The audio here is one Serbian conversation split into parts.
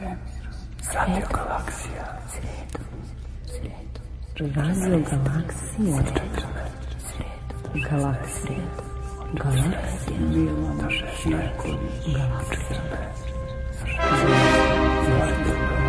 Radio Galaksija. Radio Galaksija. Galaksija. Galaksija. Galaksija. Put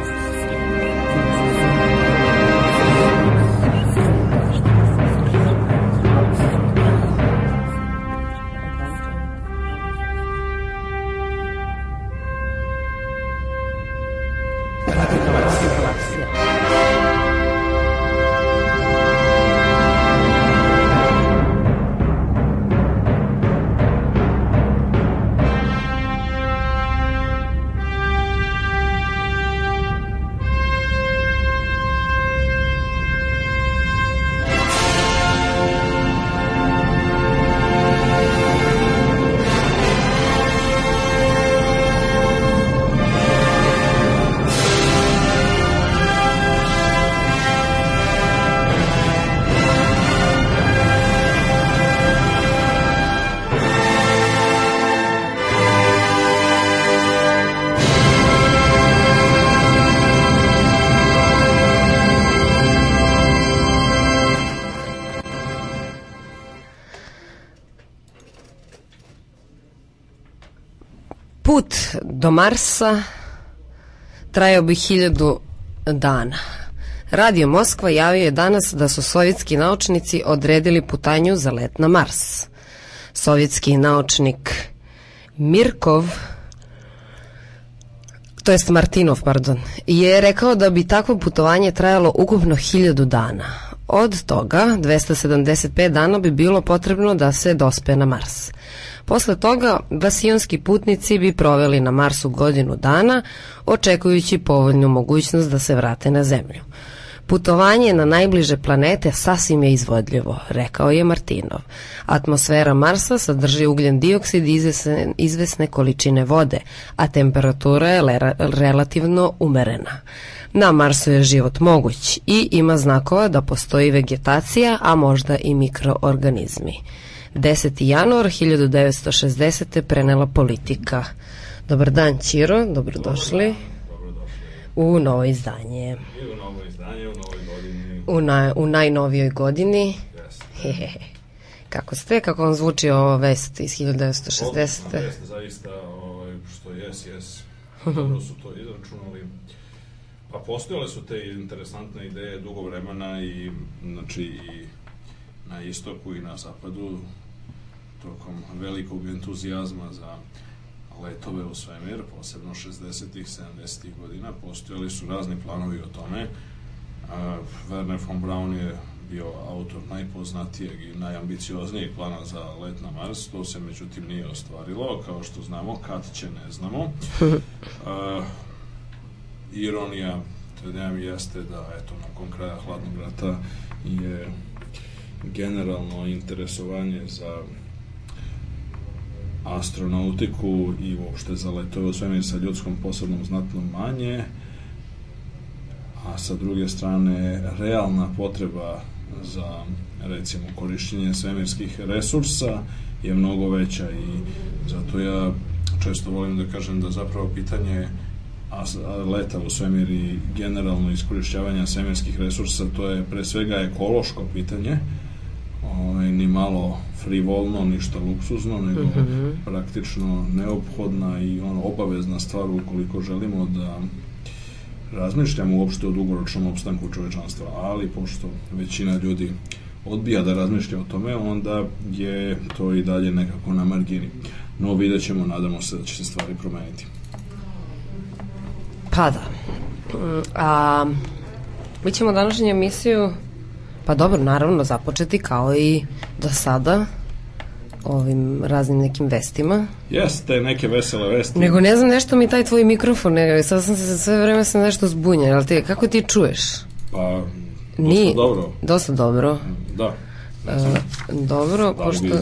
do Marsa trajao bi hiljadu dana. Radio Moskva javio je danas da su sovjetski naučnici odredili putanju za let na Mars. Sovjetski naučnik Mirkov to jest Martinov, pardon, je rekao da bi takvo putovanje trajalo ukupno hiljadu dana. Od toga 275 dana bi bilo potrebno da se dospe na Mars. Posle toga, vasijonski putnici bi proveli na Marsu godinu dana, očekujući povoljnu mogućnost da se vrate na Zemlju. Putovanje na najbliže planete sasvim je izvodljivo, rekao je Martinov. Atmosfera Marsa sadrži ugljen dioksid i izvesne, izvesne količine vode, a temperatura je relativno umerena. Na Marsu je život moguć i ima znakova da postoji vegetacija, a možda i mikroorganizmi. 10. januar 1960. prenela politika. Dobar dan, Ćiro, dobrodošli u novo izdanje. U novo izdanje, u novoj godini. U, na, u najnovijoj godini. Kako ste, kako vam zvuči ova vest iz 1960. Odlična vest, zaista, ovaj, što jes, jes. Dobro su to izračunali. Pa postojale su te interesantne ideje dugo vremena i, znači, i na istoku i na zapadu tokom velikog entuzijazma za letove u svemir, posebno 60-ih, 70-ih godina, postojali su razni planovi o tome. Werner von Braun je bio autor najpoznatijeg i najambicioznijeg plana za let na Mars, to se međutim nije ostvarilo, kao što znamo, kad će ne znamo. A, ironija TDM jeste da, eto, nakon kraja hladnog rata je generalno interesovanje za astronautiku i uopšte za letove u svemir sa ljudskom posebnom znatno manje, a sa druge strane realna potreba za recimo korišćenje svemirskih resursa je mnogo veća i zato ja često volim da kažem da zapravo pitanje leta u svemir i generalno iskorišćavanja svemirskih resursa to je pre svega ekološko pitanje ovaj, ni malo frivolno, ništa luksuzno, nego mm -hmm. praktično neophodna i ono obavezna stvar ukoliko želimo da razmišljamo uopšte o dugoročnom opstanku čovečanstva, ali pošto većina ljudi odbija da razmišlja o tome, onda je to i dalje nekako na margini. No, vidjet ćemo, nadamo se da će se stvari promeniti. Pa da. A, mi ćemo današnju emisiju Pa dobro, naravno, započeti kao i do sada ovim raznim nekim vestima. Jeste, neke vesele vesti. Nego ne znam, nešto mi taj tvoj mikrofon, nego sad sam se sve vreme sam nešto zbunjen, ali ti, kako ti čuješ? Pa, dosta Ni, dobro. Dosta dobro. Da. E, dobro, Da pošto, bi-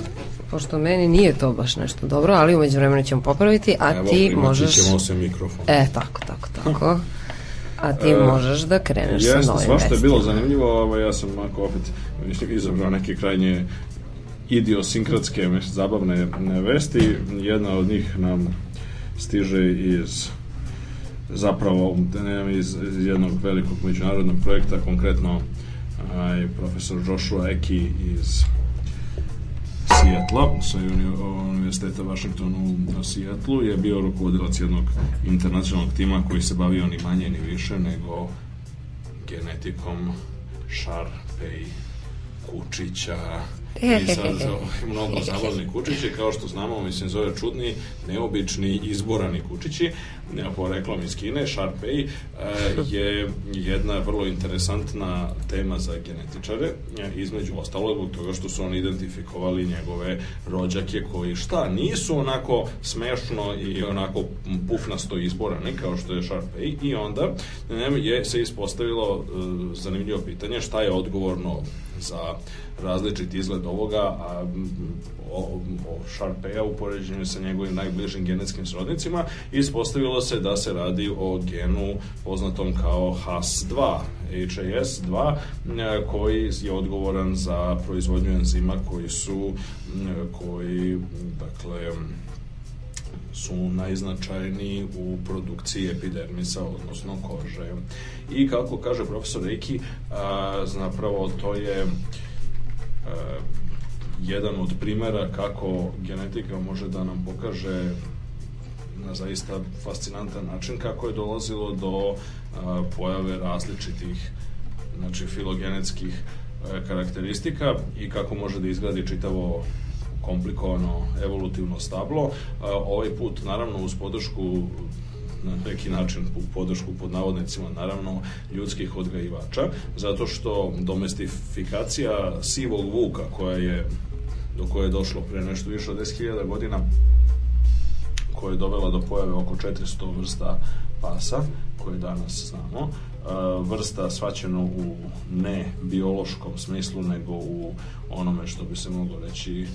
pošto meni nije to baš nešto dobro, ali umeđu vremenu ćemo popraviti, a Evo, ti možeš... ćemo se mikrofon. E, tako, tako, tako. A ti E, možeš da kreneš sa Jeste, novim svašta je bilo zanimljivo, ovo ja sam ako opet izabrao neke krajnje idiosinkratske, zabavne ne, vesti. Jedna od njih nam stiže iz zapravo iz, iz jednog velikog međunarodnog projekta, konkretno aj, profesor Joshua Eki iz Sijetla, sa Univerziteta Washington u Sijetlu, je bio rukovodilac jednog internacionalnog tima koji se bavio ni manje ni više nego genetikom Šarpej, Kučića, i sad mnogo zabavni kučići, kao što znamo, mislim, zove čudni, neobični, izborani kučići, poreklom iz Kine, Sharpei, je jedna vrlo interesantna tema za genetičare, između ostalog, zbog toga što su oni identifikovali njegove rođake koji šta, nisu onako smešno i onako pufnasto izborani kao što je Sharpei i onda je se ispostavilo e, zanimljivo pitanje šta je odgovorno za različit izgled ovoga, a o, o Sharpeja u poređenju sa njegovim najbližim genetskim srodnicima, ispostavilo se da se radi o genu poznatom kao HAS2, HAS2, koji je odgovoran za proizvodnju enzima koji su, koji, dakle, su najznačajniji u produkciji epidermisa, odnosno kože. I kako kaže profesor Reiki, a, zapravo to je a, jedan od primera kako genetika može da nam pokaže na zaista fascinantan način kako je dolazilo do a, pojave različitih znači filogenetskih karakteristika i kako može da izgradi čitavo komplikovano evolutivno stablo. Ovaj put, naravno, uz podršku na neki način podršku pod navodnicima naravno ljudskih odgajivača zato što domestifikacija sivog vuka koja je do koje je došlo pre nešto više od 10.000 godina koja je dovela do pojave oko 400 vrsta pasa koje danas znamo vrsta svaćeno u ne biološkom smislu nego u onome što bi se moglo reći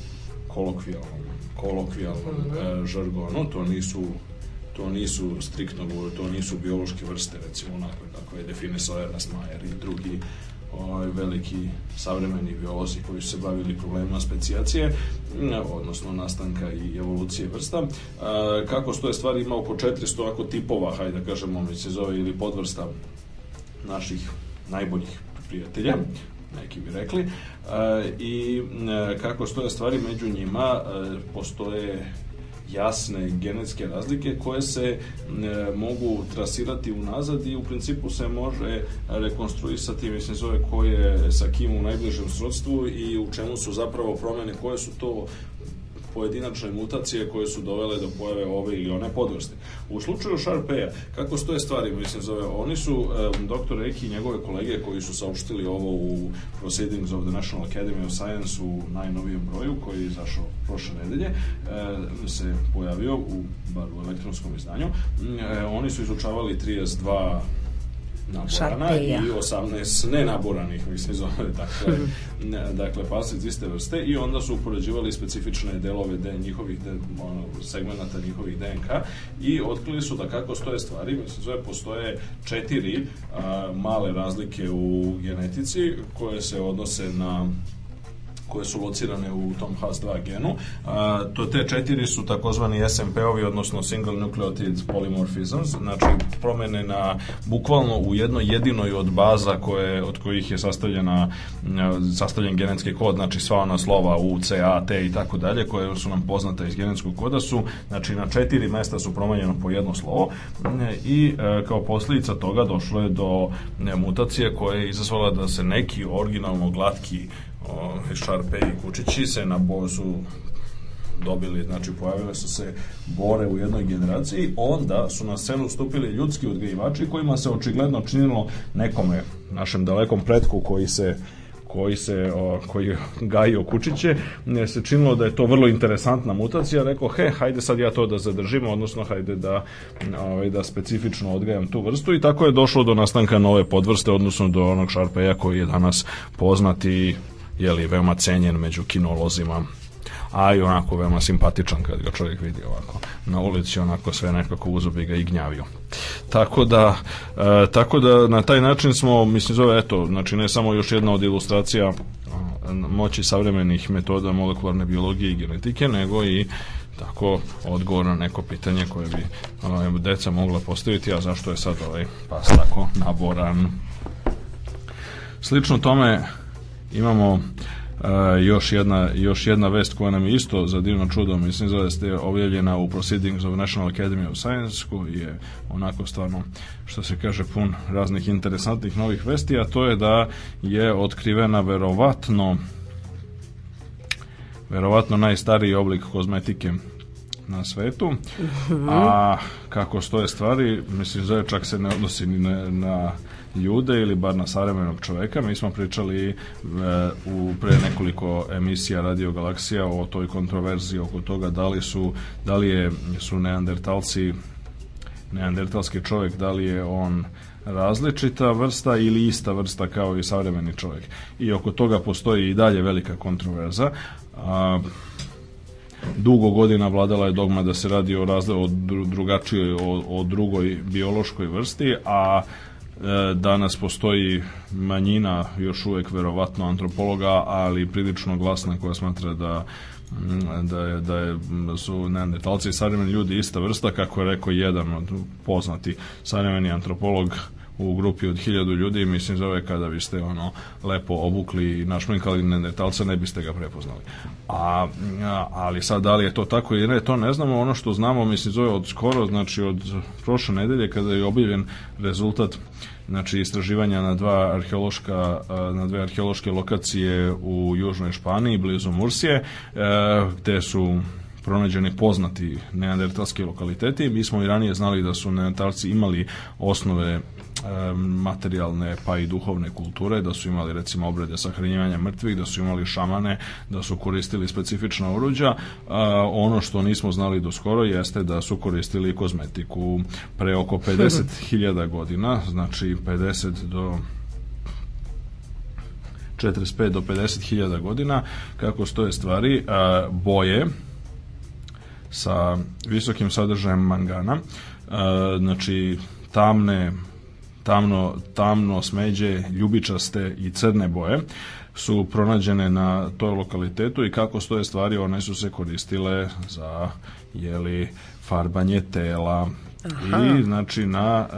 kolokvijalnom, kolokvijalnom mm -hmm. e, žargonu, to nisu to nisu striktno to nisu biološke vrste, recimo onako kako je definisao Ernest Mayer i drugi ovaj, veliki savremeni biolozi koji su se bavili problemima specijacije, odnosno nastanka i evolucije vrsta. E, kako stoje stvari ima oko 400 ako tipova, hajde da kažemo, mi se zove ili podvrsta naših najboljih prijatelja, neki bi rekli, e, i e, kako stoje stvari među njima, e, postoje jasne genetske razlike koje se e, mogu trasirati unazad i u principu se može rekonstruisati, mislim zove ko je sa kim u najbližem srodstvu i u čemu su zapravo promene, koje su to pojedinačne mutacije koje su dovele do pojave ove ili one podvrste. U slučaju Sharpeja, kako stoje stvari, mislim, zove, oni su, um, dr. Eki i njegove kolege koji su saopštili ovo u Proceedings of the National Academy of Science u najnovijem broju, koji je izašao prošle nedelje, um, se pojavio u, bar u elektronskom izdanju. Um, oni su izučavali 32 naborana i 18 nenaboranih, mislim, zove, dakle, dakle pasic iste vrste i onda su upoređivali specifične delove de, njihovih de, ono, segmenata njihovih DNK i otkrili su da kako stoje stvari, mislim, zove, postoje četiri a, male razlike u genetici koje se odnose na koje su locirane u tom HAS2 genu. A, to te četiri su takozvani SMP-ovi, odnosno single nucleotide polymorphisms, znači promene na bukvalno u jednoj jedinoj od baza koje, od kojih je sastavljena sastavljen genetski kod, znači sva ona slova U, C, A, T i tako dalje, koje su nam poznate iz genetskog koda su, znači na četiri mesta su promenjeno po jedno slovo i e, kao posljedica toga došlo je do mutacije koja je izazvala da se neki originalno glatki Šarpe i Kučići se na bozu dobili, znači pojavile su se bore u jednoj generaciji, onda su na scenu stupili ljudski odgajivači kojima se očigledno činilo nekome, našem dalekom pretku koji se koji se o, koji gajio kučiće, se činilo da je to vrlo interesantna mutacija, rekao, he, hajde sad ja to da zadržim, odnosno hajde da, ovaj, da specifično odgajam tu vrstu. I tako je došlo do nastanka nove podvrste, odnosno do onog šarpeja koji je danas poznati je li veoma cenjen među kinolozima a i onako veoma simpatičan kad ga čovjek vidi ovako na ulici, onako sve nekako uzubi ga i gnjavio. Tako da, e, tako da na taj način smo, mislim zove, eto, znači ne samo još jedna od ilustracija moći savremenih metoda molekularne biologije i genetike, nego i tako odgovor na neko pitanje koje bi ovaj, deca mogla postaviti, a zašto je sad ovaj pas tako naboran. Slično tome imamo Uh, još jedna, još jedna vest koja nam je isto za divno čudo, mislim zove ste objavljena u Proceedings of National Academy of Science, koji je onako stvarno, što se kaže, pun raznih interesantnih novih vesti, a to je da je otkrivena verovatno verovatno najstariji oblik kozmetike na svetu. A kako stoje stvari, mislim da čak se ne odnosi ni na, na ljude ili bar na savremenog čoveka. Mi smo pričali e, u pre nekoliko emisija Radio Galaksija o toj kontroverziji oko toga da li su da li je, su neandertalci neandertalski čovjek, da li je on različita vrsta ili ista vrsta kao i savremeni čovjek. I oko toga postoji i dalje velika kontroverza. A, dugo godina vladala je dogma da se radi o razle o drugačijoj o, o drugoj biološkoj vrsti, a danas postoji manjina još uvek verovatno antropologa, ali prilično glasna koja smatra da da je, da je, su neandertalci i savremeni ljudi ista vrsta, kako je rekao jedan od poznati savremeni antropolog u grupi od hiljadu ljudi, mislim zove kada biste ono lepo obukli i našminkali neandertalca, ne biste ga prepoznali. A, ali sad da li je to tako ili ne, to ne znamo. Ono što znamo, mislim zove od skoro, znači od prošle nedelje kada je objavljen rezultat znači istraživanja na dva arheološka na dve arheološke lokacije u južnoj Španiji blizu Mursije e, gde su pronađeni poznati neandertalski lokaliteti. Mi smo i ranije znali da su neandertalci imali osnove materijalne pa i duhovne kulture, da su imali recimo obrede sahranjivanja mrtvih, da su imali šamane, da su koristili specifična oruđa. ono što nismo znali do skoro jeste da su koristili kozmetiku pre oko 50.000 godina, znači 50 do 45 do 50.000 godina kako stoje stvari boje sa visokim sadržajem mangana znači tamne tamno, tamno smeđe, ljubičaste i crne boje su pronađene na toj lokalitetu i kako stoje stvari, one su se koristile za jeli, farbanje tela Aha. i znači na e,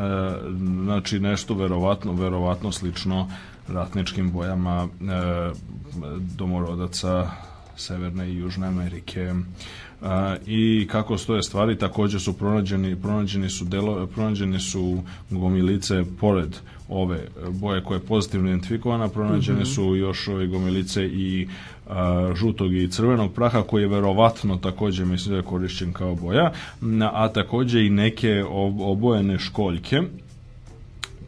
znači nešto verovatno verovatno slično ratničkim bojama e, domorodaca Severne i Južne Amerike i kako stoje stvari takođe su pronađeni pronađeni su delo pronađeni su gomilice pored ove boje koje je pozitivno identifikovana pronađene mm -hmm. su još ove gomilice i a, žutog i crvenog praha koji je verovatno takođe mislim da je korišćen kao boja a takođe i neke obojene školjke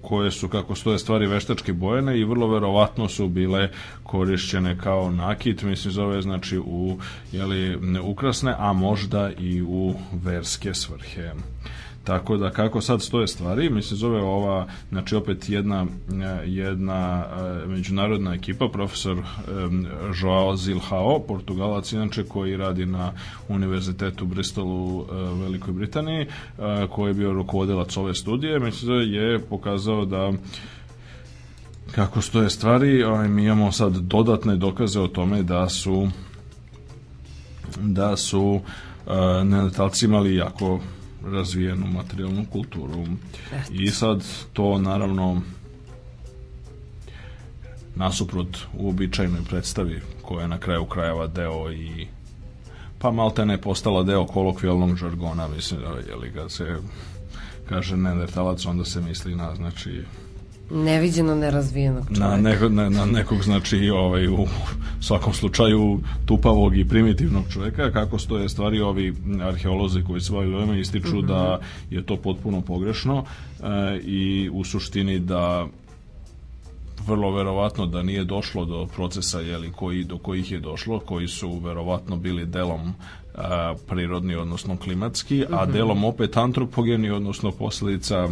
koje su, kako stoje stvari, veštački bojene i vrlo verovatno su bile korišćene kao nakit, mislim zove, znači u jeli, ukrasne, a možda i u verske svrhe. Tako da kako sad stoje stvari, mi se zove ova, znači opet jedna, jedna e, međunarodna ekipa, profesor Joao Zilhao, portugalac inače koji radi na Univerzitetu Bristolu u e, Velikoj Britaniji, koji je bio rukovodilac ove studije, mi se zove, je pokazao da kako stoje stvari, mi imamo sad dodatne dokaze o tome da su da su neandertalci imali jako razvijenu materijalnu kulturu. I sad to naravno nasuprot uobičajenoj predstavi koja je na kraju krajeva deo i pa malte ne postala deo kolokvijalnog žargona, mislim, je li ga se kaže neandertalac, onda se misli na, znači, Neviđeno nerazvijenog čovjeka. Na, neko, na, na nekog, znači, ovaj, u svakom slučaju tupavog i primitivnog čovjeka, kako stoje stvari ovi arheolozi koji se bavili ovima ističu mm -hmm. da je to potpuno pogrešno e, i u suštini da vrlo verovatno da nije došlo do procesa jeli, koji, do kojih je došlo, koji su verovatno bili delom a, prirodni, odnosno klimatski, a mhm. delom opet antropogeni, odnosno posljedica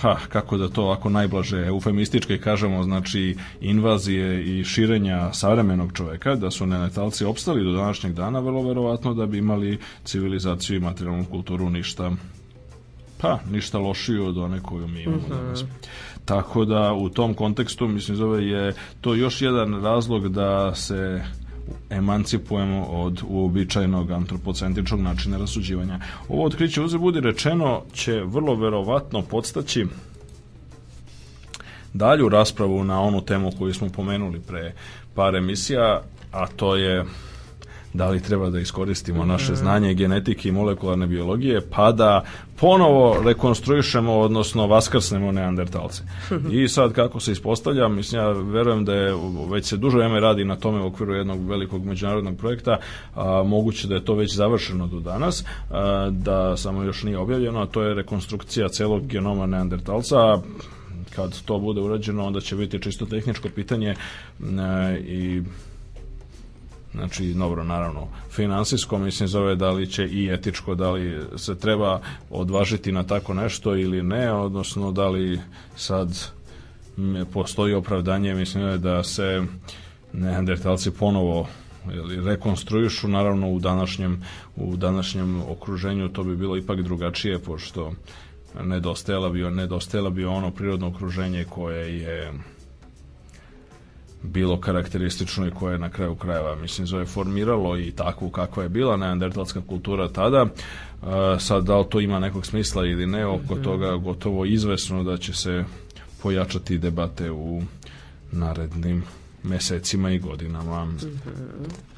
ha, kako da to ovako najblaže eufemistički kažemo, znači invazije i širenja savremenog čoveka, da su nenetalci opstali do današnjeg dana, vrlo verovatno da bi imali civilizaciju i materijalnu kulturu ništa pa, ništa lošiju od one koju mi imamo uh mhm. -huh. danas. Tako da u tom kontekstu, mislim, zove je to još jedan razlog da se emancipujemo od uobičajenog antropocentričnog načina rasuđivanja. Ovo otkriće uze budi rečeno će vrlo verovatno podstaći dalju raspravu na onu temu koju smo pomenuli pre par emisija, a to je da li treba da iskoristimo naše znanje genetike i molekularne biologije, pa da ponovo rekonstruišemo, odnosno vaskrsnemo neandertalce. I sad kako se ispostavlja, mislim ja verujem da je već se duže vreme radi na tome u okviru jednog velikog međunarodnog projekta, a, moguće da je to već završeno do danas, a, da samo još nije objavljeno, a to je rekonstrukcija celog genoma neandertalca, kad to bude urađeno, onda će biti čisto tehničko pitanje a, i znači dobro naravno finansijsko mislim zove da li će i etičko da li se treba odvažiti na tako nešto ili ne odnosno da li sad postoji opravdanje mislim da se neandertalci ponovo ili rekonstruišu naravno u današnjem u današnjem okruženju to bi bilo ipak drugačije pošto nedostajala bi nedostajala bi ono prirodno okruženje koje je bilo karakteristično i koje je na kraju krajeva mislim zove formiralo i takvu kakva je bila neandertalska kultura tada uh, sad da li to ima nekog smisla ili ne oko mm -hmm. toga gotovo izvesno da će se pojačati debate u narednim mesecima i godinama mm -hmm.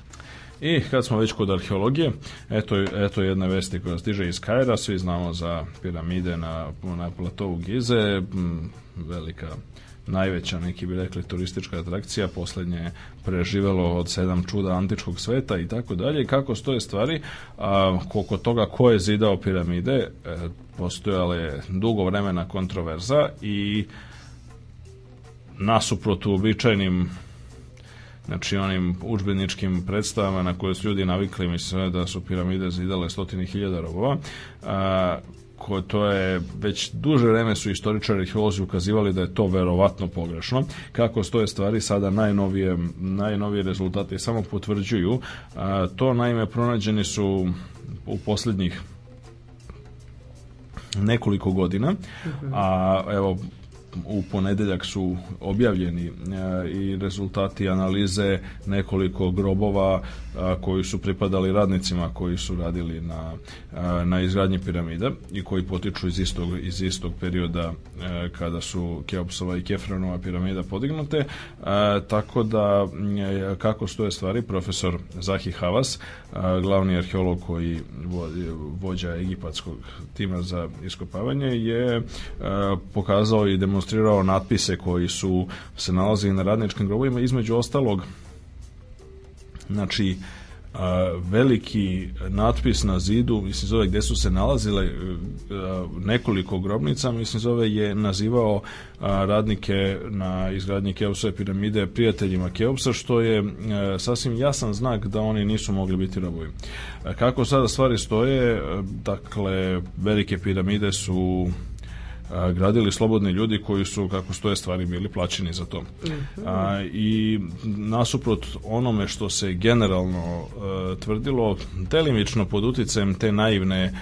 I kad smo već kod arheologije, eto, eto jedne vesti koja stiže iz Kajra, svi znamo za piramide na, na platovu Gize, velika najveća, neki bi rekli, turistička atrakcija, poslednje preživelo od sedam čuda antičkog sveta i tako dalje. Kako stoje stvari, a, koliko toga ko je zidao piramide, e, postojala je dugo vremena kontroverza i nasuprot uobičajnim znači onim učbeničkim predstavama na koje su ljudi navikli, mislim da su piramide zidale stotini hiljada robova, a, ko to je već duže vreme su istoričari arheolozi ukazivali da je to verovatno pogrešno. Kako stoje stvari sada najnovije najnovije rezultate samo potvrđuju. A, to naime pronađeni su u poslednjih nekoliko godina, a evo u ponedeljak su objavljeni e, i rezultati analize nekoliko grobova e, koji su pripadali radnicima koji su radili na, e, na izgradnji piramida i koji potiču iz istog, iz istog perioda kada su Keopsova i Kefrenova piramida podignute. Tako da kako stoje stvari profesor Zahi Havas glavni arheolog koji vođa egipatskog tima za iskopavanje je pokazao i demonstrirao demonstrirao natpise koji su se nalazili na radničkim grobovima, između ostalog znači veliki natpis na zidu, mislim zove gde su se nalazile nekoliko grobnica, mislim zove je nazivao radnike na izgradnji Keopsove piramide prijateljima Keopsa, što je sasvim jasan znak da oni nisu mogli biti robovi. Kako sada stvari stoje, dakle, velike piramide su gradili slobodni ljudi koji su, kako stoje stvari, bili plaćeni za to. -hmm. a, I nasuprot onome što se generalno a, tvrdilo, delimično pod uticajem te naivne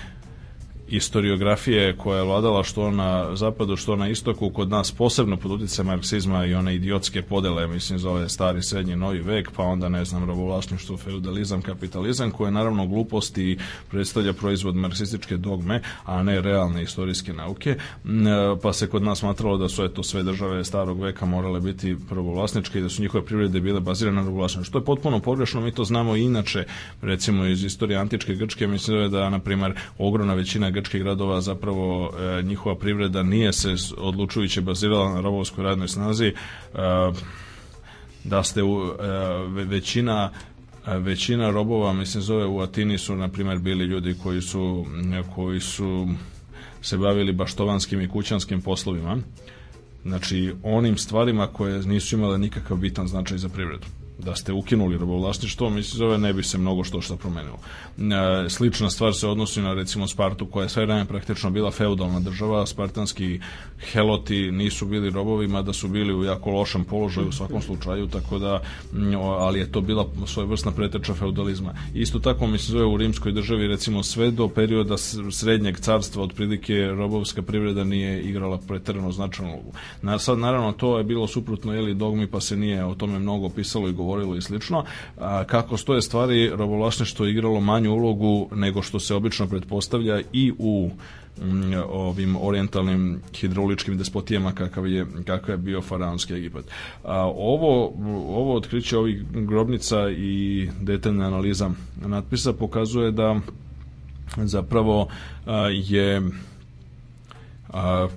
istoriografije koja je vladala što na zapadu, što na istoku, kod nas posebno pod utjecajem marksizma i one idiotske podele, mislim, zove stari, srednji, novi vek, pa onda, ne znam, robovlasništvo, feudalizam, kapitalizam, koje naravno gluposti predstavlja proizvod marksističke dogme, a ne realne istorijske nauke, pa se kod nas smatralo da su eto sve države starog veka morale biti robovlasničke i da su njihove privrede bile bazirane na robovlasništvu. Što je potpuno pogrešno, mi to znamo i inače, recimo iz istorije antičke Grčke, mislim da, na primer, ogromna većina grčkih gradova zapravo e, njihova privreda nije se odlučujuće bazirala na robovskoj radnoj snazi. E, da ste u, e, većina većina robova mislim zove u Atini su na primjer bili ljudi koji su koji su se bavili baštovanskim i kućanskim poslovima. Znači onim stvarima koje nisu imale nikakav bitan značaj za privredu da ste ukinuli robovlasništvo, mislim zove ne bi se mnogo što šta promenilo. E, slična stvar se odnosi na recimo Spartu koja je sve vreme praktično bila feudalna država, spartanski heloti nisu bili robovi, mada su bili u jako lošem položaju u svakom slučaju, tako da, ali je to bila svojevrsna preteča feudalizma. Isto tako mislim zove u rimskoj državi recimo sve do perioda srednjeg carstva otprilike robovska privreda nije igrala preterano značajnu ulogu. Na, sad naravno to je bilo suprotno jeli dogmi pa se nije o tome mnogo pisalo i govorilo govorilo i slično, a, kako stoje stvari, robovlasništvo je igralo manju ulogu nego što se obično pretpostavlja i u mm, ovim orijentalnim hidrauličkim despotijama kakav je, kakav je bio faraonski Egipat. A, ovo, ovo otkriće ovih grobnica i detaljna analiza natpisa pokazuje da zapravo a, je a,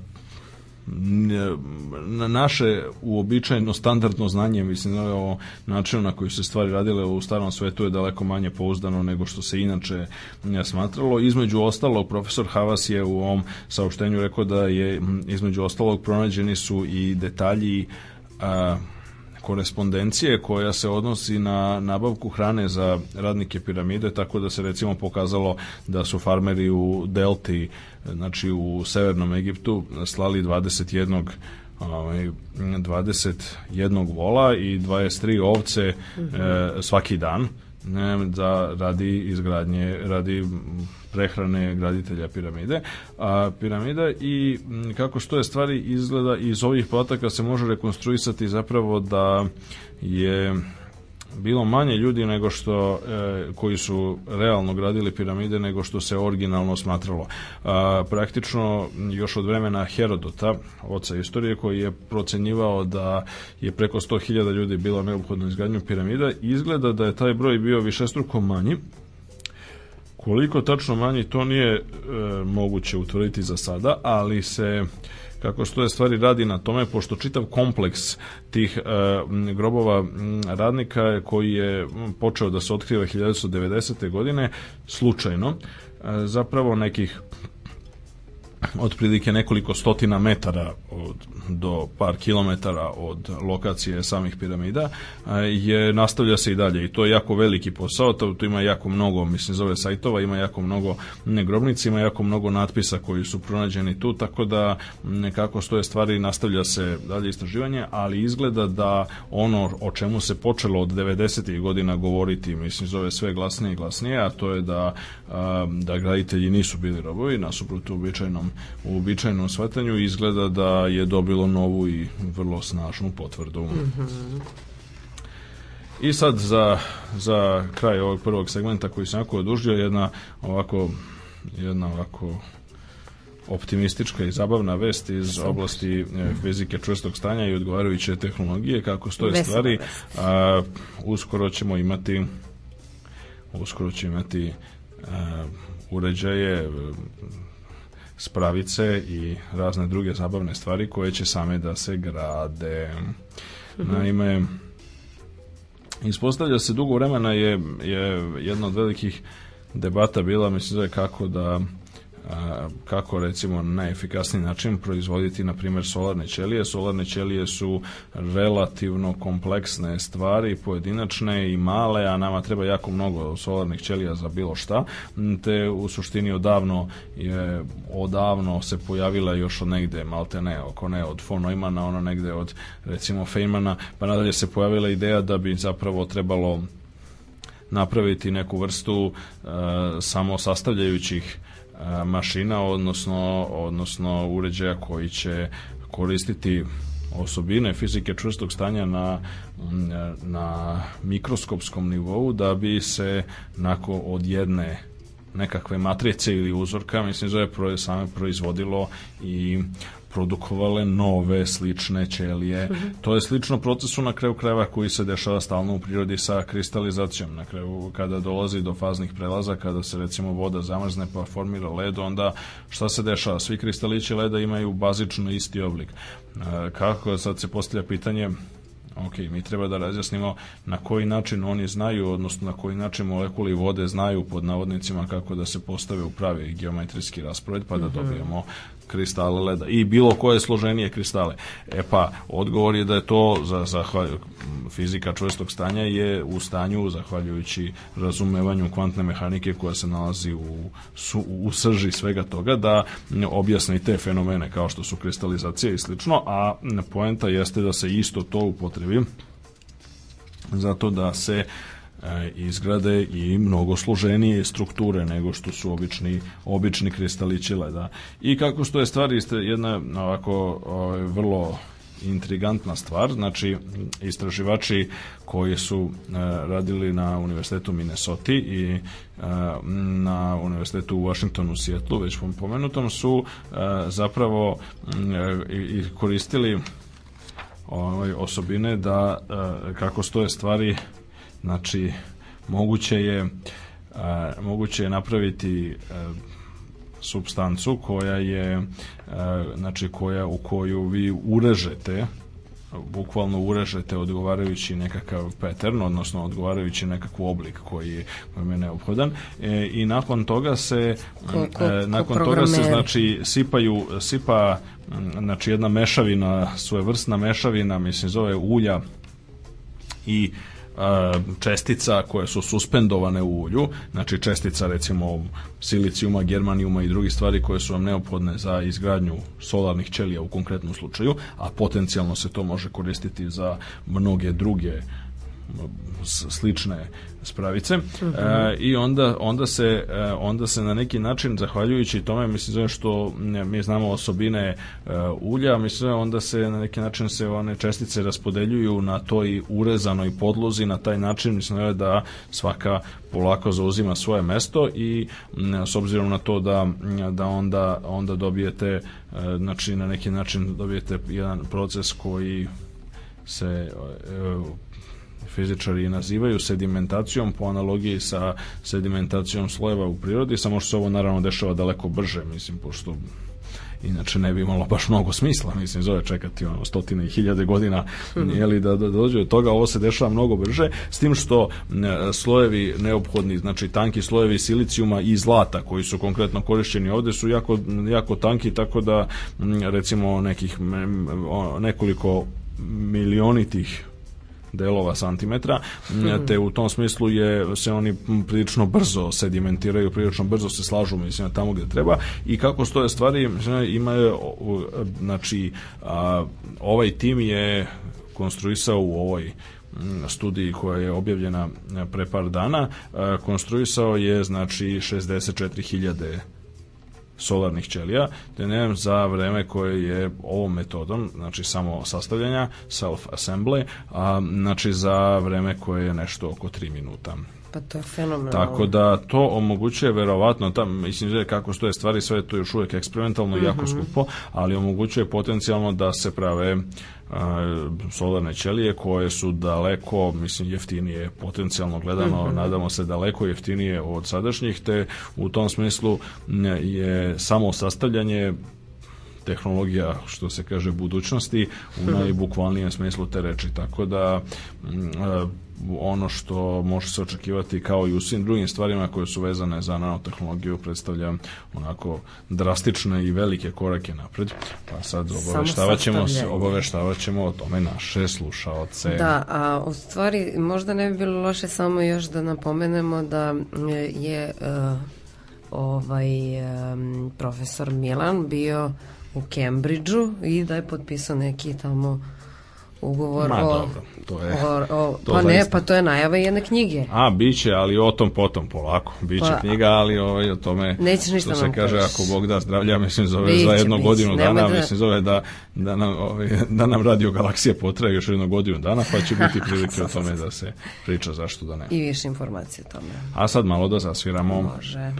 naše uobičajeno standardno znanje, mislim da o načinu na koji se stvari radile u starom svetu je daleko manje pouzdano nego što se inače smatralo. Između ostalog, profesor Havas je u ovom saopštenju rekao da je između ostalog pronađeni su i detalji a, korespondencije koja se odnosi na nabavku hrane za radnike piramide, tako da se recimo pokazalo da su farmeri u Delti, znači u severnom Egiptu, slali 21 ovaj, 21 vola i 23 ovce mm -hmm. e, svaki dan da radi izgradnje, radi prehrane graditelja piramide. A piramida i kako stoje stvari izgleda iz ovih podataka se može rekonstruisati zapravo da je bilo manje ljudi nego što e, koji su realno gradili piramide nego što se originalno smatralo. A, praktično još od vremena Herodota, oca istorije, koji je procenjivao da je preko 100.000 ljudi bilo neophodno izgradnju piramida, izgleda da je taj broj bio višestruko manji, Koliko tačno manji, to nije e, moguće utvrditi za sada, ali se kako što je stvari radi na tome, pošto čitav kompleks tih e, grobova radnika koji je počeo da se otkriva 1990. godine, slučajno, e, zapravo nekih otprilike nekoliko stotina metara od, do par kilometara od lokacije samih piramida je nastavlja se i dalje i to je jako veliki posao, to, to ima jako mnogo, mislim zove sajtova, ima jako mnogo grobnica, ima jako mnogo natpisa koji su pronađeni tu, tako da nekako stoje stvari nastavlja se dalje istraživanje, ali izgleda da ono o čemu se počelo od 90. godina govoriti, mislim zove sve glasnije i glasnije, a to je da, da graditelji nisu bili robovi, nasuprot uobičajenom uobičajenom shvatanju izgleda da je dobilo novu i vrlo snažnu potvrdu. Mm -hmm. I sad za, za kraj ovog prvog segmenta koji sam jako odužio jedna ovako jedna ovako optimistička i zabavna vest iz oblasti e, fizike čvrstog stanja i odgovarajuće tehnologije kako stoje Vesela stvari a, uskoro ćemo imati uskoro ćemo imati a, uređaje spravice i razne druge zabavne stvari koje će same da se grade. Mhm. Naime, ispostavlja se dugo vremena je, je jedna od velikih debata bila, mislim da je kako da kako recimo na najefikasniji način proizvoditi na primjer solarne ćelije. Solarne ćelije su relativno kompleksne stvari, pojedinačne i male, a nama treba jako mnogo solarnih ćelija za bilo šta. Te u suštini odavno je odavno se pojavila još od negde malte ne, oko ne od von Neumana, ono negde od recimo Feynmana, pa nadalje se pojavila ideja da bi zapravo trebalo napraviti neku vrstu uh, samo sastavljajućih mašina, odnosno, odnosno uređaja koji će koristiti osobine fizike čvrstog stanja na, na mikroskopskom nivou da bi se nako od jedne nekakve matrice ili uzorka, mislim zove same proizvodilo i produkovale nove slične ćelije. Mm -hmm. To je slično procesu na kraju krajeva koji se dešava stalno u prirodi sa kristalizacijom. Na kraju kada dolazi do faznih prelaza, kada se recimo voda zamrzne pa formira led, onda šta se dešava? Svi kristalići leda imaju bazično isti oblik. E, kako sad se postavlja pitanje Ok, mi treba da razjasnimo na koji način oni znaju, odnosno na koji način molekuli vode znaju pod navodnicima kako da se postave u pravi geometrijski raspored, pa da mhm. dobijemo kristale leda i bilo koje složenije kristale. E pa, odgovor je da je to za, za fizika čvrstog stanja je u stanju, zahvaljujući razumevanju kvantne mehanike koja se nalazi u, su, u srži svega toga, da objasni te fenomene kao što su kristalizacija i slično, a poenta jeste da se isto to upotrebi zato da se E, izgrade i mnogo složenije strukture nego što su obični, obični kristalići leda. I kako stoje stvari, ste jedna ovako ovaj, vrlo intrigantna stvar, znači istraživači koji su e, radili na Univerzitetu Minnesota i e, na Univerzitetu u Washingtonu u Sijetlu, već pomenutom, su e, zapravo e, koristili ovaj, osobine da e, kako stoje stvari znači moguće je a, moguće je napraviti a, substancu koja je a, znači koja u koju vi urežete bukvalno urežete odgovarajući nekakav pattern, odnosno odgovarajući nekakav oblik koji vam je neophodan e, i nakon toga se Ko- ko- e, ko nakon toga se znači sipaju sipa znači jedna mešavina svojevrsna mešavina mislim zove ulja i a, čestica koje su suspendovane u ulju, znači čestica recimo silicijuma, germanijuma i drugih stvari koje su vam neophodne za izgradnju solarnih ćelija u konkretnom slučaju, a potencijalno se to može koristiti za mnoge druge slične spravice e, i onda onda se e, onda se na neki način zahvaljujući tome mislim zove što mi znamo osobine e, ulja mislim onda se na neki način se one čestice raspodeljuju na toj urezanoj podlozi na taj način mislim zove da svaka polako zauzima svoje mesto i s obzirom na to da da onda onda dobijete e, znači na neki način dobijete jedan proces koji se fizičari nazivaju sedimentacijom po analogiji sa sedimentacijom slojeva u prirodi, samo što se ovo naravno dešava daleko brže, mislim, pošto inače ne bi imalo baš mnogo smisla, mislim, zove čekati ono stotine i hiljade godina, jeli, da, da dođe do toga, ovo se dešava mnogo brže, s tim što m, slojevi neophodni, znači tanki slojevi silicijuma i zlata koji su konkretno korišćeni ovde su jako, jako tanki, tako da recimo nekih nekoliko milionitih delova santimetra, te u tom smislu je se oni prilično brzo sedimentiraju, prilično brzo se slažu mislim tamo gde treba. I kako stoje stvari ima o, znači a, ovaj tim je konstruisao u ovoj studiji koja je objavljena e, pre par dana, a, konstruisao je znači 64.000 solarnih ćelija, te ne za vreme koje je ovom metodom, znači samo sastavljanja, self-assembly, a znači za vreme koje je nešto oko 3 minuta. Pa to je fenomenalno. Tako da to omogućuje verovatno, tam, mislim da kako stoje stvari, sve je to još uvijek eksperimentalno i jako skupo, ali omogućuje potencijalno da se prave solarne ćelije koje su daleko, mislim, jeftinije potencijalno gledano, nadamo se daleko jeftinije od sadašnjih, te u tom smislu je samo sastavljanje tehnologija, što se kaže, budućnosti u najbukvalnijem smislu te reči. Tako da ono što može se očekivati kao i u svim drugim stvarima koje su vezane za nanotehnologiju predstavlja onako drastične i velike korake napred. Pa sad obaveštavat ćemo, se, sastavljanje. obaveštavat ćemo o tome naše slušaoce. Da, a u stvari možda ne bi bilo loše samo još da napomenemo da je e, ovaj e, profesor Milan bio u Cambridgeu i da je potpisao neki tamo ugovor Ma, o, dobro, to je- o, o- to pa ne, zaista. pa to je najava jedne knjige. A, biće, ali o tom potom polako. Biće Pa, knjiga, ali ovaj, o tome, Nećeš ništa što se kaže, kažeš. ako Bog da zdravlja, mislim, zove Biće, za jednu biće, godinu dana, da- mislim, zove da, da, nam, ovaj, da nam radio galaksija potraje još jednu godinu dana, pa će biti prilike o tome da se priča zašto da ne. I više informacije o tome. A sad malo da zasviramo. Može.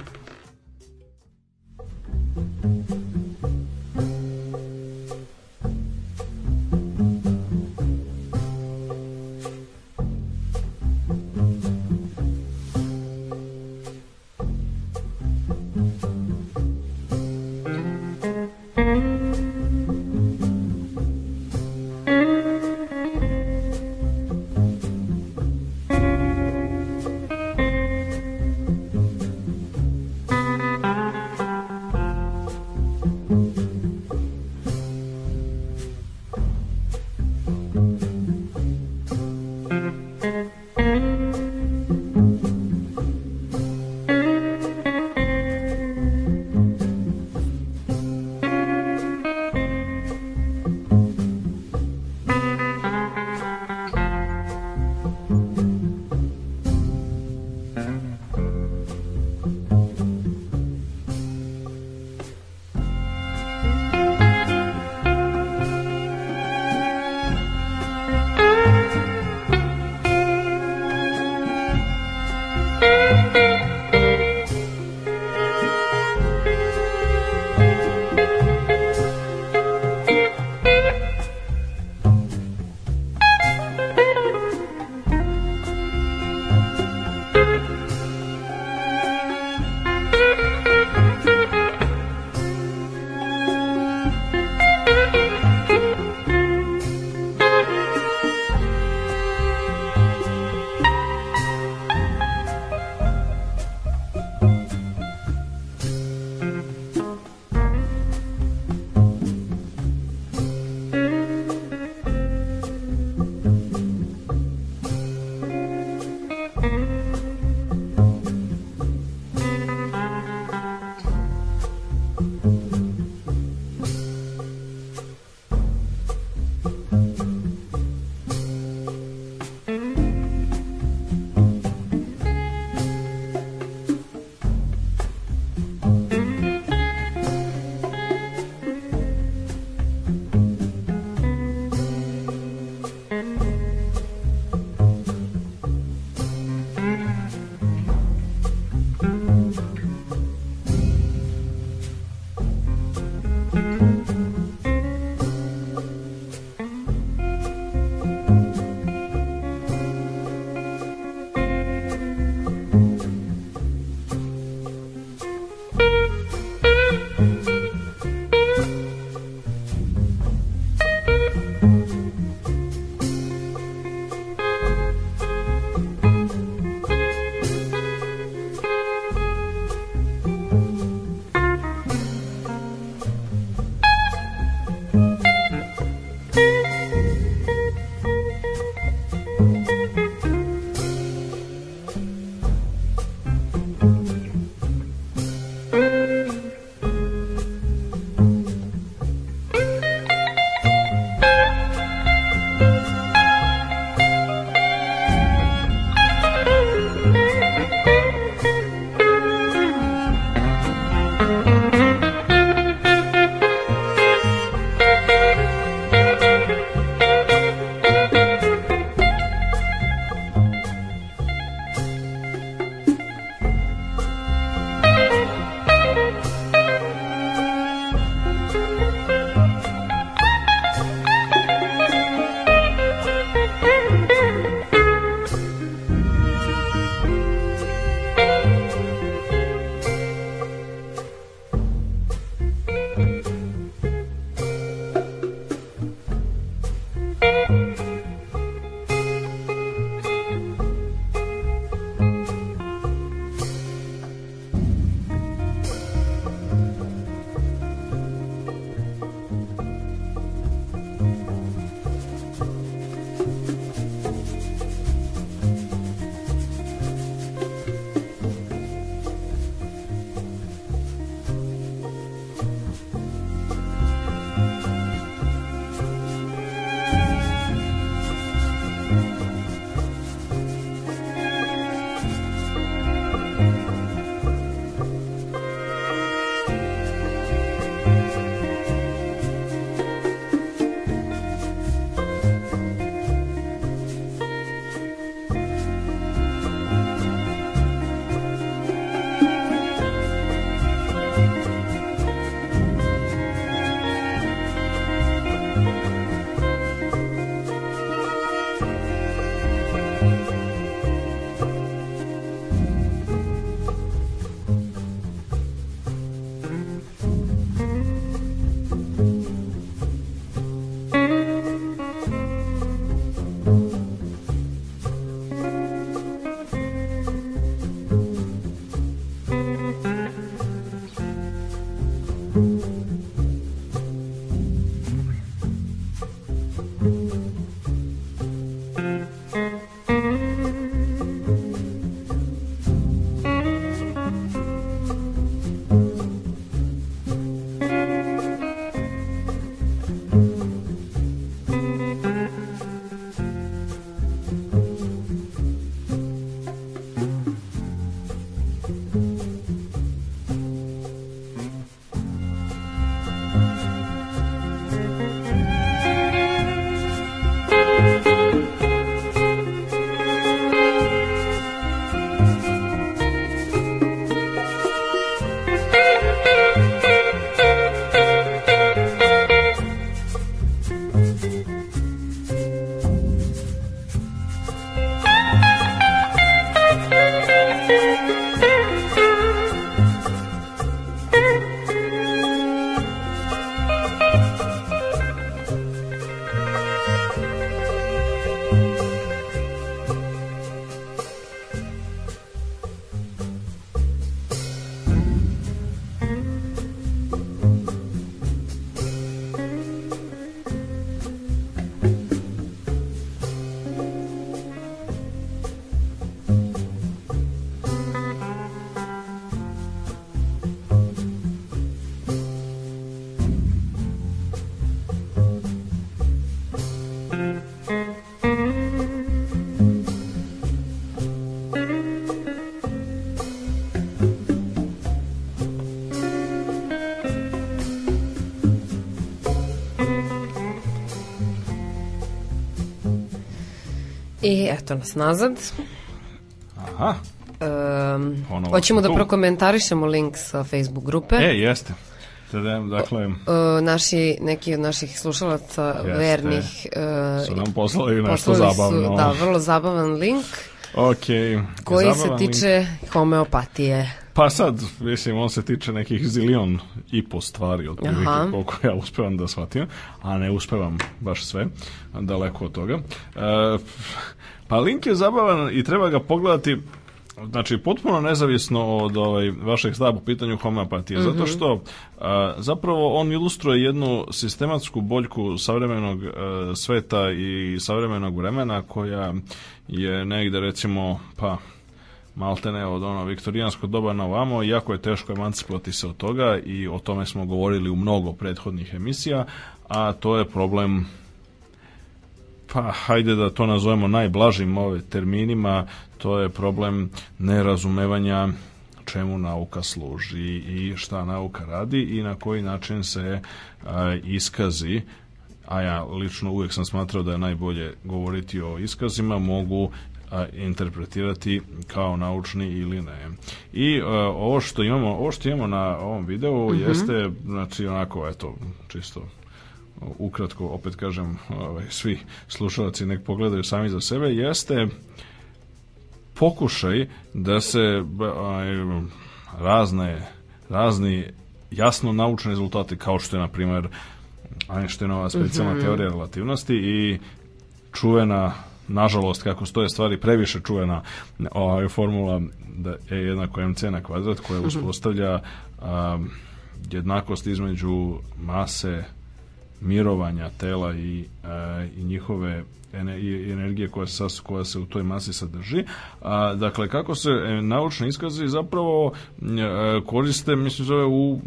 I eto nas nazad. Aha. Um, Ponovo hoćemo da prokomentarišemo link sa Facebook grupe. E, jeste. Tada, dakle, Uh, naši, neki od naših slušalaca Jeste. vernih uh, su nam poslali nešto poslali zabavno. Su, da, vrlo zabavan link Ok. koji zabavan se link. tiče homeopatije. Pa sad, mislim, on se tiče nekih zilion i po stvari, otprilike, Aha. koliko ja uspevam da shvatim, a ne uspevam baš sve, daleko od toga. E, pa link je zabavan i treba ga pogledati Znači, potpuno nezavisno od ovaj, vašeg stava po pitanju homeopatije, zato što a, zapravo on ilustruje jednu sistematsku boljku savremenog e, sveta i savremenog vremena koja je negde recimo, pa maltene od ono viktorijanskog doba na ovamo, jako je teško emancipovati se od toga i o tome smo govorili u mnogo prethodnih emisija, a to je problem pa hajde da to nazovemo najblažim ove terminima, to je problem nerazumevanja čemu nauka služi i šta nauka radi i na koji način se a, iskazi a ja lično uvijek sam smatrao da je najbolje govoriti o iskazima, mogu a, interpretirati kao naučni ili ne. I a, ovo što imamo, ovo što imamo na ovom videu jeste znači onako eto čisto ukratko opet kažem ovaj, svi slušalci nek pogledaju sami za sebe jeste pokušaj da se ba, ovaj, razne razni jasno naučni rezultati kao što je na primjer Einsteinova specijalna teorija relativnosti i čuvena nažalost kako stoje stvari previše čuvena ovaj, formula da je jednako mc na kvadrat koja uspostavlja a, jednakost između mase mirovanja tela i, e, i njihove i energije koja se, koja se u toj masi sadrži. A, dakle, kako se e, naučni iskazi zapravo e, koriste, mislim, zove u,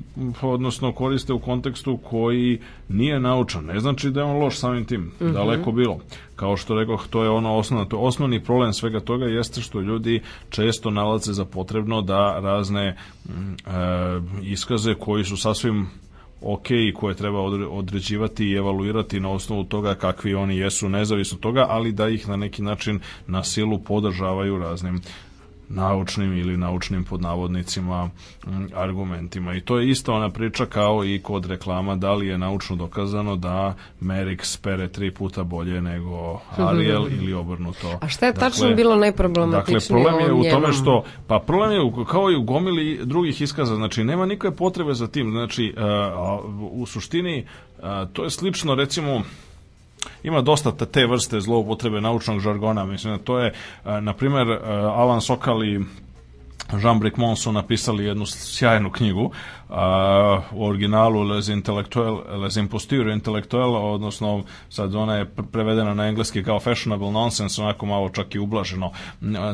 odnosno koriste u kontekstu koji nije naučan. Ne znači da je on loš samim tim, mm -hmm. daleko bilo. Kao što rekoh, to je ono osnovno, to osnovni problem svega toga jeste što ljudi često nalaze za potrebno da razne e, iskaze koji su sasvim ok koje treba određivati i evaluirati na osnovu toga kakvi oni jesu nezavisno toga, ali da ih na neki način na silu podržavaju raznim naučnim ili naučnim podnavodnicima argumentima. I to je isto ona priča kao i kod reklama da li je naučno dokazano da Merix pere tri puta bolje nego Ariel ili obrnuto. A šta je tačno dakle, bilo najproblematičnije Dakle, problem je u tome što, pa problem je kao i u gomili drugih iskaza, znači nema nikakve potrebe za tim, znači uh, u suštini uh, to je slično recimo ima dosta te vrste zloupotrebe naučnog žargona. Mislim, to je, na primjer, Alan Sokal i Jean Bricmont su napisali jednu sjajnu knjigu a, u originalu Les Intellectuel, Les Impostures Intellectuel, odnosno sad ona je prevedena na engleski kao fashionable nonsense, onako malo čak i ublaženo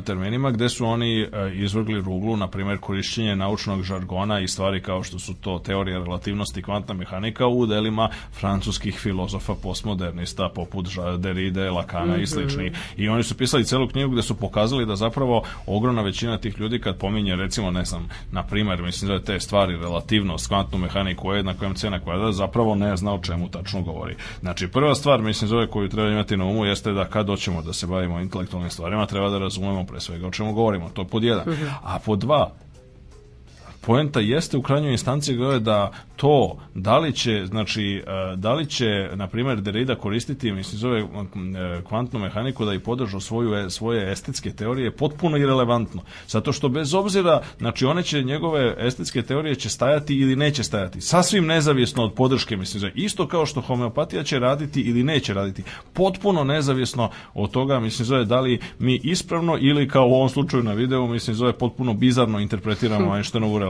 terminima, gde su oni izvrgli ruglu, na primjer, korišćenje naučnog žargona i stvari kao što su to teorija relativnosti i kvantna mehanika u delima francuskih filozofa postmodernista poput Derride, Lacana -hmm. i slični. I oni su pisali celu knjigu gde su pokazali da zapravo ogromna većina tih ljudi kad pominje recimo, ne znam, na primjer, mislim da te stvari relativnost, kvantnu mehaniku, jednako mc na kvadrat, zapravo ne zna o čemu tačno govori. Znači, prva stvar, mislim, zove koju treba imati na umu jeste da kad doćemo da se bavimo intelektualnim stvarima, treba da razumemo pre svega o čemu govorimo. To je pod jedan. Mhm. A pod dva, poenta jeste u krajnjoj instanciji da to da li će znači e, da li će na primjer Derrida koristiti mislim zove e, kvantnu mehaniku da i podržu svoju e, svoje estetske teorije potpuno irelevantno. Zato što bez obzira znači one će njegove estetske teorije će stajati ili neće stajati. Sasvim nezavisno od podrške mislim zove. Isto kao što homeopatija će raditi ili neće raditi. Potpuno nezavisno od toga mislim zove da li mi ispravno ili kao u ovom slučaju na videu mislim zove potpuno bizarno interpretiramo hm.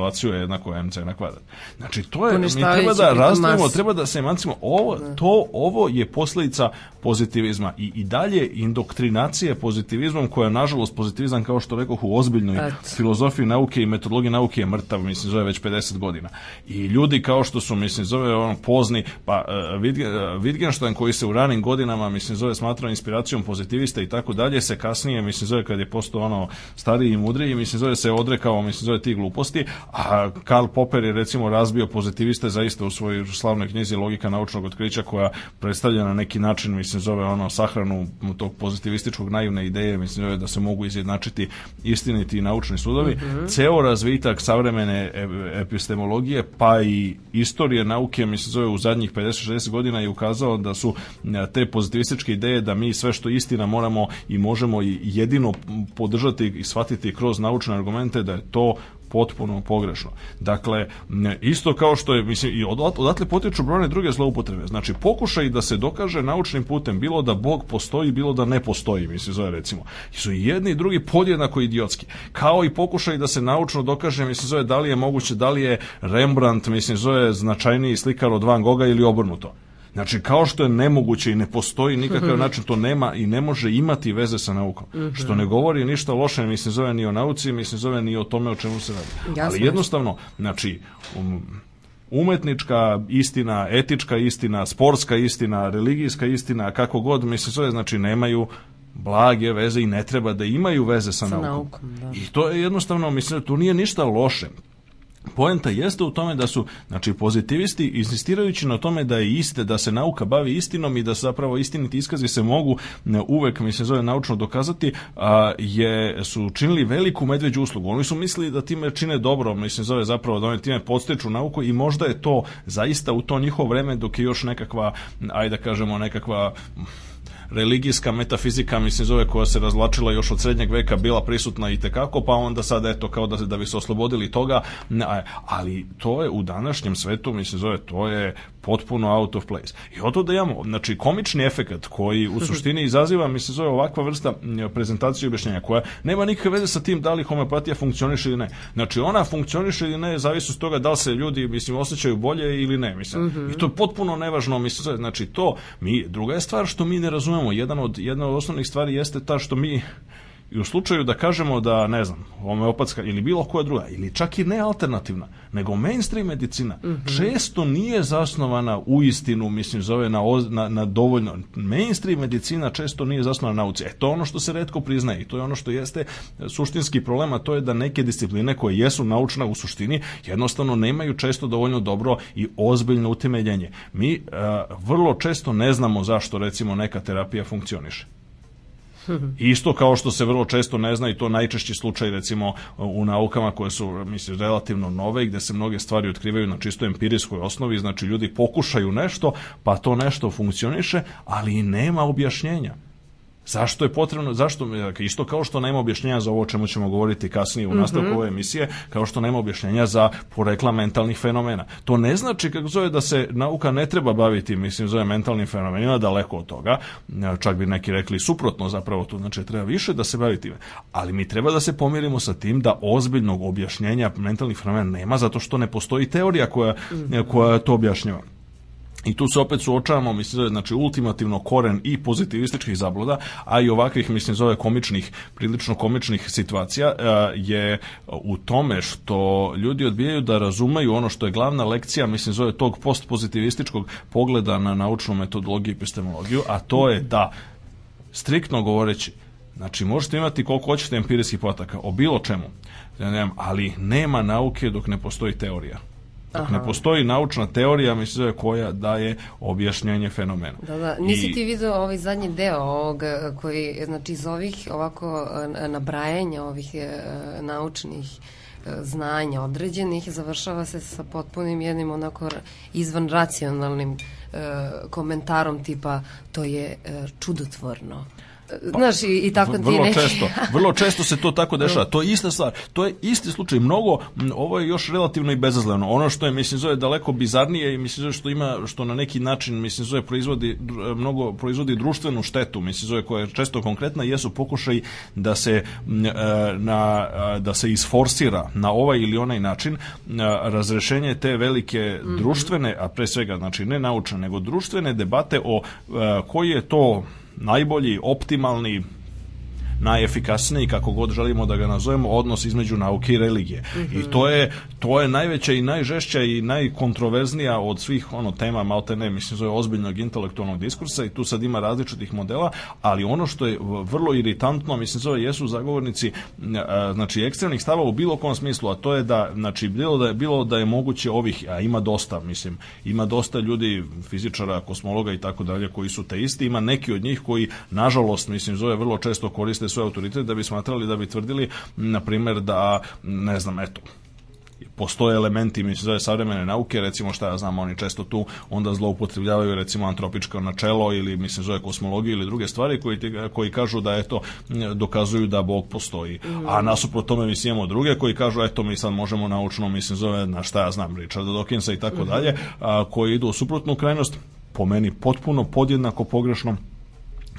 Relaciju jednako mc na kvadrat znači to je mi treba da razdvojimo, treba da se emancimo. Ovo, da. to, ovo je posledica pozitivizma i, i dalje indoktrinacije pozitivizmom koja nažalost pozitivizam kao što rekoh u ozbiljnoj Et. filozofiji nauke i metodologiji nauke je mrtav, mislim zove već 50 godina. I ljudi kao što su mislim zove ono pozni, pa uh, Wittgenstein koji se u ranim godinama mislim zove smatrao inspiracijom pozitivista i tako dalje se kasnije mislim zove kad je postao ono stariji i mudriji mislim zove se odrekao mislim zove tih gluposti, a Karl Popper je recimo razbio pozitiviste zaista u svojoj slavnoj knjizi Logika naučnog otkrića koja predstavlja na neki način mislim zove ono sahranu tog pozitivističkog naivne ideje mislim zove da se mogu izjednačiti istiniti naučni sudovi. Mm -hmm. Ceo razvitak savremene epistemologije pa i istorije nauke mislim zove u zadnjih 50-60 godina je ukazao da su e, te pozitivističke ideje da mi sve što istina moramo i možemo i jedino podržati i shvatiti kroz naučne argumente da je to potpuno pogrešno. Dakle, isto kao što je, mislim, i odatle potiču brojne druge zloupotrebe. Znači, pokušaj da se dokaže naučnim putem, bilo da Bog postoji, bilo da ne postoji, mislim, zove recimo. I su jedni i drugi podjednako idiotski. Kao i pokušaj da se naučno dokaže, mislim, zove da li je moguće, da li je Rembrandt, mislim, zove značajniji slikar od Van Gogha ili obrnuto. Znači, kao što je nemoguće i ne postoji nikakav način, to nema i ne može imati veze sa naukom. Mhm. Što ne govori ništa loše, mislim, zove ni o nauci, mislim, zove ni o tome o čemu se radi. Ali jednostavno, znači, um, umetnička istina, etička istina, sportska istina, religijska istina, kako god, mislim, zove, znači, nemaju blage veze i ne treba da imaju veze sa, sa naukom. naukom da. I to je jednostavno, mislim, tu nije ništa loše. Poenta jeste u tome da su znači pozitivisti insistirajući na tome da je iste da se nauka bavi istinom i da zapravo istiniti iskazi se mogu uvek mi se zove naučno dokazati a, je su činili veliku medveđu uslugu. Oni su mislili da time čine dobro, mislim zove zapravo da oni time podstiču nauku i možda je to zaista u to njihovo vreme dok je još nekakva ajde da kažemo nekakva religijska metafizika, mislim zove koja se razvlačila još od srednjeg veka bila prisutna i tekako, pa onda sad eto kao da, da bi se oslobodili toga, ali to je u današnjem svetu, mislim zove, to je potpuno out of place. I o to da imamo, znači komični efekat koji u suštini izaziva, mi se zove ovakva vrsta prezentacije i objašnjenja koja nema nikakve veze sa tim da li homeopatija funkcioniše ili ne. Znači ona funkcioniše ili ne, zavisi od toga da li se ljudi mislim osjećaju bolje ili ne, mislim. Mm -hmm. I to je potpuno nevažno, mislim, znači to mi druga je stvar što mi ne razumemo. Jedan od jedna od osnovnih stvari jeste ta što mi I u slučaju da kažemo da, ne znam, homeopatska ili bilo koja druga, ili čak i ne alternativna, nego mainstream medicina, mm -hmm. često nije zasnovana u istinu, mislim, zove na, na, na dovoljno. Mainstream medicina često nije zasnovana na nauci. E, to je ono što se redko priznaje i to je ono što jeste suštinski problem, a to je da neke discipline koje jesu naučne u suštini, jednostavno nemaju često dovoljno dobro i ozbiljno utemeljenje. Mi uh, vrlo često ne znamo zašto, recimo, neka terapija funkcioniše. Isto kao što se vrlo često ne zna i to najčešći slučaj recimo u naukama koje su mislim relativno nove i gde se mnoge stvari otkrivaju na čisto empirijskoj osnovi, znači ljudi pokušaju nešto, pa to nešto funkcioniše, ali nema objašnjenja. Zašto je potrebno, zašto, isto kao što nema objašnjenja za ovo o čemu ćemo govoriti kasnije u nastavku mm -hmm. ove emisije, kao što nema objašnjenja za porekla mentalnih fenomena. To ne znači, kako zove, da se nauka ne treba baviti, mislim, zove mentalnim fenomenima, daleko od toga, čak bi neki rekli suprotno zapravo to, znači treba više da se bavi time. Ali mi treba da se pomirimo sa tim da ozbiljnog objašnjenja mentalnih fenomena nema, zato što ne postoji teorija koja, mm -hmm. koja to objašnjava. I tu se opet suočavamo, mislim, znači ultimativno koren i pozitivističkih zabluda, a i ovakvih, mislim, zove komičnih, prilično komičnih situacija e, je u tome što ljudi odbijaju da razumeju ono što je glavna lekcija, mislim, zove tog postpozitivističkog pogleda na naučnu metodologiju i epistemologiju, a to je da, striktno govoreći, Znači, možete imati koliko hoćete empirijskih potaka o bilo čemu, ali nema nauke dok ne postoji teorija. Dok ne postoji naučna teorija, mislim koja daje objašnjenje fenomena. Da, da. Nisi I... ti vidio ovaj zadnji deo ovog, koji, znači iz ovih ovako nabrajanja ovih e, naučnih e, znanja određenih završava se sa potpunim jednim onako izvan racionalnim e, komentarom tipa to je čudotvorno Pa, znaš, i, i tako ti vrlo neki... često, vrlo često se to tako dešava. To je ista stvar. To je isti slučaj. Mnogo, ovo je još relativno i bezazleno. Ono što je, mislim, zove daleko bizarnije i mislim zove što ima, što na neki način, mislim, zove proizvodi, mnogo proizvodi društvenu štetu, mislim, zove koja je često konkretna, jesu pokušaj da se, e, na, da se isforsira na ovaj ili onaj način razrešenje te velike mm -hmm. društvene, a pre svega, znači ne naučne, nego društvene debate o koji je to najbolji, optimalni najefikasniji, kako god želimo da ga nazovemo, odnos između nauke i religije. Mm -hmm. I to je, to je najveća i najžešća i najkontroverznija od svih ono tema, malte ne, mislim, zove ozbiljnog intelektualnog diskursa i tu sad ima različitih modela, ali ono što je vrlo iritantno, mislim, zove, jesu zagovornici znači, ekstremnih stava u bilo kom smislu, a to je da, znači, bilo da je, bilo da je moguće ovih, a ima dosta, mislim, ima dosta ljudi, fizičara, kosmologa i tako dalje, koji su te isti, ima neki od njih koji, nažalost, mislim, zove, vrlo često koriste svoj autoritet da bi smatrali da bi tvrdili, na primer, da, ne znam, eto, postoje elementi mi se zove savremene nauke, recimo šta ja znam, oni često tu onda zloupotrebljavaju recimo antropičko načelo ili mislim zove kosmologiju ili druge stvari koji, koji kažu da eto dokazuju da Bog postoji. Mm. A nasuprot tome mi imamo druge koji kažu eto mi sad možemo naučno mislim zove na šta ja znam Richarda Dawkinsa i tako dalje, koji idu u suprotnu krajnost po meni potpuno podjednako pogrešno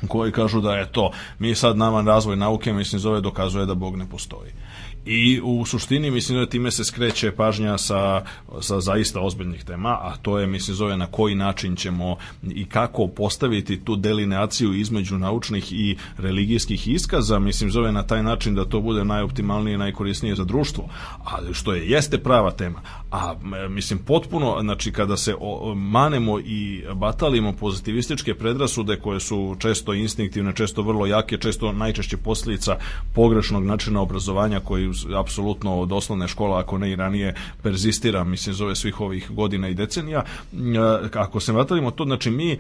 koji kažu da je to, mi sad nama razvoj nauke, mislim, zove dokazuje da Bog ne postoji. I u suštini mislim da time se skreće pažnja sa, sa zaista ozbiljnih tema, a to je mislim zove na koji način ćemo i kako postaviti tu delineaciju između naučnih i religijskih iskaza, mislim zove na taj način da to bude najoptimalnije i najkorisnije za društvo, ali što je jeste prava tema, a mislim potpuno, znači kada se o, manemo i batalimo pozitivističke predrasude koje su često instinktivne, često vrlo jake, često najčešće posljedica pogrešnog načina obrazovanja koji apsolutno od osnovne škole, ako ne i ranije, perzistira, mislim, zove svih ovih godina i decenija. E, ako se vatalimo to, znači mi e,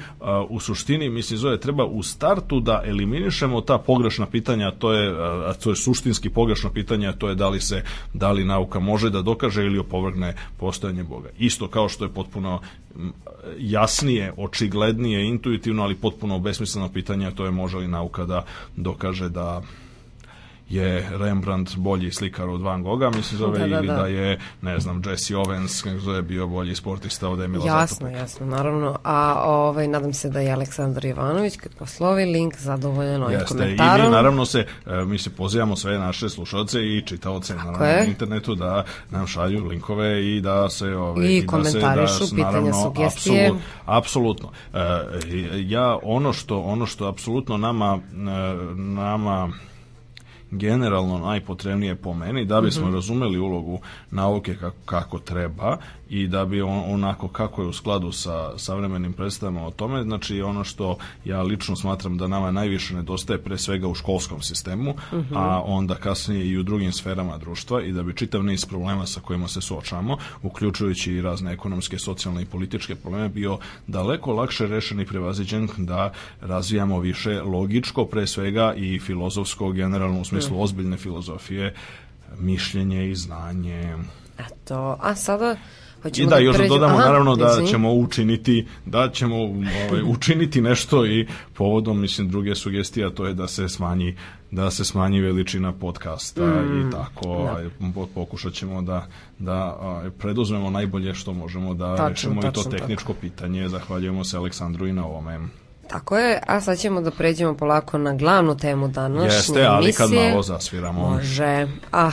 u suštini, mislim, zove, treba u startu da eliminišemo ta pogrešna pitanja, to je, a to je suštinski pogrešno pitanje, to je da li se, da li nauka može da dokaže ili opovrgne postojanje Boga. Isto kao što je potpuno jasnije, očiglednije, intuitivno, ali potpuno besmisleno pitanje to je može li nauka da dokaže da je Rembrandt bolji slikar od Van Gogha, mislim zove, da, da, ili da. da je, ne znam, Jesse Owens, kako zove, bio bolji sportista od Emila Jasno, Zatopića. jasno, naravno. A ovaj, nadam se da je Aleksandar Ivanović, kad poslovi link, zadovoljan ovim Jeste, komentarom. i mi naravno se, e, mi se pozivamo sve naše slušalce i čitaoce na, internetu da nam šalju linkove i da se ove, I da komentarišu, se, da, pitanja, naravno, sugestije. Apsolut, apsolutno. E, ja ono što ono što apsolutno nama e, nama generalno najpotrebnije po meni da bismo mm -hmm. razumeli ulogu nauke kako, kako treba i da bi on, onako kako je u skladu sa savremenim predstavama o tome, znači ono što ja lično smatram da nama najviše nedostaje pre svega u školskom sistemu, mm -hmm. a onda kasnije i u drugim sferama društva i da bi čitav niz problema sa kojima se suočavamo, uključujući i razne ekonomske, socijalne i političke probleme, bio daleko lakše rešen i prevaziđen da razvijamo više logičko pre svega i filozofsko generalno u smislu mm. ozbiljne filozofije, mišljenje i znanje. Eto, a sada I da, da još da dodamo Aha, naravno da izvini. ćemo učiniti da ćemo ovaj, učiniti nešto i povodom mislim druge sugestije, a to je da se smanji da se smanji veličina podcasta mm, i tako da. Pokušat ćemo da, da preduzmemo najbolje što možemo da tačno, rešimo tačno, i to tehničko tako. pitanje. Zahvaljujemo se Aleksandru i na ovome. Tako je, a sad ćemo da pređemo polako na glavnu temu današnje Jeste, ali emisije. kad malo zasviramo. Može, a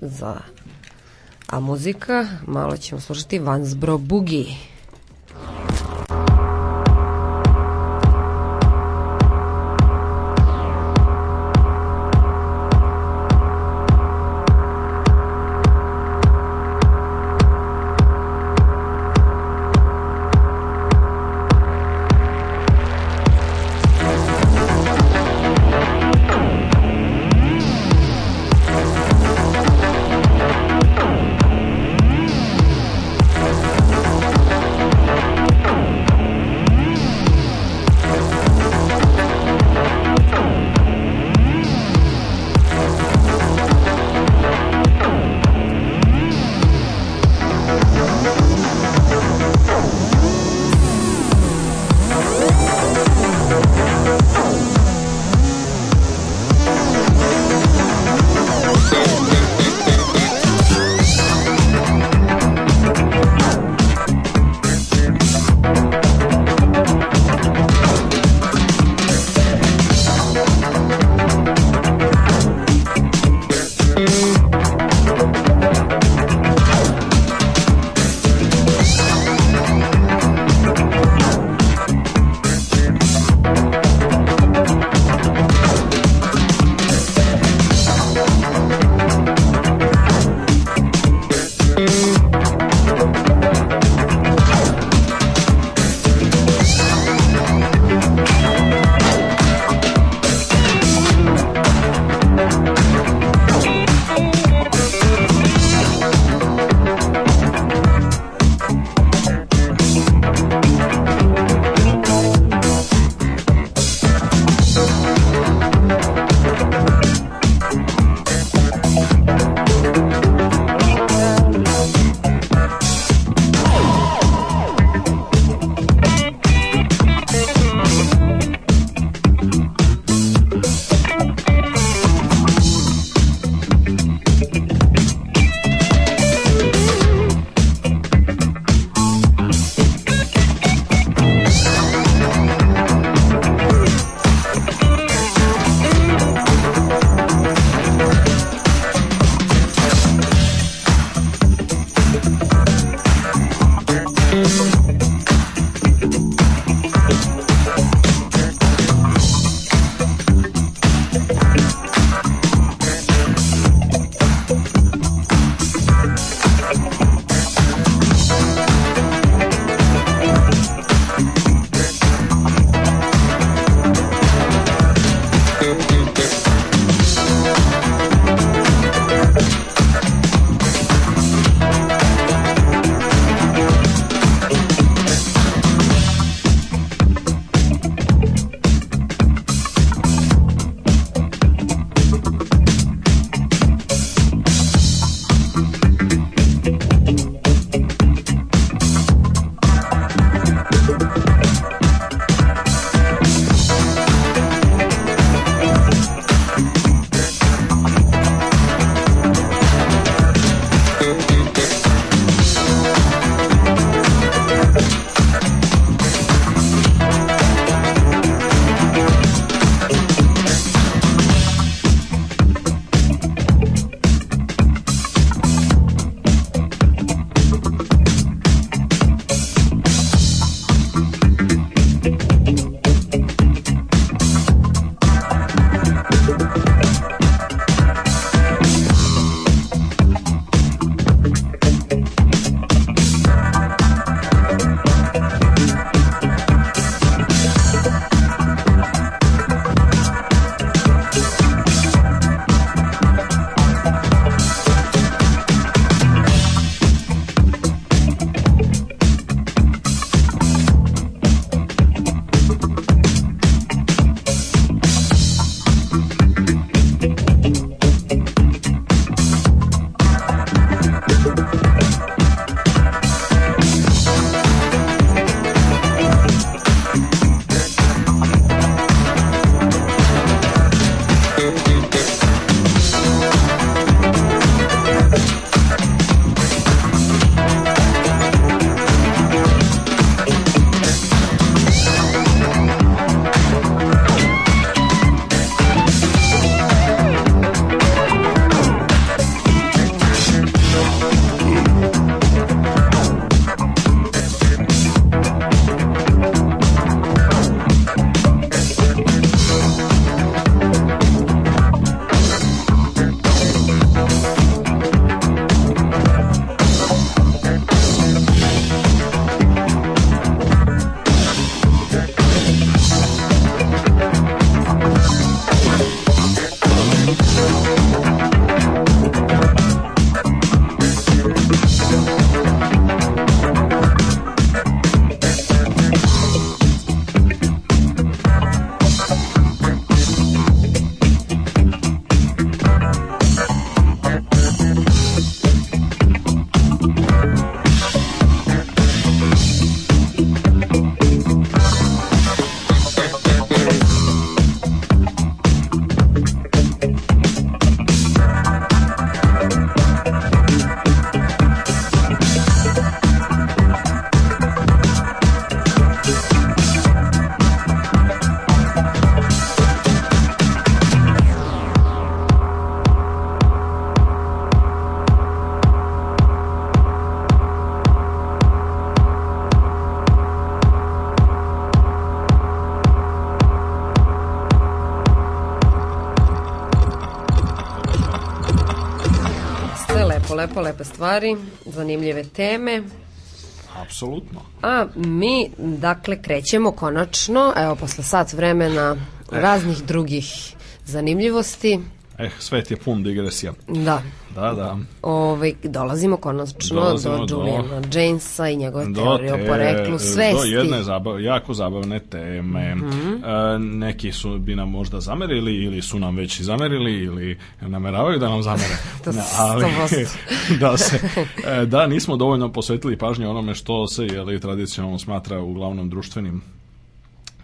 za a muzika, malo ćemo slušati Vansbro Boogie. Lepo, lepe stvari, zanimljive teme. Apsolutno. A mi, dakle, krećemo konačno, evo, posle sat vremena raznih drugih zanimljivosti. Eh, svet je pun digresija. Da. Da, da. Ove, dolazimo konačno Dolazimo do do- Juliana Jamesa i njegove Do teorije o te- poreklu svesti. Do jedne zabav, jako zabavne teme. Mhm. E, neki su bi nam možda zamerili ili su nam već i zamerili ili nameravaju da nam zamere. To sto ali da se e, da nismo dovoljno posvetili pažnje onome što se je li tradicionalno smatra uglavnom društvenim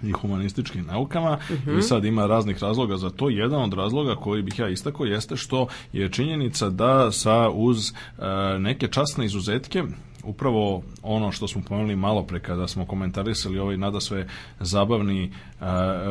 i humanističkim naukama i sad ima raznih razloga za to. Jedan od razloga koji bih ja istakao jeste što je činjenica da sa uz e, neke časne izuzetke upravo ono što smo pomenuli malo pre kada smo komentarisali ovaj nada sve zabavni e,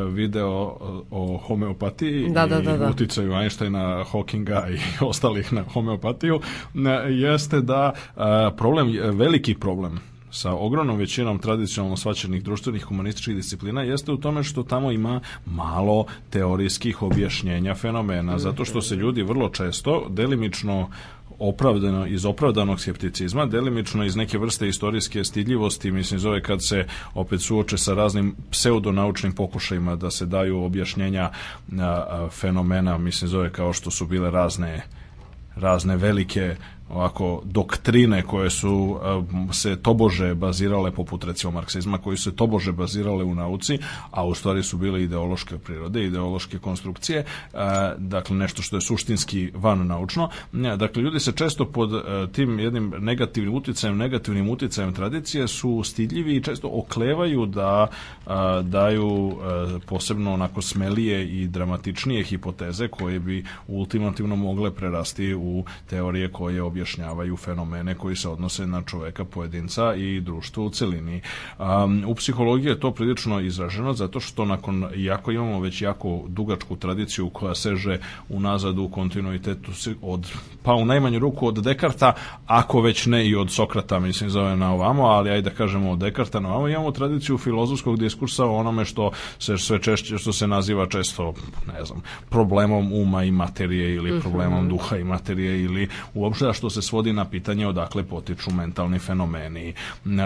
video o, homeopatiji Da, da, i da, da. uticaju Einsteina, Hawkinga i ostalih na homeopatiju ne, jeste da e, problem, veliki problem sa ogromnom većinom tradicionalno svaćenih društvenih humanističkih disciplina jeste u tome što tamo ima malo teorijskih objašnjenja fenomena, zato što se ljudi vrlo često delimično opravdano iz opravdanog skepticizma, delimično iz neke vrste istorijske stidljivosti, mislim zove kad se opet suoče sa raznim pseudonaučnim pokušajima da se daju objašnjenja a, a, fenomena, mislim zove kao što su bile razne razne velike ovako doktrine koje su se tobože bazirale poput recimo marksizma koji su se tobože bazirale u nauci a u stvari su bile ideološke prirode ideološke konstrukcije uh, dakle nešto što je suštinski van naučno Ne, dakle ljudi se često pod uh, tim jednim negativnim uticajem negativnim uticajem tradicije su stidljivi i često oklevaju da daju posebno onako smelije i dramatičnije hipoteze koje bi ultimativno mogle prerasti u teorije koje objašnjavaju fenomene koji se odnose na čoveka, pojedinca i društvo u celini. Um, u psihologiji je to prilično izraženo zato što nakon, iako imamo već jako dugačku tradiciju koja seže unazad u kontinuitetu od, pa u najmanju ruku od Dekarta, ako već ne i od Sokrata, mislim zove na ovamo, ali ajde da kažemo od Dekarta na ovamo, imamo tradiciju filozofskog diskursa o onome što se sve češće, što se naziva često, ne znam, problemom uma i materije ili problemom duha i materije ili uopšte što se svodi na pitanje odakle potiču mentalni fenomeni.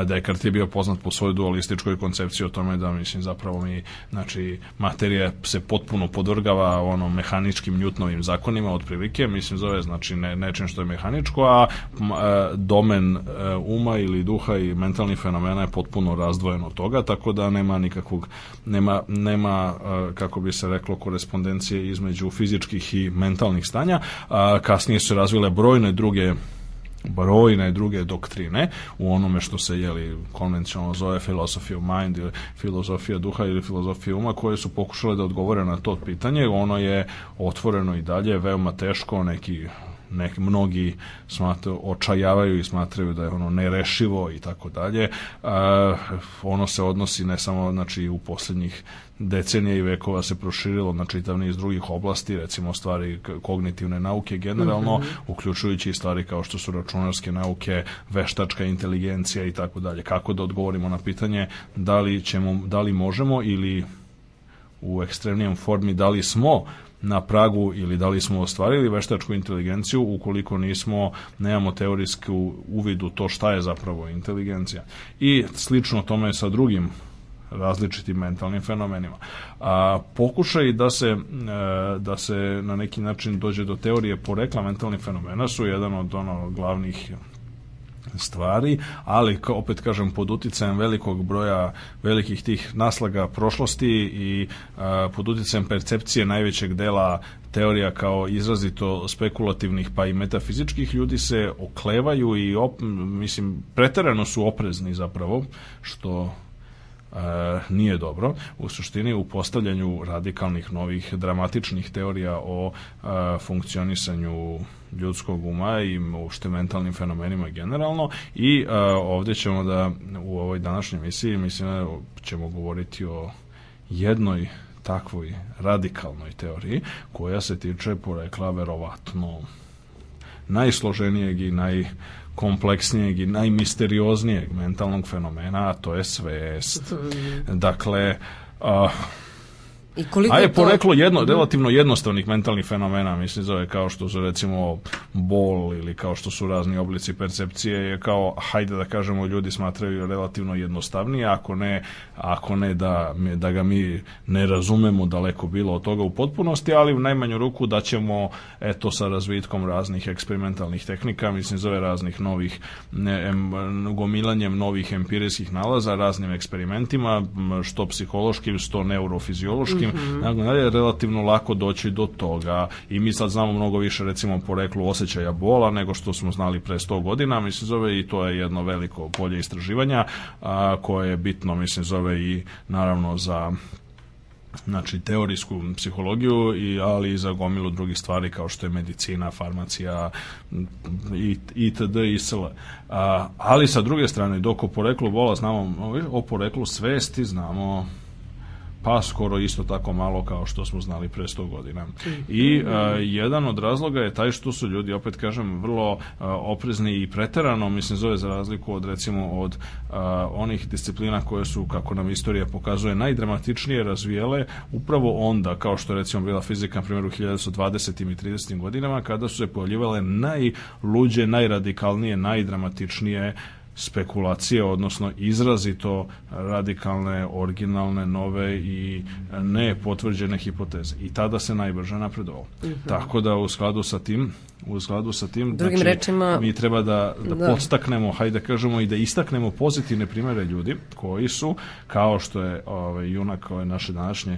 Descartes je bio poznat po svojoj dualističkoj koncepciji o tome da mislim zapravo mi znači materija se potpuno podvrgava ono mehaničkim Newtonovim zakonima otprilike, mislim zove znači ne, nečem što je mehaničko, a e, domen e, uma ili duha i mentalnih fenomena je potpuno razdvojen od toga, tako da nema nikakvog nema, nema e, kako bi se reklo korespondencije između fizičkih i mentalnih stanja. Kasnije su razvile brojne druge brojne druge doktrine u onome što se jeli konvencionalno zove philosophy of mind ili filozofija duha ili filozofija uma koje su pokušale da odgovore na to pitanje. Ono je otvoreno i dalje veoma teško neki neki mnogi smatru, očajavaju i smatraju da je ono nerešivo i tako dalje. A, ono se odnosi ne samo znači u poslednjih decenija i vekova se proširilo na čitav niz drugih oblasti, recimo stvari kognitivne nauke generalno, uključujući i stvari kao što su računarske nauke, veštačka inteligencija i tako dalje. Kako da odgovorimo na pitanje da li ćemo, da li možemo ili u ekstremnijem formi da li smo na pragu ili da li smo ostvarili veštačku inteligenciju ukoliko nismo, nemamo teorijsku uvid u to šta je zapravo inteligencija. I slično tome je sa drugim različitim mentalnim fenomenima. A, pokušaj da se, e, da se na neki način dođe do teorije porekla mentalnih fenomena su jedan od ono glavnih stvari, ali opet kažem pod uticajem velikog broja velikih tih naslaga prošlosti i a, pod uticajem percepcije najvećeg dela teorija kao izrazito spekulativnih pa i metafizičkih ljudi se oklevaju i op, mislim preterano su oprezni zapravo što nije dobro. U suštini u postavljanju radikalnih novih dramatičnih teorija o e, funkcionisanju ljudskog uma i uopšte mentalnim fenomenima generalno i e, ovde ćemo da u ovoj današnjoj emisiji mislim da ćemo govoriti o jednoj takvoj radikalnoj teoriji koja se tiče porekla verovatno najsloženijeg i najkompleksnijeg i najmisterioznijeg mentalnog fenomena, a to je svest. Dakle, a, I koliko A je je to- poreklo jedno, relativno jednostavnih mentalnih fenomena, mislim zove kao što su recimo bol ili kao što su razni oblici percepcije, je kao, hajde da kažemo, ljudi smatraju relativno jednostavnije, ako ne, ako ne da, da ga mi ne razumemo daleko bilo od toga u potpunosti, ali u najmanju ruku da ćemo, eto, sa razvitkom raznih eksperimentalnih tehnika, mislim zove raznih novih, ne, em, gomilanjem novih empirijskih nalaza, raznim eksperimentima, što psihološkim, što neurofiziološkim, mm je relativno lako doći do toga i mi sad znamo mnogo više recimo poreklu osjećaja bola nego što smo znali pre 100 godina, mislim zove i to je jedno veliko polje istraživanja a, koje je bitno, mislim zove i naravno za znači teorijsku psihologiju i ali i za gomilu drugih stvari kao što je medicina, farmacija i itd. i sl. A, ali sa druge strane dok o poreklu bola znamo o poreklu svesti znamo pa skoro isto tako malo kao što smo znali pre 100 godina. I a, jedan od razloga je taj što su ljudi, opet kažem, vrlo a, oprezni i preterano, mislim, zove za razliku od recimo od a, onih disciplina koje su, kako nam istorija pokazuje, najdramatičnije razvijele upravo onda, kao što recimo bila fizika, na primjer, u 1920. i 30. godinama, kada su se pojavljivale najluđe, najradikalnije, najdramatičnije spekulacije, odnosno izrazito radikalne, originalne, nove i ne potvrđene hipoteze. I tada se najbrže napredovalo. Tako da u skladu sa tim u skladu sa tim Drugim znači, rečima- mi treba da, da, Da. podstaknemo, hajde da kažemo i da istaknemo pozitivne primere ljudi koji su, kao što je ovaj, junak ove naše današnje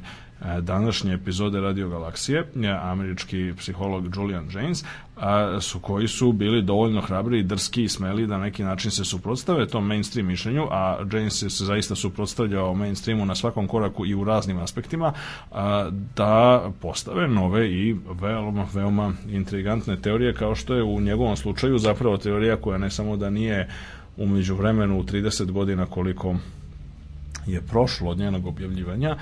današnje epizode Radio Galaksije, e, američki psiholog Julian James, a, su koji su bili dovoljno hrabri i drski i smeli da na neki način se suprotstave tom mainstream mišljenju, a James se zaista suprotstavljao mainstreamu na svakom koraku i u raznim aspektima, a, da postave nove i veoma, veoma intrigantne teorije, kao što je u njegovom slučaju zapravo teorija koja ne samo da nije umeđu vremenu u 30 godina koliko je prošlo od njenog objavljivanja,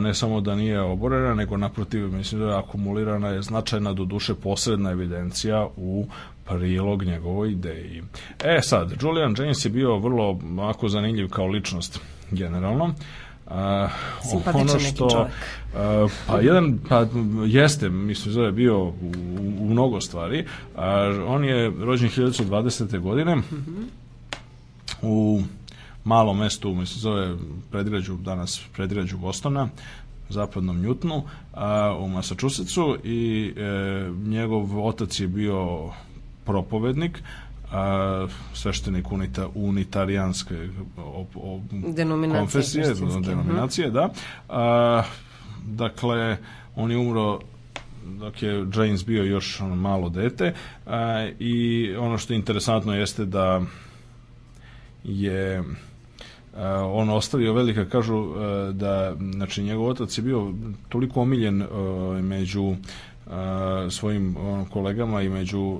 ne samo da nije oborena, nego naprotiv, mislim da je akumulirana je značajna do duše posredna evidencija u prilog njegovoj ideji. E sad, Julian James je bio vrlo ovako zanimljiv kao ličnost generalno. Simpatičan neki čovek. a, pa jedan, pa jeste, mislim da je bio u, u mnogo stvari. A, on je rođen 1920. godine u malom mestu, mislim zove predgrađu, danas predgrađu Bostona, zapadnom Njutnu, a, u Massachusettsu i e, njegov otac je bio propovednik, a, sveštenik unita, unitarijanske op, op, Denominacije konfesije, hrišćanske, mhm. denominacije, da. A, dakle, on je umro dok je James bio još ono malo dete a, i ono što je interesantno jeste da je on ostavio velika kažu a, da znači njegov otac je bio toliko omiljen a, među svojim kolegama i među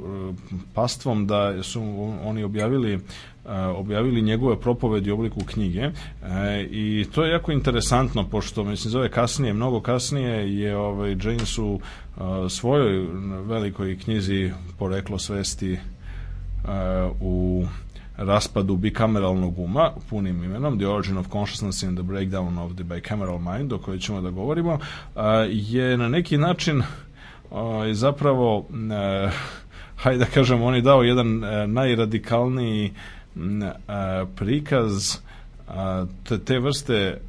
pastvom da su oni objavili objavili njegove propovedi u obliku knjige. I to je jako interesantno pošto mislim zove kasnije mnogo kasnije je ovaj James u svojoj velikoj knjizi poreklo svesti u raspadu bikameralnog uma, punim imenom, The Origin of Consciousness and the Breakdown of the Bicameral Mind, o kojoj ćemo da govorimo, je na neki način zapravo, hajde da kažem, on je dao jedan najradikalniji prikaz te, te vrste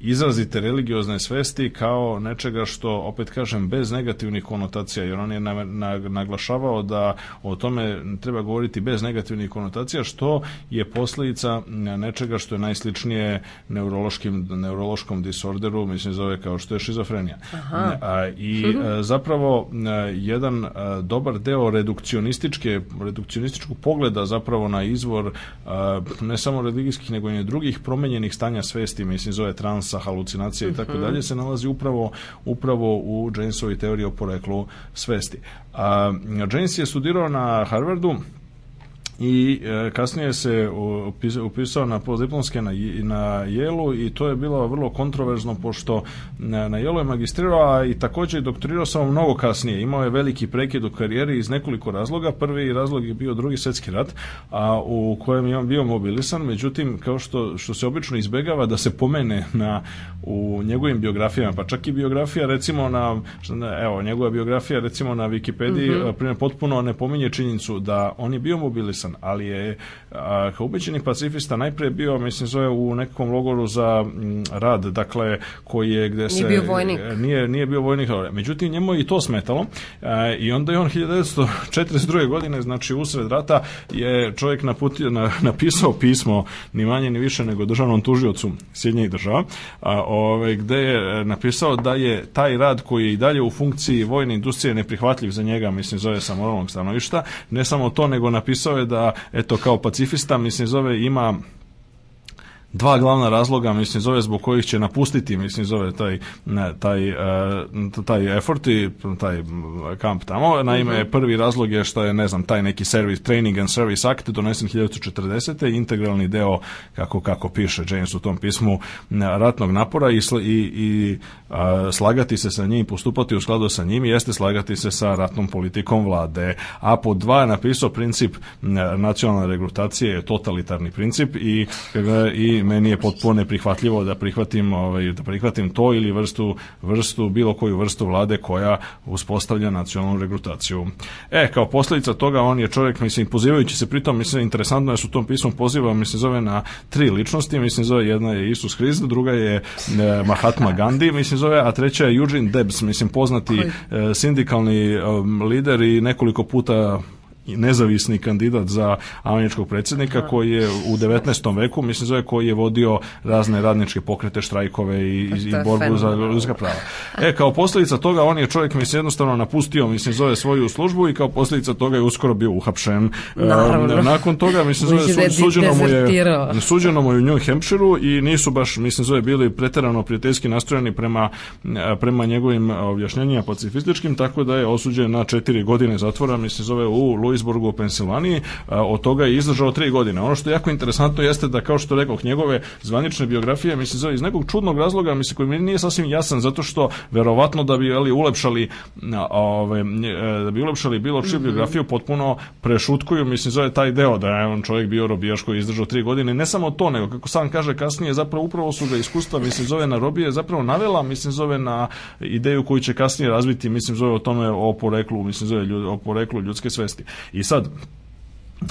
izrazite religiozne svesti kao nečega što, opet kažem, bez negativnih konotacija, jer on je na, na, naglašavao da o tome treba govoriti bez negativnih konotacija, što je posljedica nečega što je najsličnije neurološkim, neurološkom disorderu, mislim zove kao što je šizofrenija. A, I a, zapravo a, jedan a, dobar deo redukcionističke, redukcionističkog pogleda zapravo na izvor ne samo religijskih, nego i drugih promenjenih stanja svesti, mislim zove transa, halucinacija i tako dalje, se nalazi upravo upravo u Jamesovoj teoriji o poreklu svesti. A, James je studirao na Harvardu i e, kasnije se upisao na postdiplomske na, na Jelu i to je bilo vrlo kontroverzno pošto na, na Jelu je magistrirao, a i takođe doktorirao samo mnogo kasnije. Imao je veliki prekid u karijeri iz nekoliko razloga. Prvi razlog je bio drugi svetski rat, a u kojem je on bio mobilisan, međutim, kao što, što se obično izbegava da se pomene na, u njegovim biografijama, pa čak i biografija recimo na, evo, njegova biografija recimo na Wikipediji mm -hmm. potpuno ne pominje činjenicu da on je bio mobilisan, ali je a, kao ubeđeni pacifista najpre bio, mislim, zove u nekom logoru za m, rad, dakle, koji je gde se... Nije bio vojnik. Nije, nije bio vojnik, međutim, njemu je i to smetalo a, i onda je on 1942. godine, znači usred rata, je čovjek naputio, na, napisao pismo, ni manje ni više nego državnom tužiocu Sjednjih država, a, ove, gde je napisao da je taj rad koji je i dalje u funkciji vojne industrije neprihvatljiv za njega, mislim, zove sa moralnog stanovišta, ne samo to, nego napisao je da, eto, kao pacifista, mislim, zove ima dva glavna razloga, mislim, zove zbog kojih će napustiti, mislim, zove taj, ne, taj, uh, taj effort i taj kamp tamo. Naime, mhm. prvi razlog je što je, ne znam, taj neki service, Training and Service Act donesen 1940. integralni deo, kako, kako piše James u tom pismu, ratnog napora i, i, i slagati se sa njim, postupati u skladu sa njim, jeste slagati se sa ratnom politikom vlade. A po dva je napisao princip nacionalne regrutacije, je totalitarni princip i, i meni je potpuno neprihvatljivo da prihvatim ovaj da prihvatim to ili vrstu vrstu bilo koju vrstu vlade koja uspostavlja nacionalnu regrutaciju. E, kao posljedica toga on je čovjek mislim pozivajući se pritom mislim interesantno je su tom pismom poziva mislim zove na tri ličnosti, mislim zove jedna je Isus Hrist, druga je e, Mahatma Gandhi, mislim zove, a treća je Eugene Debs, mislim poznati e, sindikalni e, lider i nekoliko puta nezavisni kandidat za američkog predsjednika da. koji je u 19. veku, mislim zove, koji je vodio razne radničke pokrete, štrajkove i, i borbu za ljudska prava. E, kao posljedica toga on je čovjek, mislim, jednostavno napustio, mislim, zove svoju službu i kao posljedica toga je uskoro bio uhapšen. Naravno. nakon toga, mislim, zove, su, suđeno, mu je, suđeno mu je u New Hampshireu i nisu baš, mislim, zove, bili preterano prijateljski nastrojeni prema, prema njegovim objašnjenjima pacifističkim, tako da je osuđen na četiri godine zatvora, mislim, zove u Louis Louisburgu u Pensilvaniji, od toga je izdržao tri godine. Ono što je jako interesantno jeste da, kao što rekao, njegove zvanične biografije, mislim, iz nekog čudnog razloga, mislim, koji mi nije sasvim jasan, zato što verovatno da bi ali, ulepšali ove, e, da bi ulepšali bilo čiju -hmm. biografiju, potpuno prešutkuju, mislim, zove taj deo da je on čovjek bio robijaš koji je izdržao tri godine. Ne samo to, nego, kako sam kaže kasnije, zapravo upravo su ga iskustva, mislim, zove na robije, zapravo navela, mislim, zove na ideju koju će kasnije razviti, mislim, zove o tome o poreklu, mislim, zove ljud, o poreklu ljudske svesti. I sad,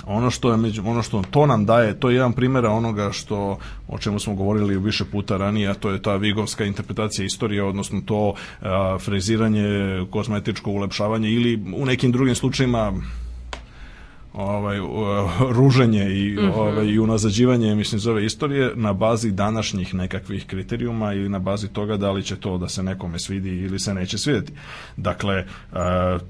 ono što je među, ono što to nam daje, to je jedan primjer onoga što o čemu smo govorili više puta ranije, a to je ta vigovska interpretacija istorije, odnosno to a, freziranje, kozmetičko ulepšavanje ili u nekim drugim slučajima ovaj ruženje i -hmm. ovaj i unazađivanje mislim zove istorije na bazi današnjih nekakvih kriterijuma ili na bazi toga da li će to da se nekome svidi ili se neće svideti. Dakle,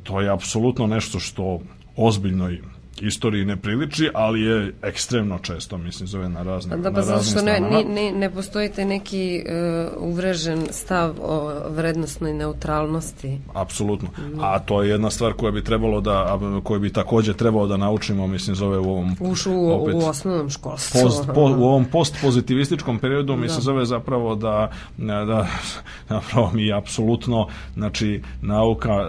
to je apsolutno nešto što ozbiljnoj istoriji ne priliči, ali je ekstremno često, mislim, zove na razne Da, pa zato što ne, ne, ne postoji te neki uh, uvrežen stav o vrednostnoj neutralnosti. Apsolutno. Mm. A to je jedna stvar koja bi trebalo da, koju bi takođe trebalo da naučimo, mislim, zove u ovom... Ušu u, opet, u osnovnom školstvu. Post, po, u ovom postpozitivističkom periodu, da. mislim, zove zapravo da, da zapravo mi apsolutno, znači, nauka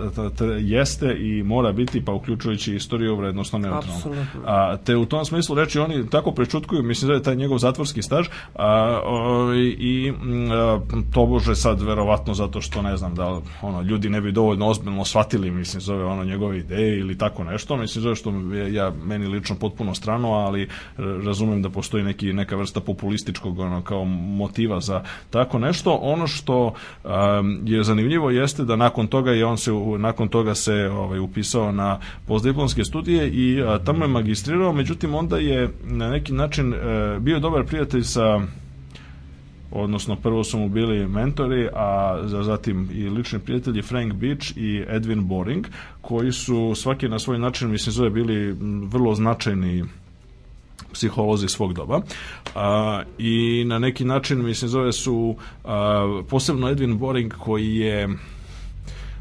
jeste i mora biti, pa uključujući istoriju vrednostno neutralnosti neutralno. A, te u tom smislu reči oni tako prečutkuju, mislim da je taj njegov zatvorski staž a, o, i a, to bože sad verovatno zato što ne znam da ono ljudi ne bi dovoljno ozbiljno shvatili mislim zove ono njegove ideje ili tako nešto, mislim zove što je ja meni lično potpuno strano, ali razumem da postoji neki neka vrsta populističkog ono kao motiva za tako nešto. Ono što a, je zanimljivo jeste da nakon toga je on se nakon toga se ovaj upisao na postdiplomske studije i tamo je magistrirao, međutim onda je na neki način e, bio dobar prijatelj sa odnosno prvo su mu bili mentori, a zatim i lični prijatelji Frank Beach i Edwin Boring, koji su svaki na svoj način, mislim, zove bili vrlo značajni psiholozi svog doba. A, i na neki način mislim zove su a, posebno Edwin Boring koji je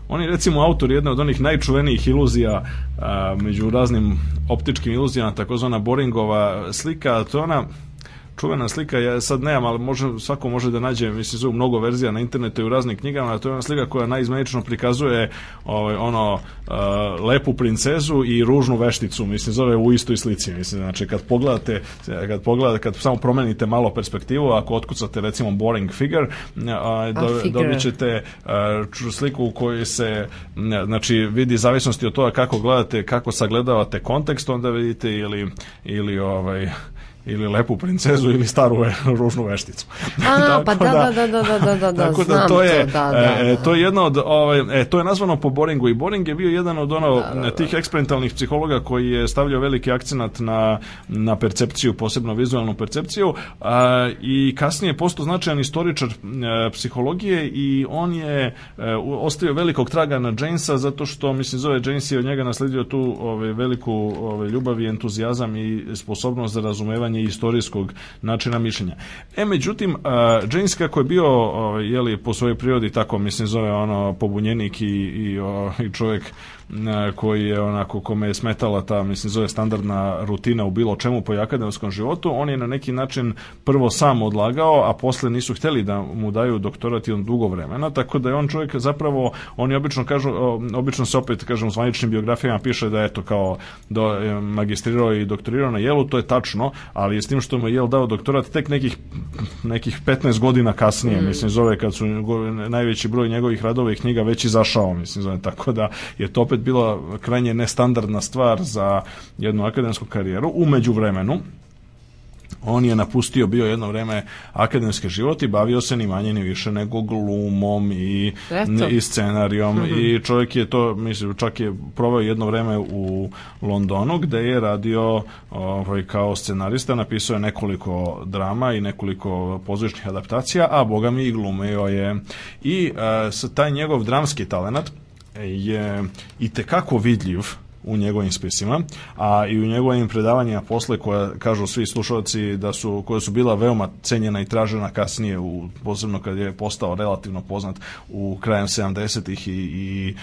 on je recimo autor jedne od onih najčuvenijih iluzija a, među raznim optičkim iluzijama, takozvana Boringova slika, to je ona čuvena slika, ja sad nemam, ali može, svako može da nađe, mislim, zove mnogo verzija na internetu i u raznim knjigama, to je ona slika koja najizmenično prikazuje ovaj, ono, uh, lepu princezu i ružnu vešticu, mislim, zove u istoj slici, mislim, znači, kad pogledate, kad pogledate, kad samo promenite malo perspektivu, ako otkucate, recimo, boring figure, uh, do, figure. dobit ćete uh, sliku u kojoj se, znači, vidi zavisnosti od toga kako gledate, kako sagledavate kontekst, onda vidite ili, ili ovaj, ili lepu princezu ili staru ružnu vešticu. A, pa da, da, da, da, da, da, da, tako da znam to je, to, da, da, e, da. to je jedno od, ovaj, e, to je nazvano po Boringu i Boring je bio jedan od ono, Da, da, da. tih eksperimentalnih psihologa koji je stavljao veliki akcenat na, na percepciju, posebno vizualnu percepciju a, i kasnije je postao značajan istoričar e, psihologije i on je e, u- ostavio velikog traga na Jamesa zato što, mislim, zove James je od njega nasledio tu ovaj, veliku ovaj, ljubav i entuzijazam i sposobnost za razumevanje istorijskog načina mišljenja. E, međutim, James kako je bio ovaj, jeli, po svojoj prirodi tako, mislim, zove ono pobunjenik i, i, i čovjek koji je onako kome je smetala ta mislim zove standardna rutina u bilo čemu po akademskom životu on je na neki način prvo sam odlagao a posle nisu hteli da mu daju doktorat i on dugo vremena tako da je on čovjek zapravo oni obično kažu obično se opet kažem u zvaničnim biografijama piše da je to kao do, je magistrirao i doktorirao na Jelu to je tačno ali je s tim što mu je Jel dao doktorat tek nekih nekih 15 godina kasnije mislim zove kad su najveći broj njegovih radova i knjiga već izašao mislim zove tako da je to opet bila krajnje nestandardna stvar za jednu akademsku karijeru u međuvremenu on je napustio bio jedno vreme akademski život i bavio se ni manje ni više nego glumom i, Eto. i scenarijom i čovjek je to, mislim, čak je proveo jedno vreme u Londonu gde je radio ovaj, kao scenarista, napisao je nekoliko drama i nekoliko pozorišnih adaptacija, a boga mi i glumio je. I s- taj njegov dramski talenat je i tekako vidljiv u njegovim spisima, a i u njegovim predavanjima posle koja kažu svi slušalci da su koja su bila veoma cenjena i tražena kasnije u posebno kad je postao relativno poznat u krajem 70-ih i, i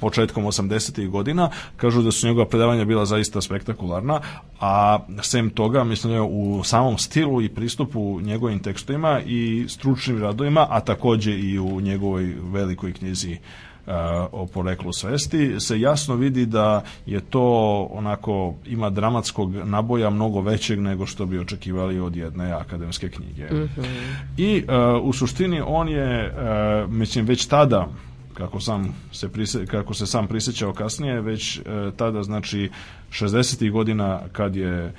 početkom 80. godina, kažu da su njegova predavanja bila zaista spektakularna, a sem toga, mislim da u samom stilu i pristupu njegovim tekstovima i stručnim radovima, a takođe i u njegovoj velikoj knjizi uh, o poreklu svesti, se jasno vidi da je to onako ima dramatskog naboja mnogo većeg nego što bi očekivali od jedne akademske knjige. I uh, u suštini on je, uh, mislim, već tada kako sam se prise, kako se sam prisjećao kasnije, već e, tada znači 60. godina kad je e,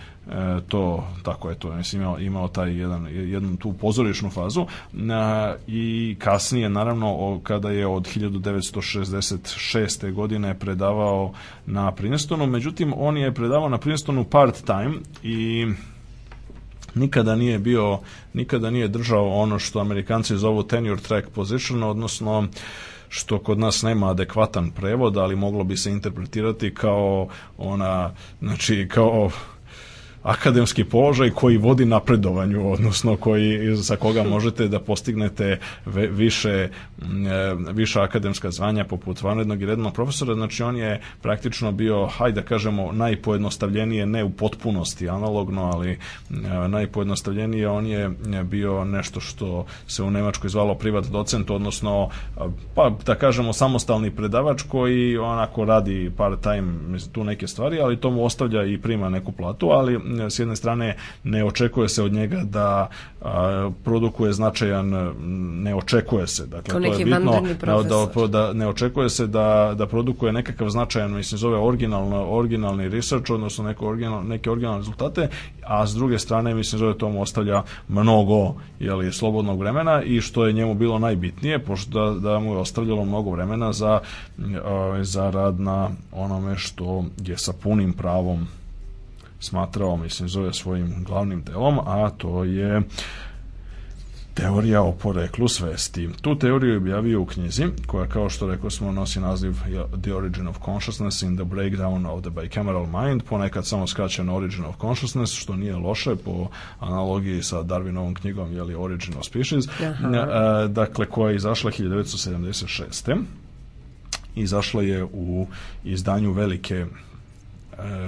to tako je to mislim imao, imao taj jedan jednu tu pozorišnu fazu na, i kasnije naravno o, kada je od 1966. godine predavao na Princetonu međutim on je predavao na Princetonu part time i nikada nije bio nikada nije držao ono što Amerikanci zovu tenure track position odnosno što kod nas nema adekvatan prevod, ali moglo bi se interpretirati kao ona, znači kao akademski položaj koji vodi napredovanju, odnosno koji sa koga možete da postignete više e, više akademska zvanja poput vanrednog i rednog profesora, znači on je praktično bio, hajde da kažemo, najpojednostavljenije, ne u potpunosti analogno, ali e, najpojednostavljenije. On je bio nešto što se u Nemačkoj zvalo privat docent, odnosno pa da kažemo samostalni predavač koji onako radi part time tu neke stvari, ali to mu ostavlja i prima neku platu, ali s jedne strane ne očekuje se od njega da a, produkuje značajan ne očekuje se dakle Kao to je bitno da, da, da ne očekuje se da, da produkuje nekakav značajan mislim zove originalno originalni research odnosno neko original, neke originalne rezultate a s druge strane mislim zove to mu ostavlja mnogo jeli, slobodnog vremena i što je njemu bilo najbitnije pošto da, da mu je ostavljalo mnogo vremena za, a, za rad na onome što je sa punim pravom smatrao, mislim, zove svojim glavnim delom, a to je teorija o poreklu svesti. Tu teoriju je objavio u knjizi, koja kao što rekao smo nosi naziv The Origin of Consciousness in the Breakdown of the Bicameral Mind, ponekad samo skraćeno Origin of Consciousness, što nije loše po analogiji sa Darwinovom knjigom, jeli Origin of Species, Aha. E, dakle, koja je izašla 1976. izašla je u izdanju velike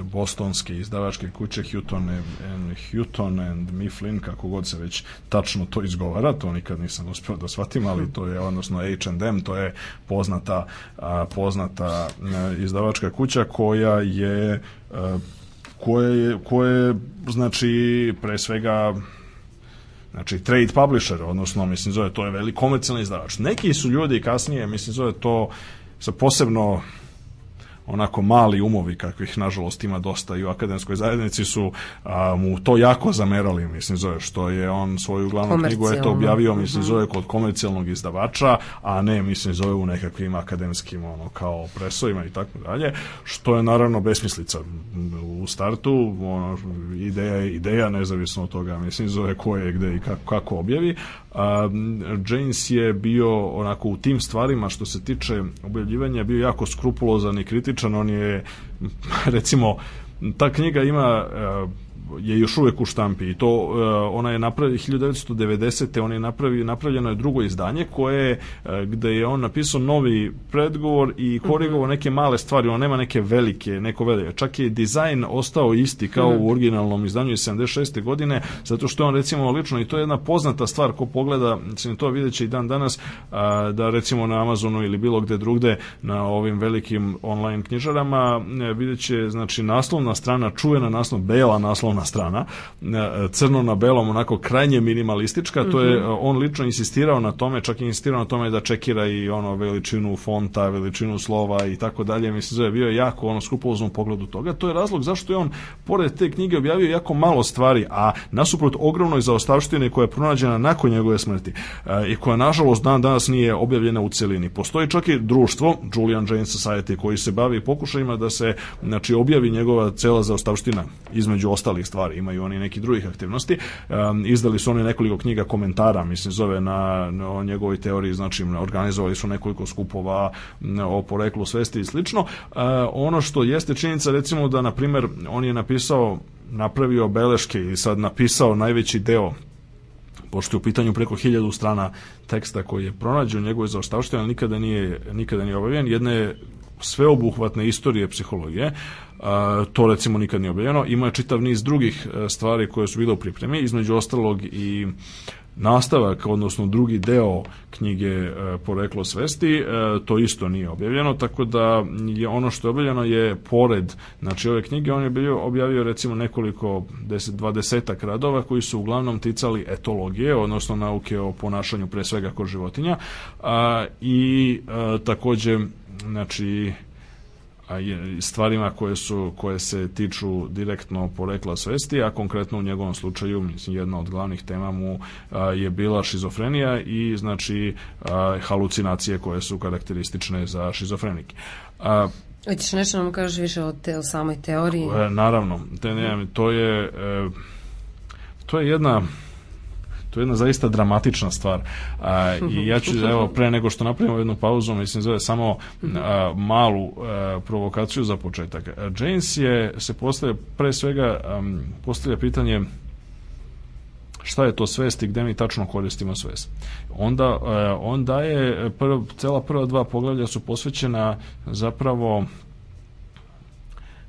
bostonske izdavačke kuće Houghton and, Houghton and Mifflin, kako god se već tačno to izgovara, to nikad nisam uspio da shvatim, ali to je odnosno H&M, to je poznata, poznata e, izdavačka kuća koja je e, koje je, koje znači pre svega znači trade publisher, odnosno mislim zove to je velik komercijalni izdavač. Neki su ljudi kasnije, mislim zove to sa posebno onako mali umovi kakvih nažalost ima dosta i u akademskoj zajednici su a, mu to jako zamerali mislim zove što je on svoju glavnu knjigu eto objavio mislim mhm. zove kod komercijalnog izdavača a ne mislim zove u nekakvim akademskim ono kao presovima i tako dalje što je naravno besmislica u startu ono, ideja je ideja nezavisno od toga mislim zove ko je gde i kako, kako objavi a, James je bio onako u tim stvarima što se tiče objavljivanja bio jako skrupulozan i kritičan. On je recimo ta knjiga ima je još uvek u štampi i to uh, ona je napravila 1990. on je napravi, napravljeno je drugo izdanje koje uh, gde je on napisao novi predgovor i korigovao mhm. neke male stvari, on nema neke velike, neko velike. Čak je dizajn ostao isti kao u originalnom izdanju iz 76. godine, zato što je on recimo lično i to je jedna poznata stvar ko pogleda, mislim to videće i dan danas uh, da recimo na Amazonu ili bilo gde drugde na ovim velikim online knjižarama videće znači naslovna strana, čujena naslov, bela naslovna naslovna strana, e, crno na belom, onako krajnje minimalistička, to je, mhm. on lično insistirao na tome, čak i insistirao na tome da čekira i ono veličinu fonta, veličinu slova i tako dalje, mislim da je bio jako ono skupoznom pogledu toga, to je razlog zašto je on pored te knjige objavio jako malo stvari, a nasuprot ogromnoj zaostavštine koja je pronađena nakon njegove smrti e, i koja nažalost dan danas nije objavljena u celini. Postoji čak i društvo, Julian Jane Society, koji se bavi pokušajima da se znači, objavi njegova cela zaostavština između ostalih stvari, imaju oni neki drugih aktivnosti. Um, izdali su oni nekoliko knjiga komentara, mislim, zove na, na o njegovoj teoriji, znači organizovali su nekoliko skupova o poreklu svesti i slično. Uh, ono što jeste činjenica, recimo da, na primer, on je napisao napravio beleške i sad napisao najveći deo pošto je u pitanju preko hiljadu strana teksta koji je pronađen u njegovoj nikada nije, nikada nije obavljen. Jedna je sveobuhvatne istorije psihologije, to recimo nikad nije objavljeno. Ima čitav niz drugih e, stvari koje su bile u pripremi, između ostalog i nastavak, odnosno drugi deo knjige e, Poreklo svesti, e, to isto nije objavljeno, tako da je ono što je objavljeno je pored znači ove knjige, on je bio objavio recimo nekoliko deset, dvadesetak radova koji su uglavnom ticali etologije, odnosno nauke o ponašanju pre svega kod životinja. A, i a, takođe znači stvarima koje su koje se tiču direktno porekla svesti, a konkretno u njegovom slučaju mislim jedna od glavnih tema mu a, je bila šizofrenija i znači a, halucinacije koje su karakteristične za šizofrenike. A, Hoćeš nešto nam kažeš više o, te, o samoj teoriji? E, naravno, te, ne, to je e, to je jedna to je jedna zaista dramatična stvar. A, I ja ću, evo, pre nego što napravimo jednu pauzu, mislim, zove samo a, malu a, provokaciju za početak. James je, se postavlja, pre svega, a, postavlja pitanje šta je to svest i gde mi tačno koristimo svest. Onda, onda je prv, cela prva dva poglavlja su posvećena zapravo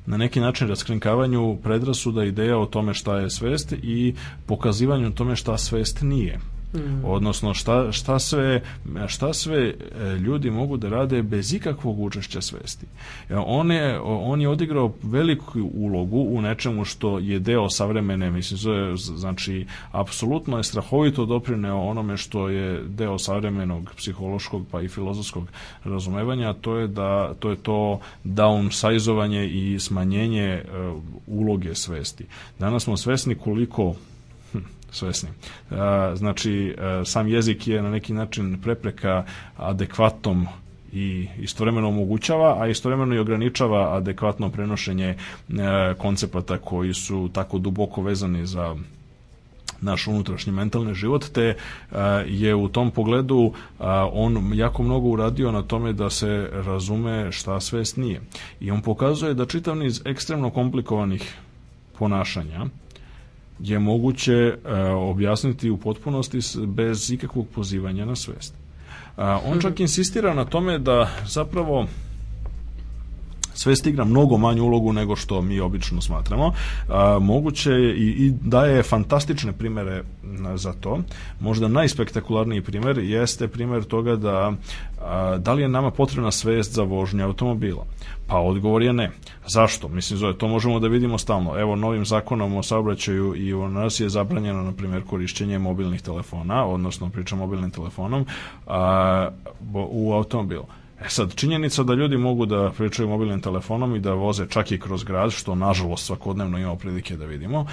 na neki način raskrinkavanju predrasuda ideja o tome šta je svest i pokazivanju tome šta svest nije. Mm. Odnosno šta, šta, sve, šta sve e, ljudi mogu da rade bez ikakvog učešća svesti. E, on je, on je odigrao veliku ulogu u nečemu što je deo savremene, mislim, zove, znači, apsolutno je strahovito doprineo onome što je deo savremenog psihološkog pa i filozofskog razumevanja, to je da to je to downsizovanje i smanjenje uh, uloge svesti. Danas smo svesni koliko svesni. Znači, sam jezik je na neki način prepreka adekvatnom i istovremeno omogućava, a istovremeno i ograničava adekvatno prenošenje koncepata koji su tako duboko vezani za naš unutrašnji mentalni život, te je u tom pogledu on jako mnogo uradio na tome da se razume šta svest nije. I on pokazuje da čitav niz ekstremno komplikovanih ponašanja, je moguće e, objasniti u potpunosti bez ikakvog pozivanja na svest. On čak insistira na tome da zapravo svest igra mnogo manju ulogu nego što mi obično smatramo. A, moguće je i, i daje fantastične primere za to. Možda najspektakularniji primer jeste primer toga da a, da li je nama potrebna svest za vožnju automobila. Pa odgovor je ne. Zašto? Mislim, zove, to možemo da vidimo stalno. Evo, novim zakonom o saobraćaju i u nas je zabranjeno, na primjer, korišćenje mobilnih telefona, odnosno priča mobilnim telefonom, a, u automobilu. E sad, činjenica da ljudi mogu da pričaju mobilnim telefonom i da voze čak i kroz grad, što nažalost svakodnevno imamo prilike da vidimo,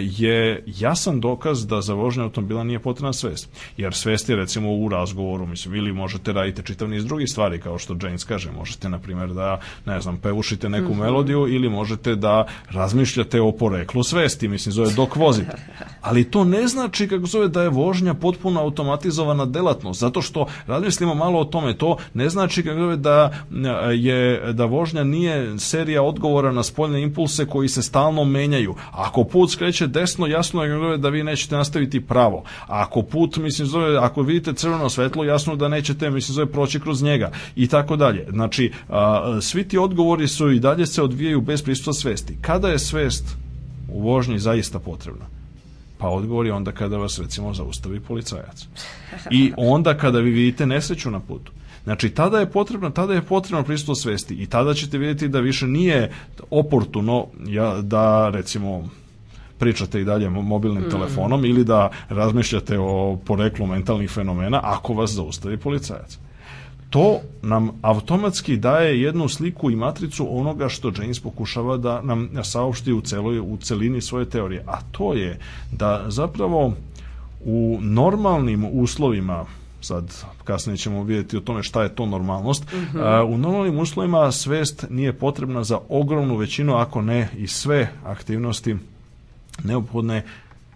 je jasan dokaz da za vožnje automobila nije potrebna svest. Jer svest je recimo u razgovoru, mislim, ili možete raditi čitav niz drugih stvari, kao što James kaže, možete, na primjer, da, ne znam, pevušite neku mm -hmm. melodiju ili možete da razmišljate o poreklu svesti, mislim, zove dok vozite. Ali to ne znači, kako zove, da je vožnja potpuno automatizovana delatnost, zato što razmislimo malo o tome, to ne znači kako da je da vožnja nije serija odgovora na spoljne impulse koji se stalno menjaju. Ako put skreće desno, jasno je da vi nećete nastaviti pravo. Ako put, mislim, zove, ako vidite crveno svetlo, jasno da nećete, mislim, zove, proći kroz njega i tako dalje. Znači, a, svi ti odgovori su i dalje se odvijaju bez prisustva svesti. Kada je svest u vožnji zaista potrebna? Pa odgovor je onda kada vas recimo zaustavi policajac. I onda kada vi vidite nesreću na putu. Znači, tada je potrebno, tada je potrebno prisustvo svesti i tada ćete vidjeti da više nije oportuno ja, da, recimo, pričate i dalje mobilnim mm. telefonom ili da razmišljate o poreklu mentalnih fenomena ako vas zaustavi policajac. To nam automatski daje jednu sliku i matricu onoga što James pokušava da nam saopšti u, celoj, u celini svoje teorije. A to je da zapravo u normalnim uslovima sad kasnije ćemo vidjeti o tome šta je to normalnost. Uh mhm. -huh. u normalnim uslovima svest nije potrebna za ogromnu većinu, ako ne i sve aktivnosti neophodne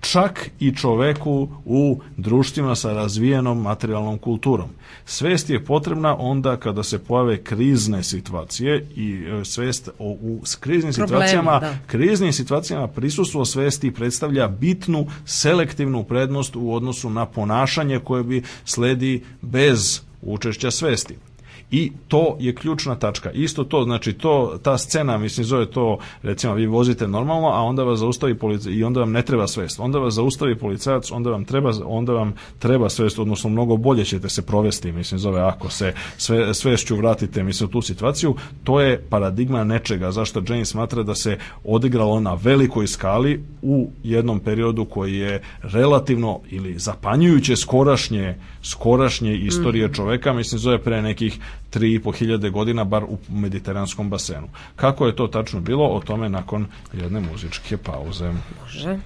čak i čoveku u društvima sa razvijenom materijalnom kulturom. Svest je potrebna onda kada se pojave krizne situacije i e, svest o, u kriznim Problemi, situacijama da. kriznim situacijama prisustvo svesti predstavlja bitnu selektivnu prednost u odnosu na ponašanje koje bi sledi bez učešća svesti. I to je ključna tačka. Isto to, znači to, ta scena, mislim, zove to, recimo, vi vozite normalno, a onda vas zaustavi policajac i onda vam ne treba svest. Onda vas zaustavi policajac, onda vam treba, onda vam treba svest, odnosno mnogo bolje ćete se provesti, mislim, zove, ako se sve, svešću vratite, mislim, u tu situaciju, to je paradigma nečega, zašto James smatra da se odigralo na velikoj skali u jednom periodu koji je relativno ili zapanjujuće skorašnje, skorašnje istorije mm. čoveka, mislim, zove pre nekih 3.500 godina, bar u mediteranskom basenu. Kako je to tačno bilo, o tome nakon jedne muzičke pauze. Može.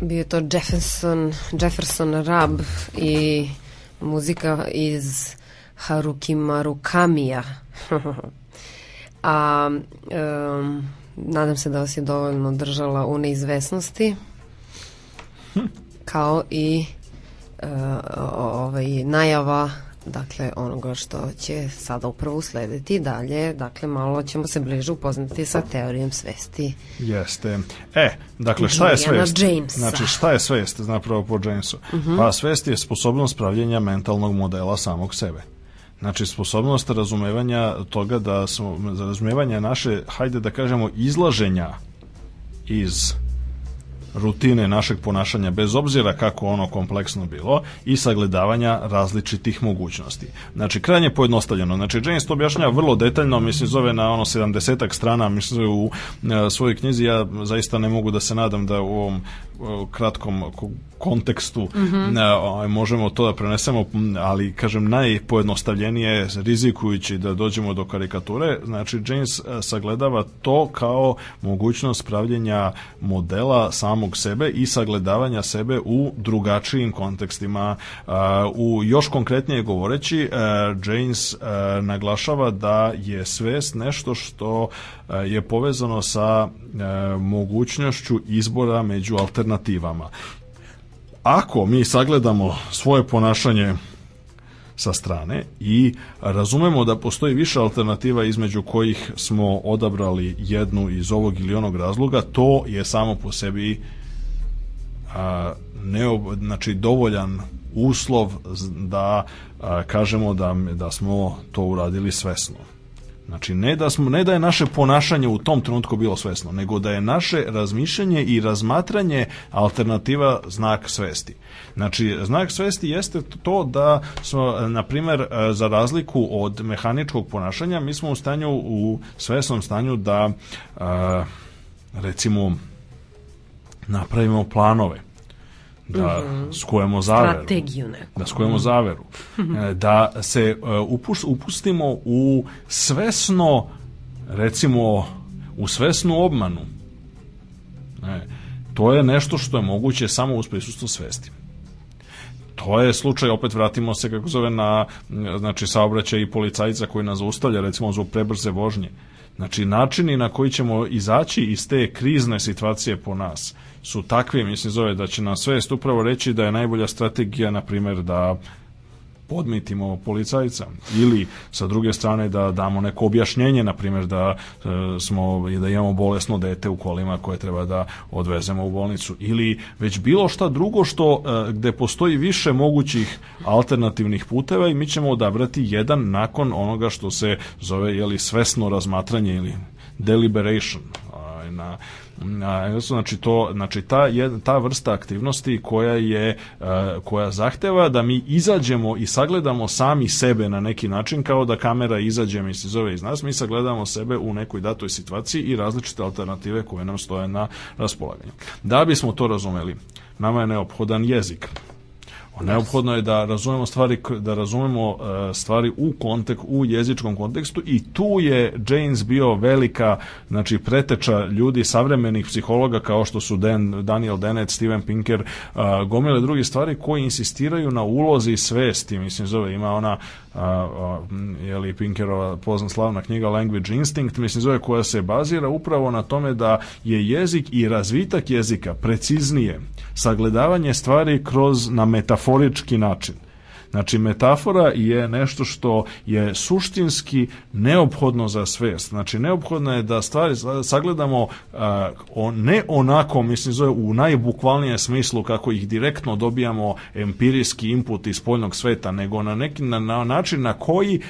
Bio to Jefferson, Jefferson Rab i muzika iz Haruki Marukamija. A um, nadam se da vas je dovoljno držala u neizvesnosti kao i uh, ovaj, najava dakle onoga što će sada upravo uslediti dalje, dakle malo ćemo se bliže upoznati sa teorijom svesti. Jeste. E, dakle šta je svest? Jamesa. Znači šta je svest zapravo po Jamesu? Mhm. Pa svest je sposobnost pravljenja mentalnog modela samog sebe. Znači sposobnost razumevanja toga da smo, za razumevanje naše, hajde da kažemo, izlaženja iz rutine našeg ponašanja bez obzira kako ono kompleksno bilo i sagledavanja različitih mogućnosti. Znači krajnje pojednostavljeno. Znači James to objašnjava vrlo detaljno, mislim zove na ono 70 strana, mislim u e, svojoj knjizi ja zaista ne mogu da se nadam da u ovom e, kratkom ko- kontekstu mm možemo to da prenesemo, ali kažem najpojednostavljenije rizikujući da dođemo do karikature, znači James sagledava to kao mogućnost pravljenja modela samog sebe i sagledavanja sebe u drugačijim kontekstima. U još konkretnije govoreći, e, James e, naglašava da je svest nešto što e, je povezano sa mogućnošću izbora među alternativama. Ako mi sagledamo svoje ponašanje sa strane i razumemo da postoji više alternativa između kojih smo odabrali jednu iz ovog ili onog razloga, to je samo po sebi a, neob, znači dovoljan uslov da a, kažemo da, da smo to uradili svesno. Znači, ne da, smo, ne da je naše ponašanje u tom trenutku bilo svesno, nego da je naše razmišljanje i razmatranje alternativa znak svesti. Znači, znak svesti jeste to da smo, na primer, za razliku od mehaničkog ponašanja, mi smo u stanju, u svesnom stanju da, recimo, napravimo planove, da skujemo zaveru Strategiju neku. da skujemo zaveru, e, da se e, upus- upustimo u svesno, recimo, u svesnu obmanu. E, to je nešto što je moguće samo uz prisustvo svesti. To je slučaj, opet vratimo se kako zove na znači saobraćaj i policajca koji nas zaustavlja recimo zbog prebrze vožnje. Znači načini na koji ćemo izaći iz te krizne situacije po nas su takvi, mislim zove da će nam svest upravo reći da je najbolja strategija na primjer da podmitimo policajca ili sa druge strane da damo neko objašnjenje na primjer da e, smo i da imamo bolesno dete u kolima koje treba da odvezemo u bolnicu ili već bilo šta drugo što e, gde postoji više mogućih alternativnih puteva i mi ćemo odabrati jedan nakon onoga što se zove jeli svesno razmatranje ili deliberation na na znači to znači ta ta vrsta aktivnosti koja je e, koja zahteva da mi izađemo i sagledamo sami sebe na neki način kao da kamera izađe mi se zove iz nas mi sagledamo sebe u nekoj datoj situaciji i različite alternative koje nam stoje na raspolaganju. Da bismo to razumeli nama je neophodan jezik Neophodno je da razumemo stvari da razumemo e, stvari u kontek u jezičkom kontekstu i tu je James bio velika znači preteča ljudi savremenih psihologa kao što su Dan, Daniel Dennett, Steven Pinker, gomile drugi stvari koji insistiraju na ulozi svesti, mislim zove ima ona a, a, je li Pinkerova pozna slavna knjiga Language Instinct, mislim zove koja se bazira upravo na tome da je jezik i razvitak jezika preciznije sagledavanje stvari kroz na metaforički način. Znači, metafora je nešto što je suštinski neophodno za svest. Znači, neophodno je da stvari sagledamo o, ne onako, mislim, zove u najbukvalnijem smislu kako ih direktno dobijamo empirijski input iz spoljnog sveta, nego na neki na, na način na koji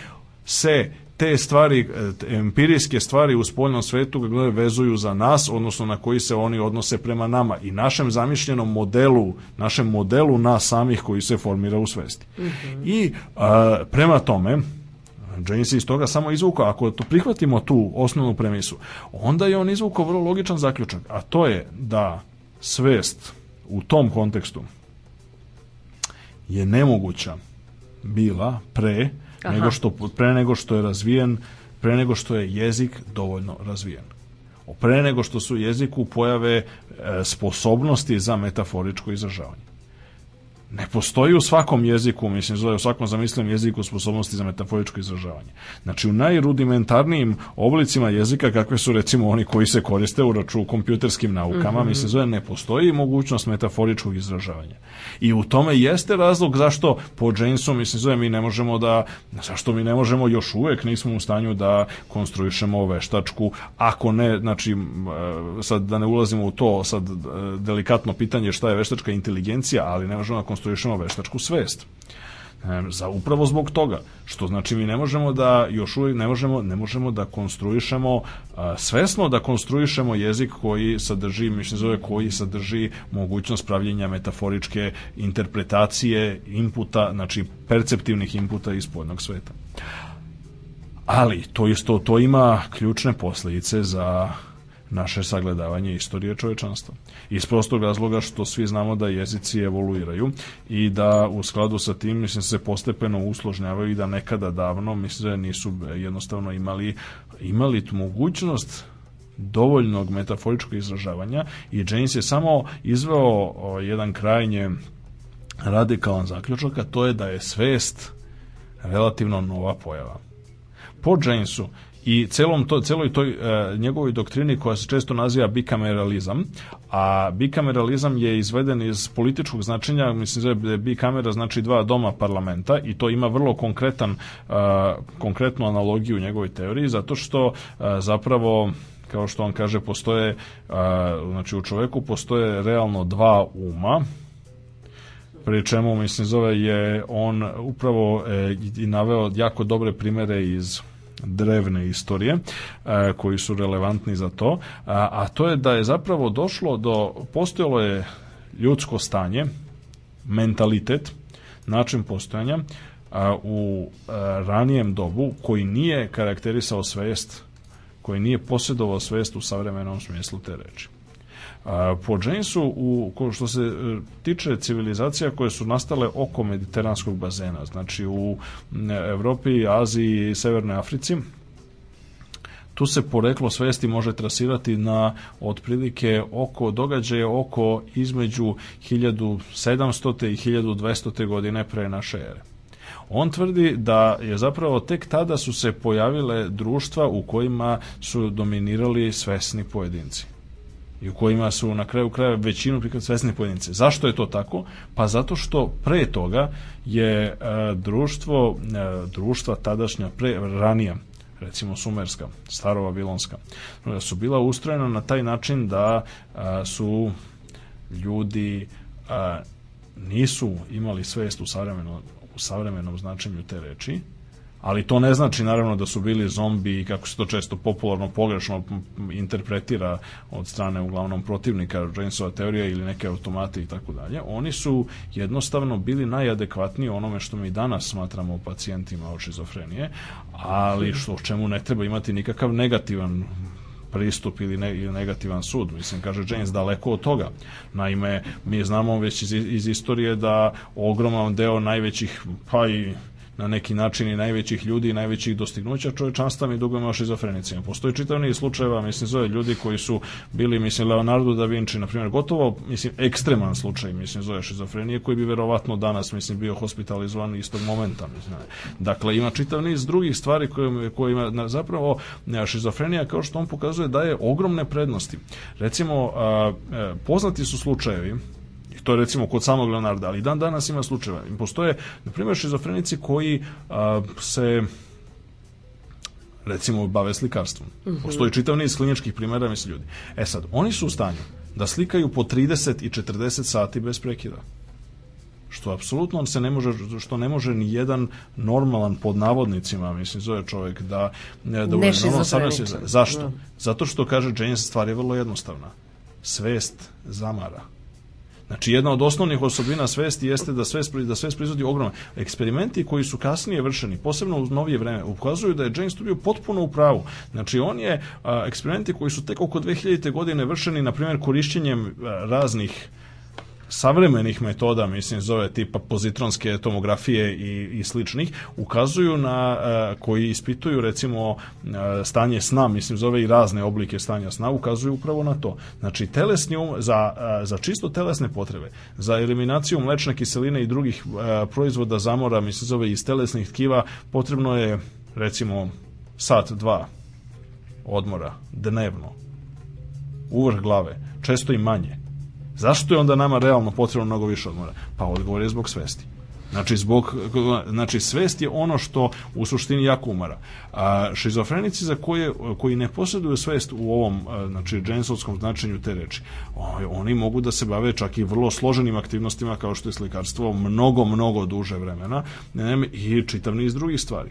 se te stvari, e, empirijske stvari u spoljnom svetu gledaju, vezuju za nas, odnosno na koji se oni odnose prema nama i našem zamišljenom modelu, našem modelu nas samih koji se formira u svesti. I a, prema tome, James je iz toga samo izvukao, ako to prihvatimo tu osnovnu premisu, onda je on izvukao vrlo logičan zaključak, a to je da svest u tom kontekstu je nemoguća bila pre nego što pre nego što je razvijen, pre nego što je jezik dovoljno razvijen. pre nego što su jeziku pojave e, sposobnosti za metaforičko izražavanje ne postoji u svakom jeziku, mislim, zove u svakom zamislenom jeziku sposobnosti za metaforičko izražavanje. Znači, u najrudimentarnijim oblicima jezika, kakve su recimo oni koji se koriste u raču kompjuterskim naukama, mm -hmm. mislim, zove ne postoji mogućnost metaforičkog izražavanja. I u tome jeste razlog zašto po Jamesu, mislim, zove mi ne možemo da, zašto mi ne možemo još uvek nismo u stanju da konstruišemo veštačku, ako ne, znači, sad da ne ulazimo u to, sad e, delikatno pitanje šta je veštačka inteligencija, ali ne možemo da konstruišemo veštačku svest. Za upravo zbog toga što znači mi ne možemo da još uvijek ne možemo ne možemo da konstruišemo a, svesno da konstruišemo jezik koji sadrži mislim zove koji sadrži mogućnost pravljenja metaforičke interpretacije inputa znači perceptivnih inputa iz spoljnog sveta. Ali to isto to ima ključne posledice za naše sagledavanje istorije čovečanstva. Iz prostog razloga što svi znamo da jezici evoluiraju i da u skladu sa tim mislim se postepeno usložnjavaju i da nekada davno mislim da nisu jednostavno imali imali mogućnost dovoljnog metaforičkog izražavanja i James je samo izveo jedan krajnje radikalan zaključak, a to je da je svest relativno nova pojava. Po Jamesu i celom to, celoj toj e, njegovoj doktrini koja se često naziva bikameralizam, a bikameralizam je izveden iz političkog značenja, mislim da je bikamera znači dva doma parlamenta i to ima vrlo konkretan, e, konkretnu analogiju u njegovoj teoriji, zato što e, zapravo kao što on kaže, postoje, znači u čoveku postoje realno dva uma, pri čemu, mislim, zove je on upravo i naveo jako dobre primere iz drevne istorije a, koji su relevantni za to, a, a to je da je zapravo došlo do, postojalo je ljudsko stanje, mentalitet, način postojanja a, u ranijem dobu koji nije karakterisao svest, koji nije posjedovao svest u savremenom smislu te reči. Po Jamesu, u, što se e, tiče civilizacija koje su nastale oko mediteranskog bazena, znači u Evropi, Aziji i Severnoj Africi, tu se poreklo svesti može trasirati na otprilike oko događaje oko između 1700. i 1200. godine pre naše ere. On tvrdi da je zapravo tek tada su se pojavile društva u kojima su dominirali svesni pojedinci i u kojima su na kraju kraja većinu prikad svesni pojedince. Zašto je to tako? Pa zato što pre toga je e, društvo, e, društva tadašnja, pre, ranija, recimo Sumerska, Staro-Vavilonska, e, su bila ustrojena na taj način da a, su ljudi a, nisu imali svest u savremenom, u savremenom značenju te reči, ali to ne znači naravno da su bili zombi i kako se to često popularno pogrešno interpretira od strane uglavnom protivnika Jamesova teorija ili neke automate i tako dalje. Oni su jednostavno bili najadekvatniji onome što mi danas smatramo pacijentima od šizofrenije, ali što čemu ne treba imati nikakav negativan pristup ili, ne, ili negativan sud. Mislim, kaže James, daleko od toga. Naime, mi znamo već iz, iz istorije da ogroman deo najvećih, pa i na neki način i najvećih ljudi i najvećih dostignuća čovečanstva mi dugujemo šizofrenicima. Postoji čitav niz slučajeva, mislim, zove ljudi koji su bili, mislim, Leonardo da Vinci, na primjer, gotovo, mislim, ekstreman slučaj, mislim, zove šizofrenije, koji bi verovatno danas, mislim, bio hospitalizovan istog momenta, mislim. Dakle, ima čitav niz drugih stvari koje, koje ima, zapravo, šizofrenija, kao što on pokazuje, daje ogromne prednosti. Recimo, a, a, e, poznati su slučajevi, to je recimo kod samog Leonarda, ali dan danas ima slučajeva. Postoje, na primjer, šizofrenici koji a, se recimo bave slikarstvom. Mm -hmm. Postoji čitav niz kliničkih primjera, misli ljudi. E sad, oni su u stanju da slikaju po 30 i 40 sati bez prekida. Što apsolutno se ne može, što ne može ni jedan normalan pod navodnicima, mislim, zove čovjek da da ne normalno Zašto? No. Zato što kaže James stvar je vrlo jednostavna. Svest zamara. Znači, jedna od osnovnih osobina svesti jeste da svest, da svest proizvodi ogromno. Eksperimenti koji su kasnije vršeni, posebno u novije vreme, ukazuju da je James tu potpuno u pravu. Znači, on je, a, eksperimenti koji su tek oko 2000. godine vršeni, na primjer, korišćenjem a, raznih savremenih metoda, mislim, zove tipa pozitronske tomografije i, i sličnih, ukazuju na, uh, koji ispituju recimo uh, stanje sna, mislim, zove i razne oblike stanja sna, ukazuju upravo na to. Znači, telesni um, za, uh, za čisto telesne potrebe, za eliminaciju mlečne kiseline i drugih proizvoda zamora, mislim, zove iz telesnih tkiva, potrebno je recimo sat, dva odmora dnevno uvrh glave, često i manje. Zašto je onda nama realno potrebno mnogo više odmora? Pa odgovor je zbog svesti. Znači, zbog, znači svest je ono što u suštini jako umara. A, šizofrenici za koje, koji ne posjeduju svest u ovom znači, džensovskom značenju te reči, oni mogu da se bave čak i vrlo složenim aktivnostima kao što je slikarstvo mnogo, mnogo duže vremena i čitav niz drugih stvari.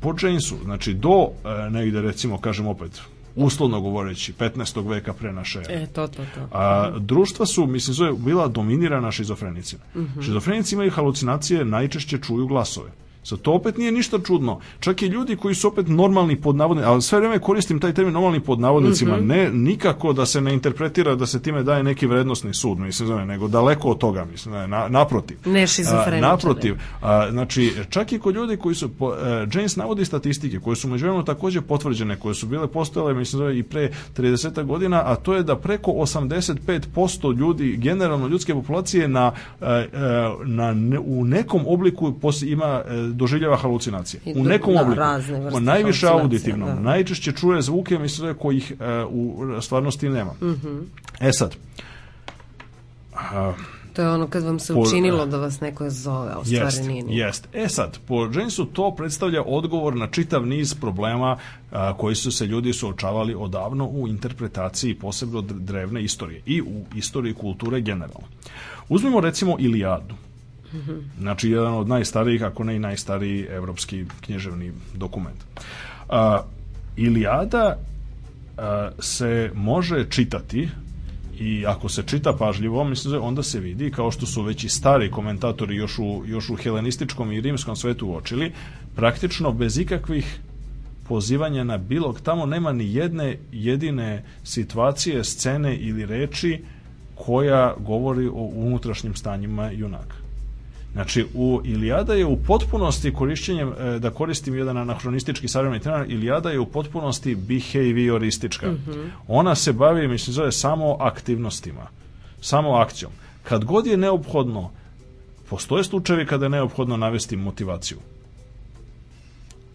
Po Jamesu, znači do negde recimo, kažem opet, uslovno govoreći 15. veka pre naše E, to, to, to. A, društva su, mislim, zove, bila dominirana šizofrenicima. Mm -hmm. Šizofrenici imaju halucinacije, najčešće čuju glasove. Sad, to opet nije ništa čudno. Čak i ljudi koji su opet normalni pod navodnicima, ali sve vreme koristim taj termin normalni pod navodnicima, mm -hmm. ne nikako da se ne interpretira da se time daje neki vrednostni sud, mislim, zove, nego daleko od toga, mislim, na, naprotiv. Ne šizofreničari. Naprotiv. A, znači, čak i kod ljudi koji su, po, uh, James navodi statistike koje su međuvremeno takođe potvrđene, koje su bile postojale, mislim, zove, i pre 30 godina, a to je da preko 85% ljudi, generalno ljudske populacije na, uh, na ne, u nekom obliku ima doživljava halucinacije. I u nekom da, obliku. vrste Najviše auditivno. da. Najčešće čuje zvuke, mislim kojih e, u stvarnosti nema. Mhm. E sad, a, To je ono kad vam se Po- učinilo da vas neko zove, a u stvari Jest, nije. ni. jest. E sad, po Jamesu to predstavlja odgovor na čitav niz problema a, koji su se ljudi suočavali odavno u interpretaciji posebno dr- drevne istorije i u istoriji kulture generalno. Uzmimo recimo Ilijadu. Znači, jedan od najstarijih, ako ne i najstariji evropski književni dokument. A, Ilijada a, se može čitati i ako se čita pažljivo, mislim da onda se vidi, kao što su već i stari komentatori još u, još u helenističkom i rimskom svetu uočili, praktično bez ikakvih pozivanja na bilog, tamo nema ni jedne jedine situacije, scene ili reči koja govori o unutrašnjim stanjima junaka. Znači, u Ilijada je u potpunosti korišćenjem, e, da koristim jedan anahronistički savremeni termin, Ilijada je u potpunosti behavioristička. Ona se bavi, mislim, zove samo aktivnostima, samo akcijom. Kad god je neophodno, postoje slučajevi kada je neophodno navesti motivaciju.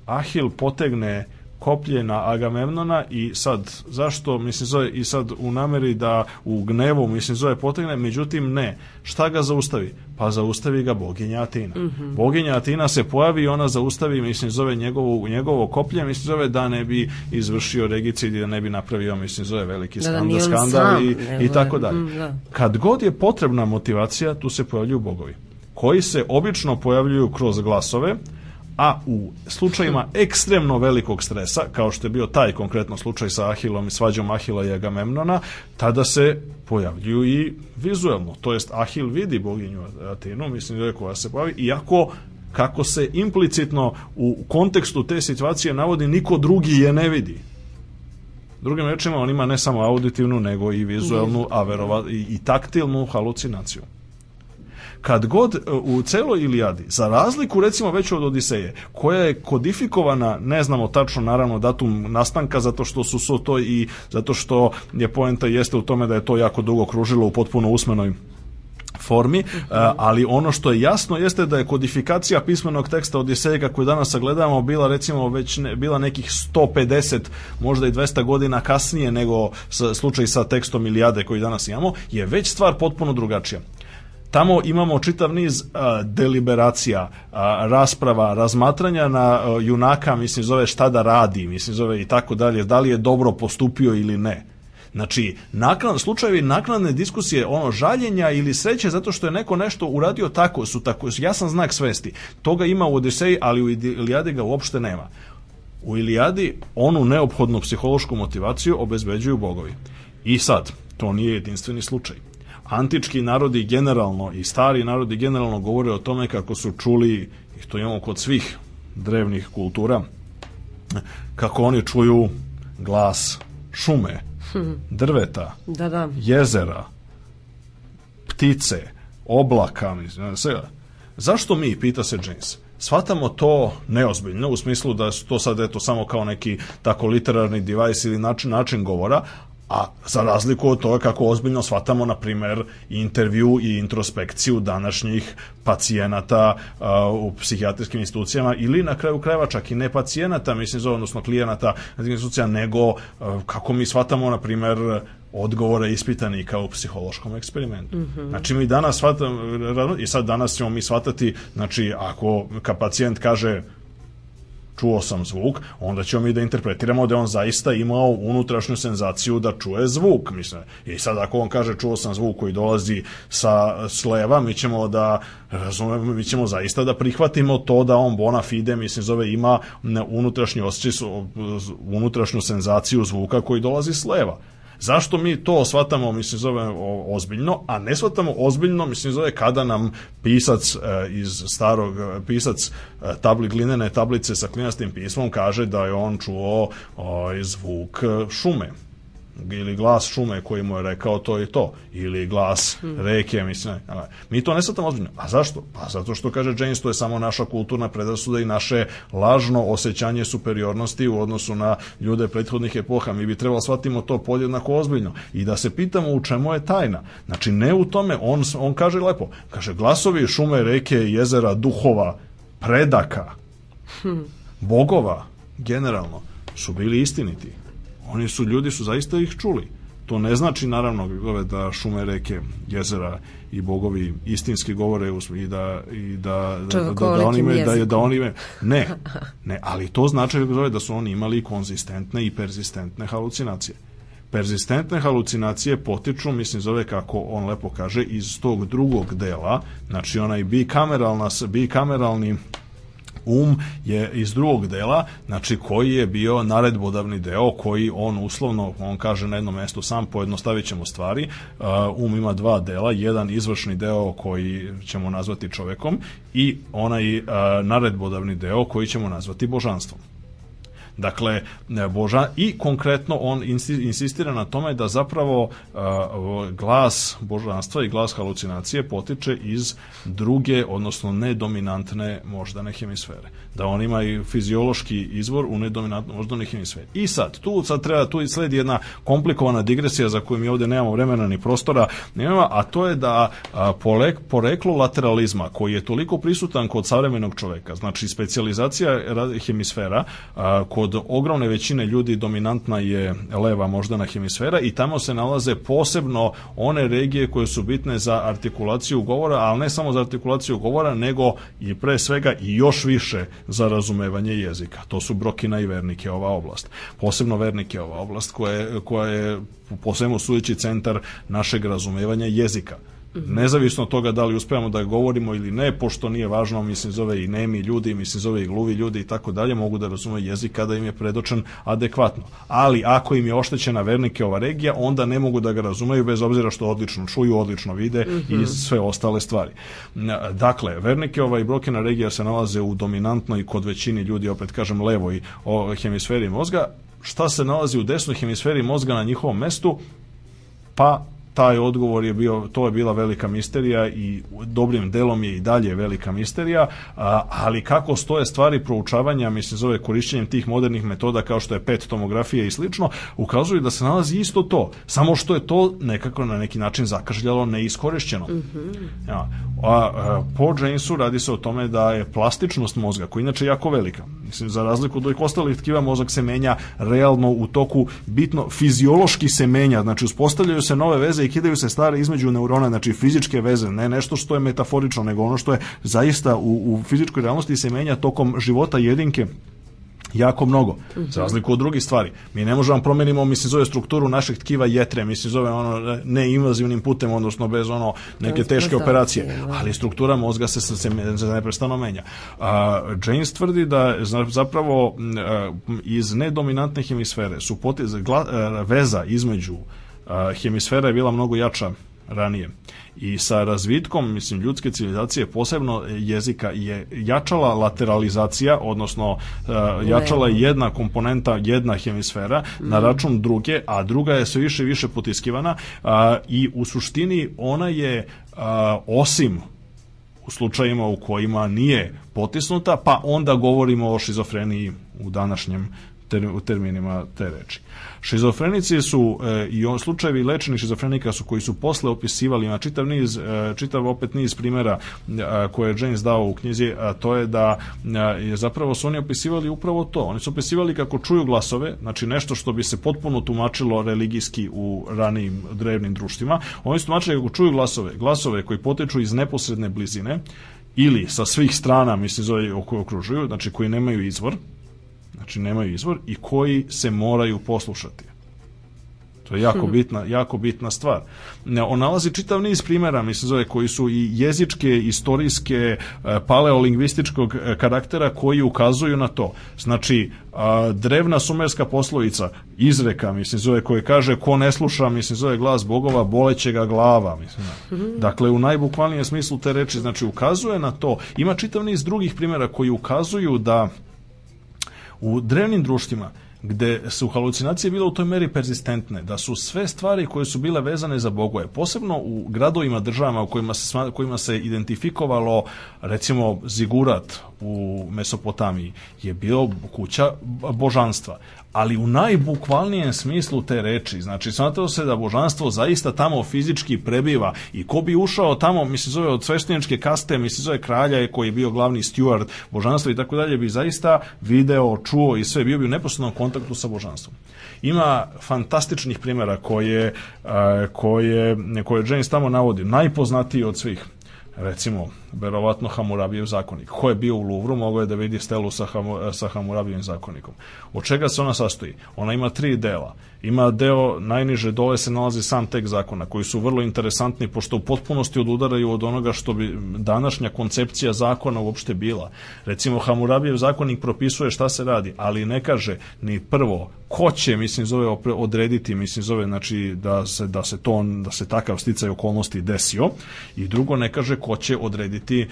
Ahil potegne koplje na Agamemnona i sad, zašto, mislim, zove, i sad u nameri da u gnevu, mislim, zove potegne, međutim ne. Šta ga zaustavi? Pa zaustavi ga boginja Atina. Boginja Atina se pojavi i ona zaustavi, mislim, zove njegovo, njegovo koplje, mislim, zove da ne bi izvršio regicid i da ne bi napravio, mislim, zove veliki Da, da, skandal, on skandal sam, i, i tako dalje. mm, da. Kad god je potrebna motivacija, tu se pojavljuju bogovi, koji se obično pojavljuju kroz glasove, a u slučajima ekstremno velikog stresa, kao što je bio taj konkretno slučaj sa Ahilom i svađom Ahila i Agamemnona, tada se pojavljuju i vizuelno, to jest Ahil vidi boginju Atinu, mislim da je koja se pojavi, iako kako se implicitno u kontekstu te situacije navodi, niko drugi je ne vidi. Drugim rečima, on ima ne samo auditivnu, nego i vizuelnu, a verova, i, i taktilnu halucinaciju kad god e, u celoj Ilijadi, za razliku recimo već od Odiseje, koja je kodifikovana, ne znamo tačno naravno datum nastanka, zato što su su to i zato što je poenta jeste u tome da je to jako dugo kružilo u potpuno usmenoj formi, a, ali ono što je jasno jeste da je kodifikacija pismenog teksta Odiseje kako danas sagledavamo bila recimo već ne, bila nekih 150 možda i 200 godina kasnije nego slučaj sa tekstom Ilijade koji danas imamo je već stvar potpuno drugačija tamo imamo čitav niz a, deliberacija, a, rasprava, razmatranja na a, junaka, mislim zove šta da radi, mislim zove i tako dalje, da li je dobro postupio ili ne. Znači, naklan, slučajevi naknadne diskusije, ono, žaljenja ili sreće zato što je neko nešto uradio tako, su tako, su jasan znak svesti. Toga ima u Odiseji, ali u Ilijadi ga uopšte nema. U Ilijadi onu neophodnu psihološku motivaciju obezbeđuju bogovi. I sad, to nije jedinstveni slučaj antički narodi generalno i stari narodi generalno govore o tome kako su čuli, i to imamo kod svih drevnih kultura, kako oni čuju glas šume, drveta, Da, da. jezera, ptice, oblaka, mislim, sve. Zašto mi, pita se James, shvatamo to neozbiljno u smislu da su to sad eto samo kao neki tako literarni device ili način, način govora, a za razliku od toga kako ozbiljno shvatamo, na primer, intervju i introspekciju današnjih pacijenata uh, u psihijatrijskim institucijama ili na kraju krajeva čak i ne pacijenata, mislim, zove, odnosno klijenata institucija, nego uh, kako mi shvatamo, na primer, odgovore ispitanika u psihološkom eksperimentu. Mm -hmm. Znači mi danas shvatamo, i sad danas ćemo mi shvatati, znači ako ka pacijent kaže čuo sam zvuk, onda ćemo mi da interpretiramo da on zaista imao unutrašnju senzaciju da čuje zvuk. Mislim. I sad ako on kaže čuo sam zvuk koji dolazi sa sleva, mi ćemo da razumemo, mi ćemo zaista da prihvatimo to da on bona fide, mislim, zove, ima unutrašnji osjećaj, unutrašnju senzaciju zvuka koji dolazi s leva. Zašto mi to shvatamo, mislim, zove ozbiljno, a ne shvatamo ozbiljno, mislim, zove kada nam pisac e, iz starog, e, pisac e, tabli glinene tablice sa klinastim pismom kaže da je on čuo o, zvuk šume ili glas šume koji mu je rekao to i to, ili glas hmm. reke, mislim, mi to ne satamo ozbiljno. A zašto? Pa zato što, kaže James, to je samo naša kulturna predrasuda i naše lažno osjećanje superiornosti u odnosu na ljude prethodnih epoha. Mi bi trebalo shvatimo to podjednako ozbiljno i da se pitamo u čemu je tajna. Znači, ne u tome, on, on kaže lepo, kaže, glasovi šume, reke, jezera, duhova, predaka, hmm. bogova, generalno, su bili istiniti Oni su, ljudi su zaista ih čuli. To ne znači naravno da šume, reke, jezera i bogovi istinski govore i da i da da, da, da oni imaju da, da oni imaju ne ne ali to znači da su oni imali konzistentne i perzistentne halucinacije Perzistentne halucinacije potiču, mislim zove kako on lepo kaže, iz tog drugog dela, znači onaj bikameralna, bikameralni um je iz drugog dela, znači koji je bio naredbodavni deo, koji on uslovno, on kaže na jednom mestu sam, pojednostavit ćemo stvari, uh, um ima dva dela, jedan izvršni deo koji ćemo nazvati čovekom i onaj uh, naredbodavni deo koji ćemo nazvati božanstvom. Dakle, Boža i konkretno on insistira na tome da zapravo glas božanstva i glas halucinacije potiče iz druge, odnosno nedominantne moždane hemisfere. Da on ima i fiziološki izvor u nedominantnoj moždanoj hemisferi. I sad, tu sad treba, tu sledi jedna komplikovana digresija za koju mi ovde nemamo vremena ni prostora, nema, a to je da polek, poreklo lateralizma koji je toliko prisutan kod savremenog čoveka, znači specijalizacija hemisfera a, kod ogromne većine ljudi dominantna je leva moždana hemisfera i tamo se nalaze posebno one regije koje su bitne za artikulaciju govora, ali ne samo za artikulaciju govora, nego i pre svega i još više za razumevanje jezika. To su Brokina i Vernike ova oblast. Posebno Vernike ova oblast koja je, koja je po svemu sujeći centar našeg razumevanja jezika. Nezavisno od toga da li uspevamo da govorimo ili ne, pošto nije važno, mislim, zove i nemi ljudi, mislim, zove i gluvi ljudi i tako dalje, mogu da razumeju jezik kada im je predočen adekvatno. Ali ako im je oštećena vernike ova regija, onda ne mogu da ga razumeju bez obzira što odlično čuju, odlično vide mm -hmm. i sve ostale stvari. Dakle, vernike ova i brokena regija se nalaze u dominantnoj kod većini ljudi, opet kažem, levoj hemisferi mozga. Šta se nalazi u desnoj hemisferi mozga na njihovom mestu? Pa taj odgovor je bio, to je bila velika misterija i dobrim delom je i dalje velika misterija, a, ali kako stoje stvari proučavanja, mislim zove korišćenjem tih modernih metoda kao što je PET tomografija i slično, ukazuju da se nalazi isto to, samo što je to nekako na neki način zakažljalo neiskorišćeno. Mm -hmm. ja, a, a, po Jamesu radi se o tome da je plastičnost mozga, koja je inače jako velika, mislim za razliku od ovih ostalih tkiva mozak se menja realno u toku bitno fiziološki se menja, znači uspostavljaju se nove veze veze i kidaju se stare između neurona, znači fizičke veze, ne nešto što je metaforično, nego ono što je zaista u, u fizičkoj realnosti se menja tokom života jedinke jako mnogo, za razliku od drugih stvari. Mi ne možemo da promenimo, mislim, zove strukturu naših tkiva jetre, mislim, zove ono neinvazivnim putem, odnosno bez ono neke teške operacije, da. ali struktura mozga se, se, se neprestano menja. A, James tvrdi da zapravo iz nedominantne hemisfere su potez, gla, veza između hemisfera je bila mnogo jača ranije. I sa razvitkom, mislim, ljudske civilizacije, posebno jezika, je jačala lateralizacija, odnosno uh, jačala je jedna komponenta, jedna hemisfera mm. na račun druge, a druga je sve više i više potiskivana uh, i u suštini ona je a, osim u slučajima u kojima nije potisnuta, pa onda govorimo o šizofreniji u današnjem ter, u terminima te reči. Šizofrenici su e, i on slučajevi lečenih šizofrenika su koji su posle opisivali na čitav niz e, čitav opet niz primera e, koje je James dao u knjizi, a to je da e, je zapravo su oni opisivali upravo to. Oni su opisivali kako čuju glasove, znači nešto što bi se potpuno tumačilo religijski u ranijim drevnim društvima. Oni su tumačili kako čuju glasove, glasove koji potiču iz neposredne blizine ili sa svih strana, mislim, zove okružuju, znači koji nemaju izvor, znači nemaju izvor i koji se moraju poslušati. To je jako bitna, jako bitna stvar. On nalazi čitav niz primjera, mislim zove, koji su i jezičke, istorijske, e, paleolingvističkog e, karaktera koji ukazuju na to. Znači, a, drevna sumerska poslovica, izreka, mislim zove, koji kaže ko ne sluša, mislim zove glas bogova, boleće ga glava, mislim. Dakle, u najbukvalnijem smislu te reči, znači ukazuje na to. Ima čitav niz drugih primjera koji ukazuju da u drevnim društvima gde su halucinacije bile u toj meri persistentne, da su sve stvari koje su bile vezane za bogove, posebno u gradovima, državama u kojima se, kojima se identifikovalo recimo Zigurat u Mesopotamiji je bio kuća božanstva ali u najbukvalnijem smislu te reči. Znači, smatrao se da božanstvo zaista tamo fizički prebiva i ko bi ušao tamo, misli zove od svešteničke kaste, misli zove kralja koji je bio glavni steward božanstva i tako dalje, bi zaista video, čuo i sve, bio bi u neposrednom kontaktu sa božanstvom. Ima fantastičnih primjera koje, koje, koje James tamo navodi. Najpoznatiji od svih recimo, verovatno Hamurabijev zakonik. Ko je bio u Luvru, mogao je da vidi stelu sa, Hamu, sa Hamurabijevim zakonikom. Od čega se ona sastoji? Ona ima tri dela. Ima deo, najniže dole se nalazi sam tek zakona, koji su vrlo interesantni, pošto u potpunosti odudaraju od onoga što bi današnja koncepcija zakona uopšte bila. Recimo, Hamurabijev zakonik propisuje šta se radi, ali ne kaže ni prvo ko će, mislim, zove odrediti, mislim, zove, znači, da se, da se to, da se takav sticaj okolnosti desio, i drugo ne kaže ko će odrediti e,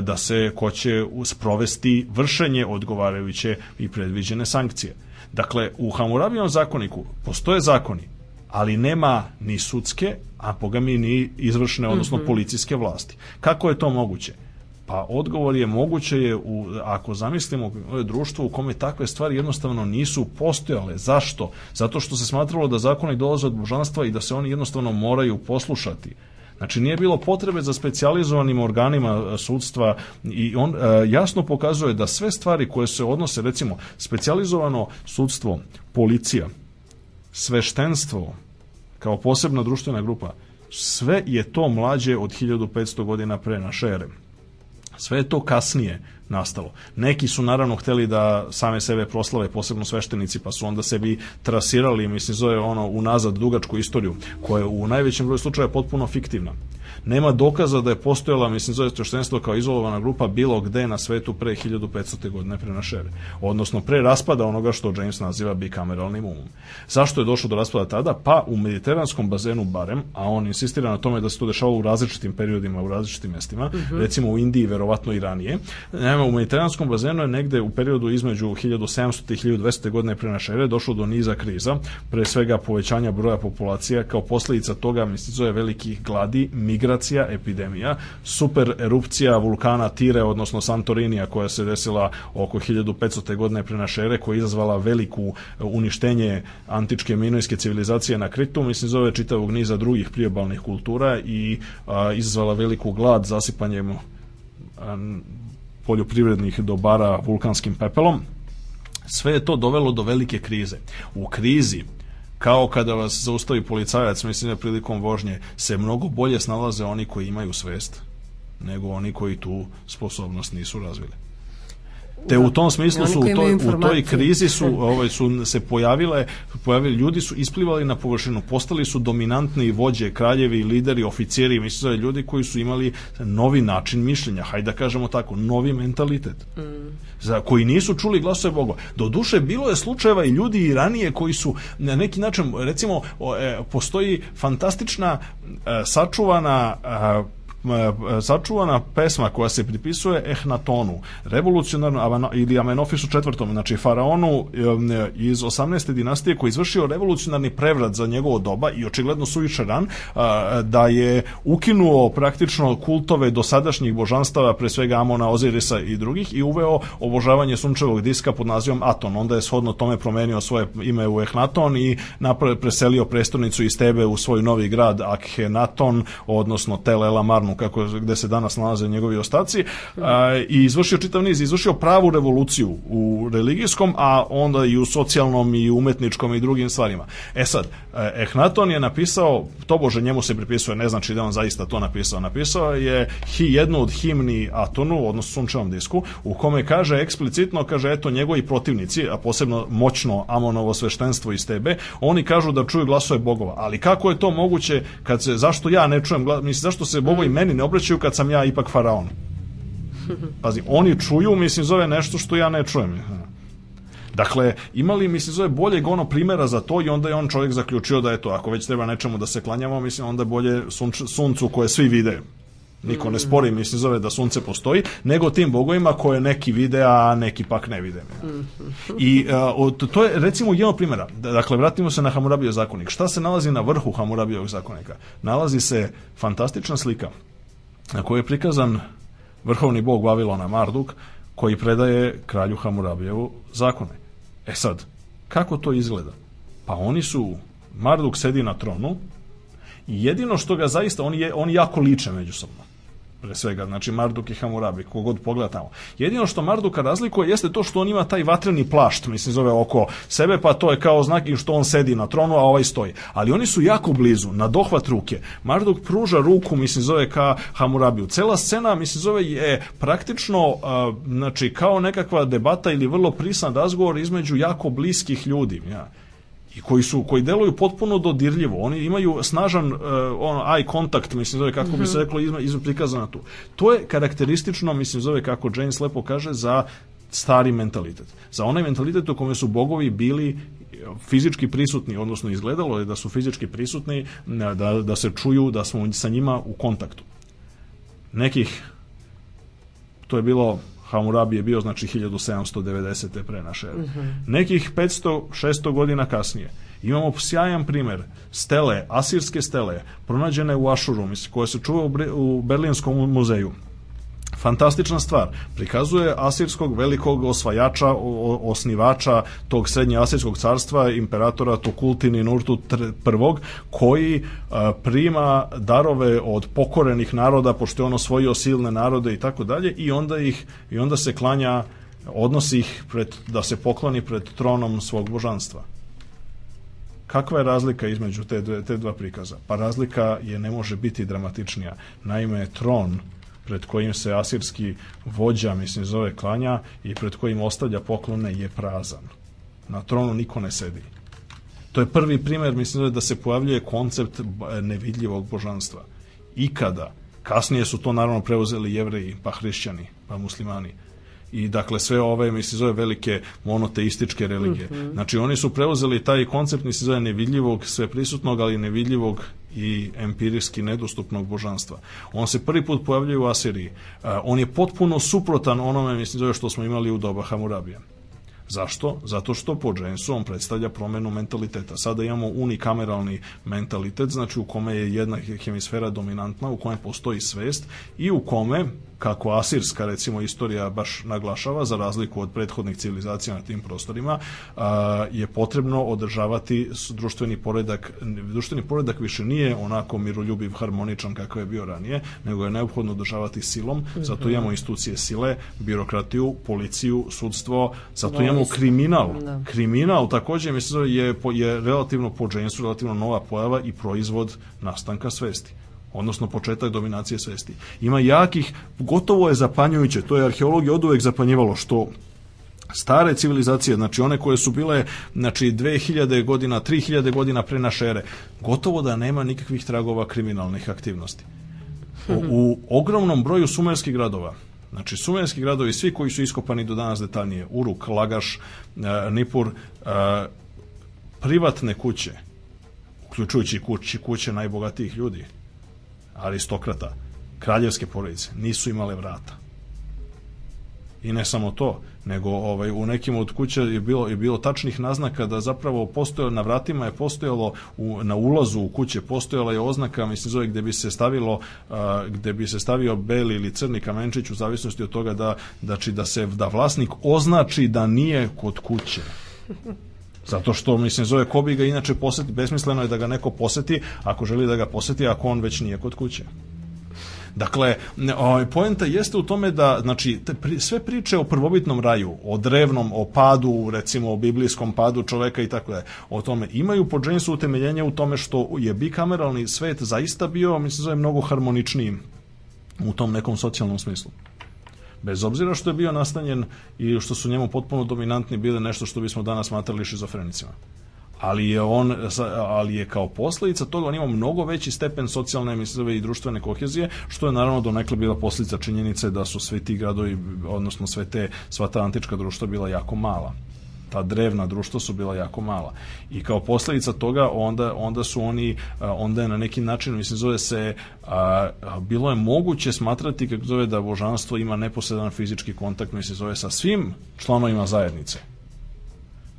da se, ko će sprovesti vršenje odgovarajuće i predviđene sankcije. Dakle, u Hamurabijevom zakoniku postoje zakoni, ali nema ni sudske, a boga mi ni izvršne, odnosno mm -hmm. policijske vlasti. Kako je to moguće? Pa odgovor je moguće je u, ako zamislimo društvo u kome takve stvari jednostavno nisu postojale. Zašto? Zato što se smatralo da zakoni dolaze od božanstva i da se oni jednostavno moraju poslušati. Znači nije bilo potrebe za specijalizovanim organima e, sudstva i on e, jasno pokazuje da sve stvari koje se odnose recimo specijalizovano sudstvo, policija, sveštenstvo kao posebna društvena grupa, sve je to mlađe od 1500 godina pre naše ere. Sve je to kasnije nastalo. Neki su naravno hteli da same sebe proslave, posebno sveštenici, pa su onda sebi trasirali, mislim, zove ono unazad dugačku istoriju, koja je u najvećem broju slučaja potpuno fiktivna nema dokaza da je postojala, mislim, zove sveštenstvo kao izolovana grupa bilo gde na svetu pre 1500. godine pre naše ere. Odnosno, pre raspada onoga što James naziva bikameralnim umom. Zašto je došlo do raspada tada? Pa u mediteranskom bazenu barem, a on insistira na tome da se to dešava u različitim periodima, u različitim mestima, uh mhm. -huh. recimo u Indiji, verovatno i ranije. Nema, u mediteranskom bazenu je negde u periodu između 1700. i 1200. godine pre naše ere došlo do niza kriza, pre svega povećanja broja populacija, kao posledica toga, mislim, zove velikih gladi, migra migracija, epidemija, super erupcija vulkana Tire, odnosno Santorinija, koja se desila oko 1500. godine pre naše ere, koja je izazvala veliku e, uništenje antičke minojske civilizacije na Kritu, mislim zove čitavog niza drugih priobalnih kultura i a, izazvala veliku glad zasipanjem a, poljoprivrednih dobara vulkanskim pepelom. Sve je to dovelo do velike krize. U krizi kao kada vas zaustavi policajac, mislim da prilikom vožnje se mnogo bolje snalaze oni koji imaju svest nego oni koji tu sposobnost nisu razvili. Te u tom smislu su u toj, u toj krizi su ovaj su se pojavile pojavili ljudi su isplivali na površinu, postali su dominantni vođe, kraljevi, lideri, oficiri, mislim da ljudi koji su imali novi način mišljenja, hajde da kažemo tako, novi mentalitet. Mm. Za koji nisu čuli glasove Boga. Do duše bilo je slučajeva i ljudi i ranije koji su na neki način recimo e, postoji fantastična e, sačuvana sačuvana pesma koja se pripisuje Ehnatonu, revolucionarno ili Amenofisu četvrtom, znači faraonu iz 18. dinastije koji izvršio revolucionarni prevrat za njegovo doba i očigledno suviše ran, da je ukinuo praktično kultove dosadašnjih božanstava, pre svega Amona, Ozirisa i drugih i uveo obožavanje sunčevog diska pod nazivom Aton. Onda je shodno tome promenio svoje ime u Ehnaton i napravio preselio prestonicu iz Tebe u svoj novi grad Akhenaton, odnosno Tel El kako, gde se danas nalaze njegovi ostaci, a, i izvršio čitav niz, izvršio pravu revoluciju u religijskom, a onda i u socijalnom i umetničkom i drugim stvarima. E sad, Ehnaton je napisao, to bože njemu se pripisuje, ne znači da on zaista to napisao, napisao je hi, jednu od himni Atonu, odnosno sunčevom disku, u kome kaže eksplicitno, kaže, eto, njegovi protivnici, a posebno moćno Amonovo sveštenstvo iz Tebe, oni kažu da čuju glasove bogova. Ali kako je to moguće kad se, zašto ja ne čujem glas, mislim, zašto se bogovi meni ne obraćaju kad sam ja ipak faraon? Pazi, oni čuju, mislim, zove nešto što ja ne čujem. Dakle, imali, mislim, zove boljeg ono primjera za to i onda je on čovjek zaključio da eto, ako već treba nečemu da se klanjamo, mislim, onda bolje sunč, suncu koje svi vide. Niko ne spori, mislim, zove da sunce postoji, nego tim bogovima koje neki vide, a neki pak ne vide. I uh, to je, recimo, jedno primjera. Dakle, vratimo se na Hamurabijov zakonik. Šta se nalazi na vrhu Hamurabijevog zakonika? Nalazi se fantastična slika na kojoj je prikazan vrhovni bog Vavilona Marduk, koji predaje kralju Hamurabijevu zakone. E sad, kako to izgleda? Pa oni su, Marduk sedi na tronu i jedino što ga zaista, oni, je, oni jako liče međusobno pre svega, znači Marduk i Hamurabi, kogod pogleda tamo. Jedino što Marduka razlikuje jeste to što on ima taj vatreni plašt, mislim zove oko sebe, pa to je kao znak i što on sedi na tronu, a ovaj stoji. Ali oni su jako blizu, na dohvat ruke. Marduk pruža ruku, mislim zove ka Hamurabiju. Cela scena, mislim zove je praktično, znači kao nekakva debata ili vrlo prisan razgovor između jako bliskih ljudi. Ja i koji su koji deluju potpuno dodirljivo. Oni imaju snažan uh, on eye contact, mislim zove kako mm -hmm. bi se mhm. reklo izme, izme prikazano tu. To je karakteristično, mislim zove kako James lepo kaže za stari mentalitet. Za onaj mentalitet u kome su bogovi bili fizički prisutni, odnosno izgledalo je da su fizički prisutni, da, da se čuju, da smo sa njima u kontaktu. Nekih, to je bilo Hamurabi je bio znači 1790. pre naše ere. Mm -hmm. Nekih 500, 600 godina kasnije imamo sjajan primer stele, asirske stele, pronađene u Ašuru, mislim, koje se čuva u Berlinskom muzeju fantastična stvar. Prikazuje asirskog velikog osvajača, osnivača tog srednje asirskog carstva, imperatora Tukultini Nurtu I, koji a, prima darove od pokorenih naroda, pošto je on osvojio silne narode i tako dalje, i onda ih i onda se klanja odnosi ih pred, da se pokloni pred tronom svog božanstva. Kakva je razlika između te, te dva prikaza? Pa razlika je ne može biti dramatičnija. Naime, tron pred kojim se asirski vođa, mislim, zove klanja i pred kojim ostavlja poklone je prazan. Na tronu niko ne sedi. To je prvi primer, mislim, da se pojavljuje koncept nevidljivog božanstva. Ikada. Kasnije su to naravno preuzeli jevreji, pa hrišćani, pa muslimani i dakle sve ove mislim zove velike monoteističke religije. Mm -hmm. Znači oni su preuzeli taj koncept mislim zove nevidljivog, sve prisutnog, ali nevidljivog i empirijski nedostupnog božanstva. On se prvi put pojavljuje u Asiriji. Uh, on je potpuno suprotan onome mislim zove što smo imali u doba Hamurabija. Zašto? Zato što po Jamesu on predstavlja promenu mentaliteta. Sada imamo unikameralni mentalitet, znači u kome je jedna hemisfera dominantna, u kome postoji svest i u kome kako asirska recimo istorija baš naglašava za razliku od prethodnih civilizacija na tim prostorima a, je potrebno održavati društveni poredak društveni poredak više nije onako miroljubiv harmoničan kakav je bio ranije nego je neophodno održavati silom. Zato imamo institucije sile birokratiju policiju sudstvo zato imamo kriminal. Da. kriminal takođe mislim je je relativno po relativno nova pojava i proizvod nastanka svesti odnosno početak dominacije svesti. Ima jakih, gotovo je zapanjujuće, to je arheologija od uvek zapanjivalo, što stare civilizacije, znači one koje su bile znači 2000 godina, 3000 godina pre naše ere, gotovo da nema nikakvih tragova kriminalnih aktivnosti. U, u ogromnom broju sumerskih gradova, znači sumerski gradovi, svi koji su iskopani do danas detaljnije, Uruk, Lagaš, e, Nipur, e, privatne kuće, uključujući kuće, kuće najbogatijih ljudi, aristokrata, kraljevske porodice nisu imale vrata. I ne samo to, nego ovaj u nekim od kuća je bilo je bilo tačnih naznaka da zapravo postojalo na vratima je postojalo u, na ulazu u kuće postojala je oznaka mislim zove gde bi se stavilo a, gde bi se stavio beli ili crni kamenčić u zavisnosti od toga da znači da se da vlasnik označi da nije kod kuće. Zato što, mislim, zove ko bi ga inače poseti, besmisleno je da ga neko poseti ako želi da ga poseti, ako on već nije kod kuće. Dakle, ovaj poenta jeste u tome da znači te, pri, sve priče o prvobitnom raju, o drevnom, o padu, recimo o biblijskom padu čoveka i tako dalje, o tome imaju po Jamesu utemeljenje u tome što je bikameralni svet zaista bio, mislim zove mnogo harmoničniji u tom nekom socijalnom smislu bez obzira što je bio nastanjen i što su njemu potpuno dominantni bile nešto što bismo danas smatrali šizofrenicima. Ali je on ali je kao posledica toga on ima mnogo veći stepen socijalne mislove i društvene kohezije što je naravno donekle bila posledica činjenice da su svi ti gradovi odnosno sve te sva ta antička društva bila jako mala ta drevna društva su bila jako mala. I kao posledica toga onda, onda su oni, onda je na neki način, mislim, zove se, a, bilo je moguće smatrati, kako zove, da božanstvo ima neposredan fizički kontakt, mislim, zove sa svim članovima zajednice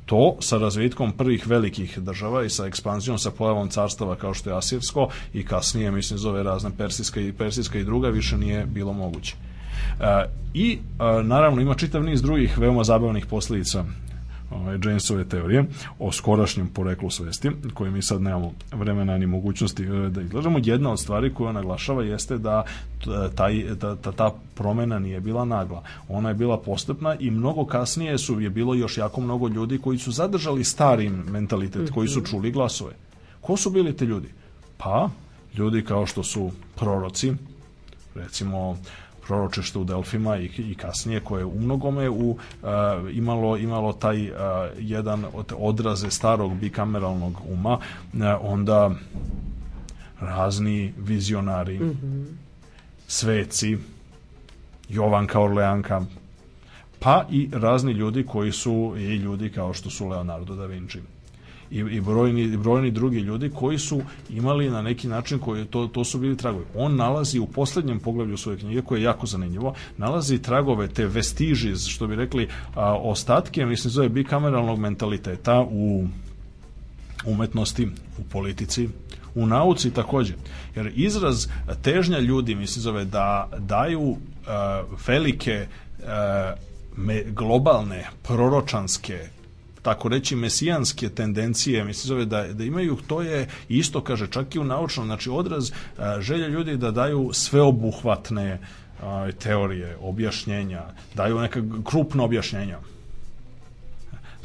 to sa razvitkom prvih velikih država i sa ekspanzijom, sa pojavom carstava kao što je Asirsko i kasnije, mislim, zove razne Persijska i Persijska i druga, više nije bilo moguće. I, naravno, ima čitav niz drugih veoma zabavnih posledica ovaj, Jamesove teorije o skorašnjem poreklu svesti, koje mi sad nemamo vremena ni mogućnosti e, da izlažemo. Jedna od stvari koju naglašava jeste da taj, ta, ta, ta promena nije bila nagla. Ona je bila postupna i mnogo kasnije su je bilo još jako mnogo ljudi koji su zadržali stari mentalitet, koji su mhm. čuli glasove. Ko su bili te ljudi? Pa, ljudi kao što su proroci, recimo proročešte u Delfima i, i kasnije koje je u mnogome u, uh, imalo, imalo taj uh, jedan od odraze starog bikameralnog uma, uh, onda razni vizionari, mm -hmm. sveci, Jovanka Orleanka, pa i razni ljudi koji su i ljudi kao što su Leonardo da Vinci i, i brojni, brojni drugi ljudi koji su imali na neki način koji to, to su bili tragovi. On nalazi u poslednjem poglavlju svoje knjige koje je jako zanimljivo, nalazi tragove te vestiži, što bi rekli a, ostatke, mislim zove bikameralnog mentaliteta u umetnosti, u politici, u nauci takođe. Jer izraz težnja ljudi, mislim zove, da daju uh, velike uh, me, globalne, proročanske tako reći mesijanske tendencije, mislim zove da, da imaju, to je isto kaže čak i u naučnom, znači odraz a, želja ljudi da daju sveobuhvatne a, teorije, objašnjenja, daju neka krupna objašnjenja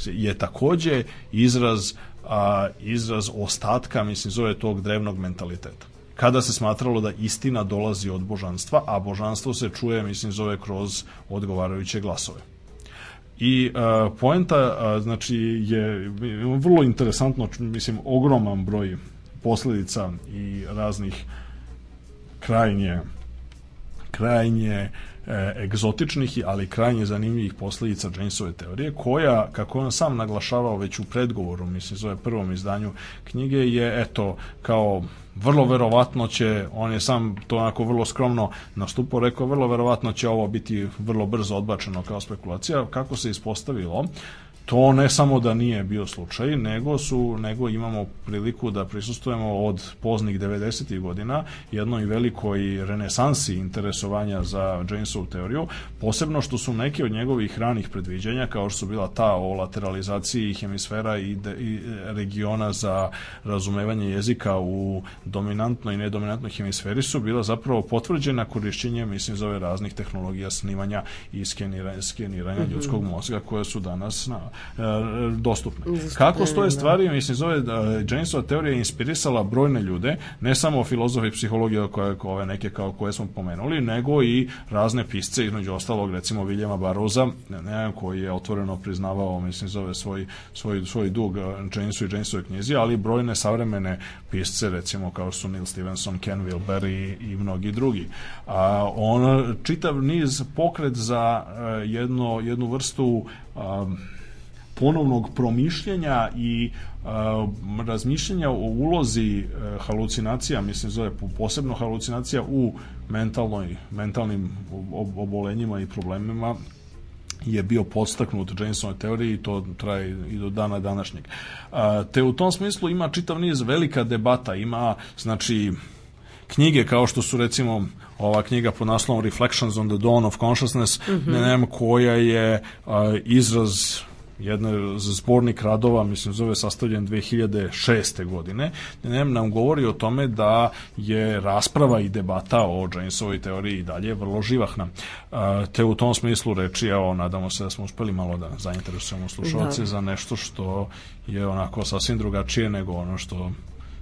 je takođe izraz a, izraz ostatka, mislim, zove tog drevnog mentaliteta kada se smatralo da istina dolazi od božanstva, a božanstvo se čuje, mislim, zove kroz odgovarajuće glasove. I uh, poenta uh, znači je vrlo interesantno, mislim ogroman broj posledica i raznih krajnje krajnje e, egzotičnih, ali krajnje zanimljivih posledica Jamesove teorije, koja, kako on sam naglašavao već u predgovoru, mislim, zove prvom izdanju knjige, je, eto, kao vrlo verovatno će, on je sam to onako vrlo skromno nastupao, rekao vrlo verovatno će ovo biti vrlo brzo odbačeno kao spekulacija, kako se ispostavilo, to ne samo da nije bio slučaj, nego su nego imamo priliku da prisustujemo od poznih 90. godina jednoj velikoj renesansi interesovanja za Jamesovu teoriju, posebno što su neke od njegovih ranih predviđanja, kao što su bila ta o lateralizaciji hemisfera i, de, i regiona za razumevanje jezika u dominantnoj i nedominantnoj hemisferi su bila zapravo potvrđena korišćenjem, mislim, za ove raznih tehnologija snimanja i skeniranja, skeniranja mm -hmm. ljudskog mozga koje su danas na dostupne. Kako stoje da. stvari, mislim, zove da Jamesova teorija je inspirisala brojne ljude, ne samo filozofi i psihologije koje, ove neke kao koje smo pomenuli, nego i razne pisce, između ostalog, recimo Viljema Baroza, ne, koji je otvoreno priznavao, mislim, zove svoj, svoj, svoj dug e, Jamesu i Jamesove knjizi, ali brojne savremene pisce, recimo kao su Neil Stevenson, Ken Wilber i, i mnogi drugi. A, on čitav niz pokret za uh, jedno, jednu vrstu um, ponovnog promišljenja i uh, razmišljanja o ulozi uh, halucinacija, mislim zove posebno halucinacija u mentalnoj, mentalnim obolenjima i problemima je bio podstaknut Jamesonove teorije i to traje i do dana današnjeg. Te u tom smislu ima čitav niz velika debata, ima znači knjige kao što su recimo ova knjiga pod naslovom Reflections on the Dawn of Consciousness, mm -hmm. ne, koja je a, izraz jedan zbornik radova, mislim zove sastavljen 2006. godine, ne, nam govori o tome da je rasprava i debata o Jamesovoj teoriji i dalje vrlo živahna. Te u tom smislu reči, evo, nadamo se da smo uspeli malo da zainteresujemo slušalce da. za nešto što je onako sasvim drugačije nego ono što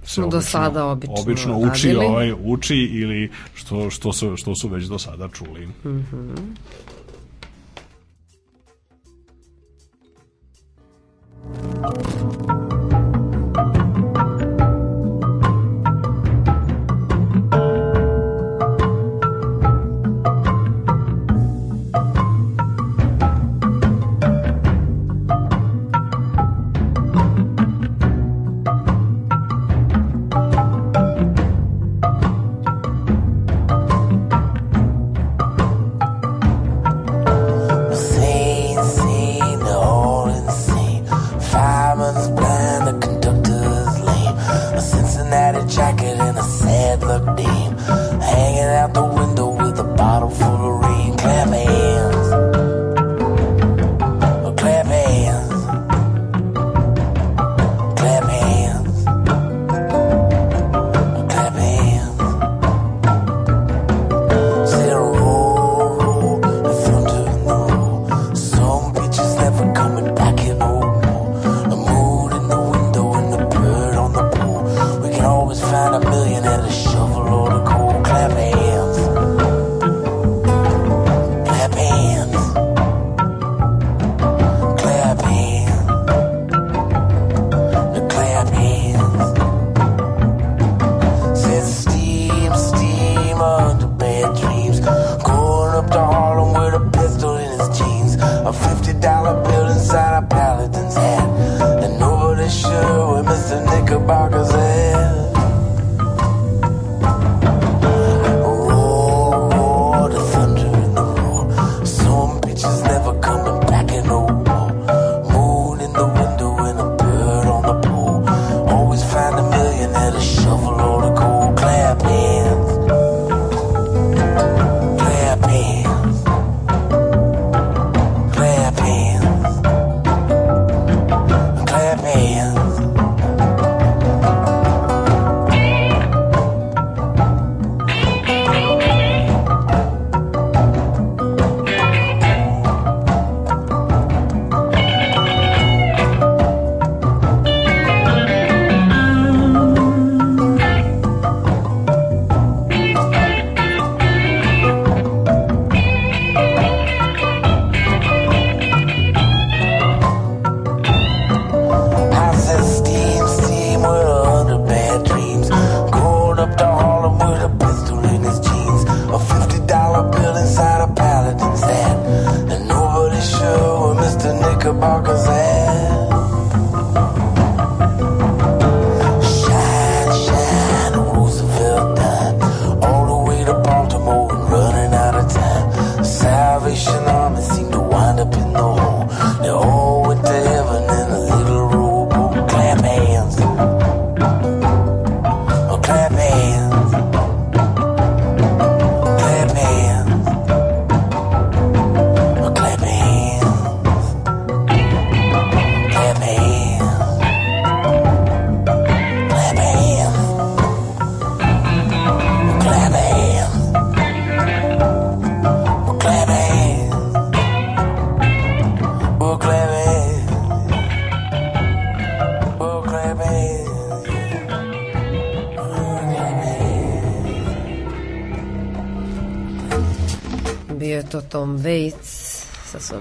se obično, do sada obično, obično uči, ovaj, uči ili što, što, su, što su već do sada čuli. Mm -hmm.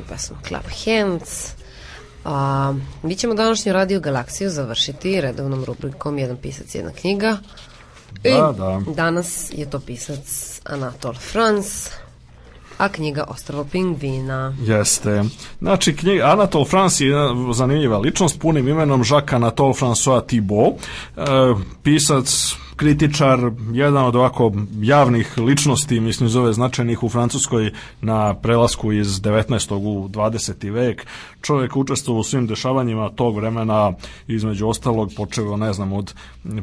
Pesma Club Hands. A, mi ćemo današnju Radio Galaksiju završiti redovnom rubrikom Jedan pisac, jedna knjiga. Da, I da. danas je to pisac Anatol Franz. a knjiga Ostrovo pingvina. Jeste. Znači, knjiga Anatol France je zanimljiva ličnost punim imenom Jacques Anatole François Thibault, e, pisac kritičar, jedan od ovako javnih ličnosti, mislim zove značajnih u Francuskoj na prelasku iz 19. u 20. vek. Čovjek učestvovao u svim dešavanjima tog vremena, između ostalog počeo, ne znam, od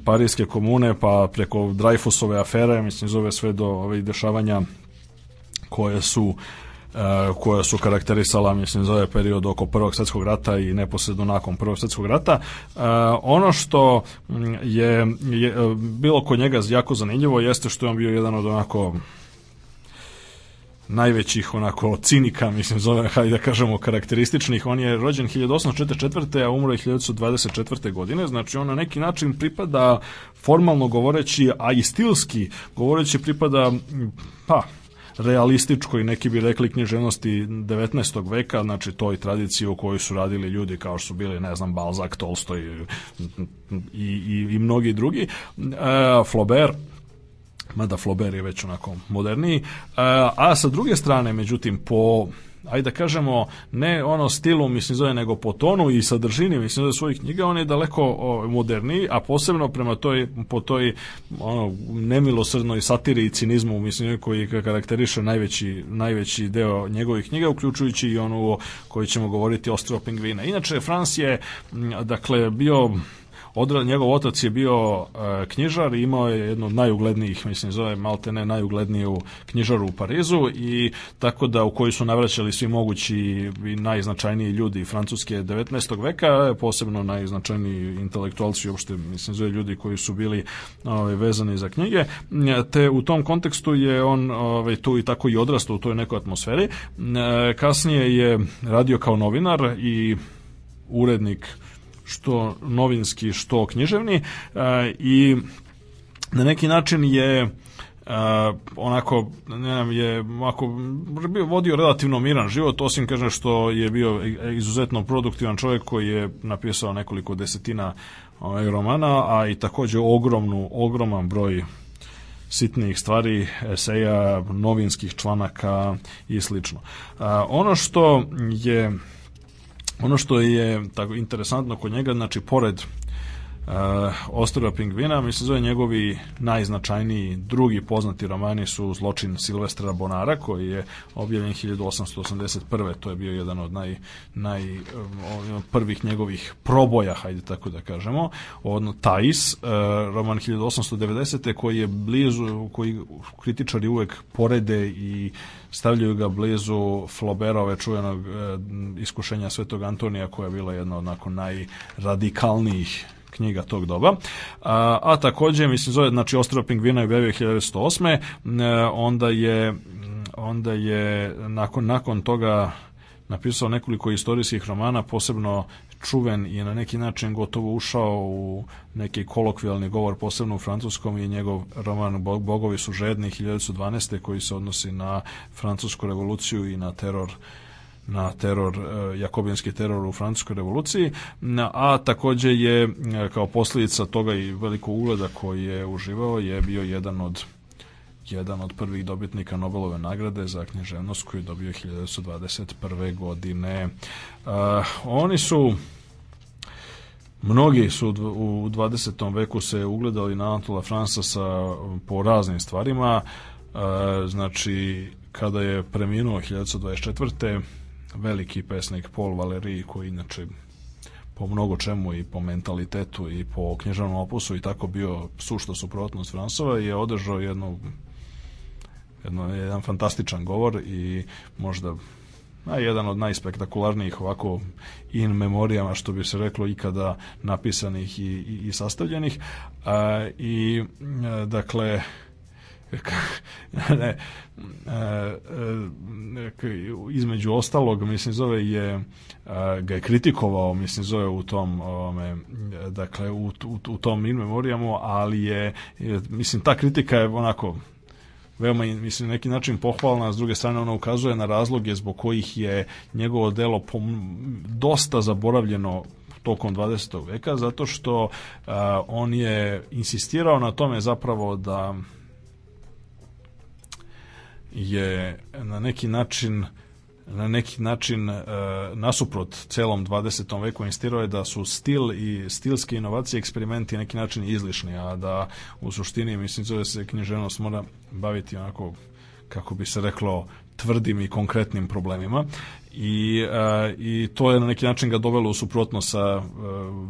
Parijske komune pa preko Dreyfusove afere, mislim zove sve do ovih dešavanja koje su koja su karakterisala, mislim, za ovaj period oko Prvog svjetskog rata i neposredno nakon Prvog svjetskog rata. E, ono što je, je e, bilo kod njega jako zanimljivo jeste što je on bio jedan od onako najvećih onako cinika, mislim zove, hajde da kažemo karakterističnih. On je rođen 1844. a umro je 1924. godine, znači on na neki način pripada formalno govoreći, a i stilski govoreći pripada pa realističkoj, neki bi rekli književnosti 19. veka, znači toj tradiciji u kojoj su radili ljudi kao što su bili, ne znam, Balzac, Tolstoj i, i, i mnogi drugi. E, Flaubert, mada Flaubert je već onako moderniji, e, a sa druge strane, međutim, po ajde da kažemo, ne ono stilu, mislim zove, nego po tonu i sadržini, mislim zove svojih knjiga, on je daleko o, moderniji, a posebno prema toj, po toj ono, nemilosrdnoj satiri i cinizmu, mislim, koji karakteriše najveći, najveći deo njegovih knjiga, uključujući i onu koji ćemo govoriti Ostrovo pingvina. Inače, Frans je, dakle, bio Odra, njegov otac je bio uh, knjižar i imao je jednu od najuglednijih, mislim, zove Maltene najugledniju knjižaru u Parizu i tako da u kojoj su navraćali svi mogući i najznačajniji ljudi francuske 19. veka, posebno najznačajniji intelektualci uopšte, mislim, zove ljudi koji su bili ovaj, vezani za knjige, te u tom kontekstu je on ovaj, tu i tako i odrastao u toj nekoj atmosferi. Kasnije je radio kao novinar i urednik što novinski, što književni i na neki način je Uh, onako ne znam, je onako, bio vodio relativno miran život osim kaže što je bio izuzetno produktivan čovjek koji je napisao nekoliko desetina ovaj, romana a i takođe ogromnu ogroman broj sitnih stvari, eseja, novinskih članaka i slično. Uh, ono što je Ono što je tako interesantno kod njega, znači pored uh, Ostrova pingvina, mislim zove njegovi najznačajniji drugi poznati romani su Zločin Silvestra Bonara koji je objavljen 1881. To je bio jedan od naj, naj um, prvih njegovih proboja, hajde tako da kažemo. Odno Tais, uh, roman 1890. koji je blizu, koji kritičari uvek porede i stavljaju ga blizu Flauberove čuvenog e, iskušenja Svetog Antonija koja je bila jedna od nakon najradikalnijih knjiga tog doba. A, a takođe, mislim, zove, znači, Ostrava pingvina je objavio 1908. E, onda je onda je nakon, nakon toga napisao nekoliko istorijskih romana, posebno čuven i na neki način gotovo ušao u neki kolokvijalni govor, posebno u francuskom i njegov roman Bogovi su žedni 1912. koji se odnosi na francusku revoluciju i na teror na teror, e, jakobinski teror u francuskoj revoluciji, a takođe je e, kao posljedica toga i velikog ugleda koji je uživao je bio jedan od jedan od prvih dobitnika Nobelove nagrade za književnost koju je dobio 1921. godine. Uh, oni su Mnogi su u 20. veku se ugledali na Anatola Fransa sa, po raznim stvarima. Uh, znači, kada je preminuo 1924. veliki pesnik Paul Valéry, koji inače po mnogo čemu i po mentalitetu i po književnom opusu i tako bio sušta suprotnost Fransova je održao jednu jedno, jedan fantastičan govor i možda a jedan od najspektakularnijih ovako in memorijama što bi se reklo ikada napisanih i, i, i sastavljenih. A, i a, dakle ne, a, između ostalog mislim zove je ga je kritikovao mislim zove u tom ome, dakle u, u, u tom in memorijamu ali je mislim ta kritika je onako veoma mislim neki način pohvalna, s druge strane ona ukazuje na razloge zbog kojih je njegovo delo dosta zaboravljeno tokom 20. veka zato što a, on je insistirao na tome zapravo da je na neki način na neki način e, nasuprot celom 20. veku insistirao je da su stil i stilske inovacije eksperimenti na neki način izlišni, a da u suštini mislim zove se književnost mora baviti onako kako bi se reklo tvrdim i konkretnim problemima i, e, i to je na neki način ga dovelo u suprotno sa e,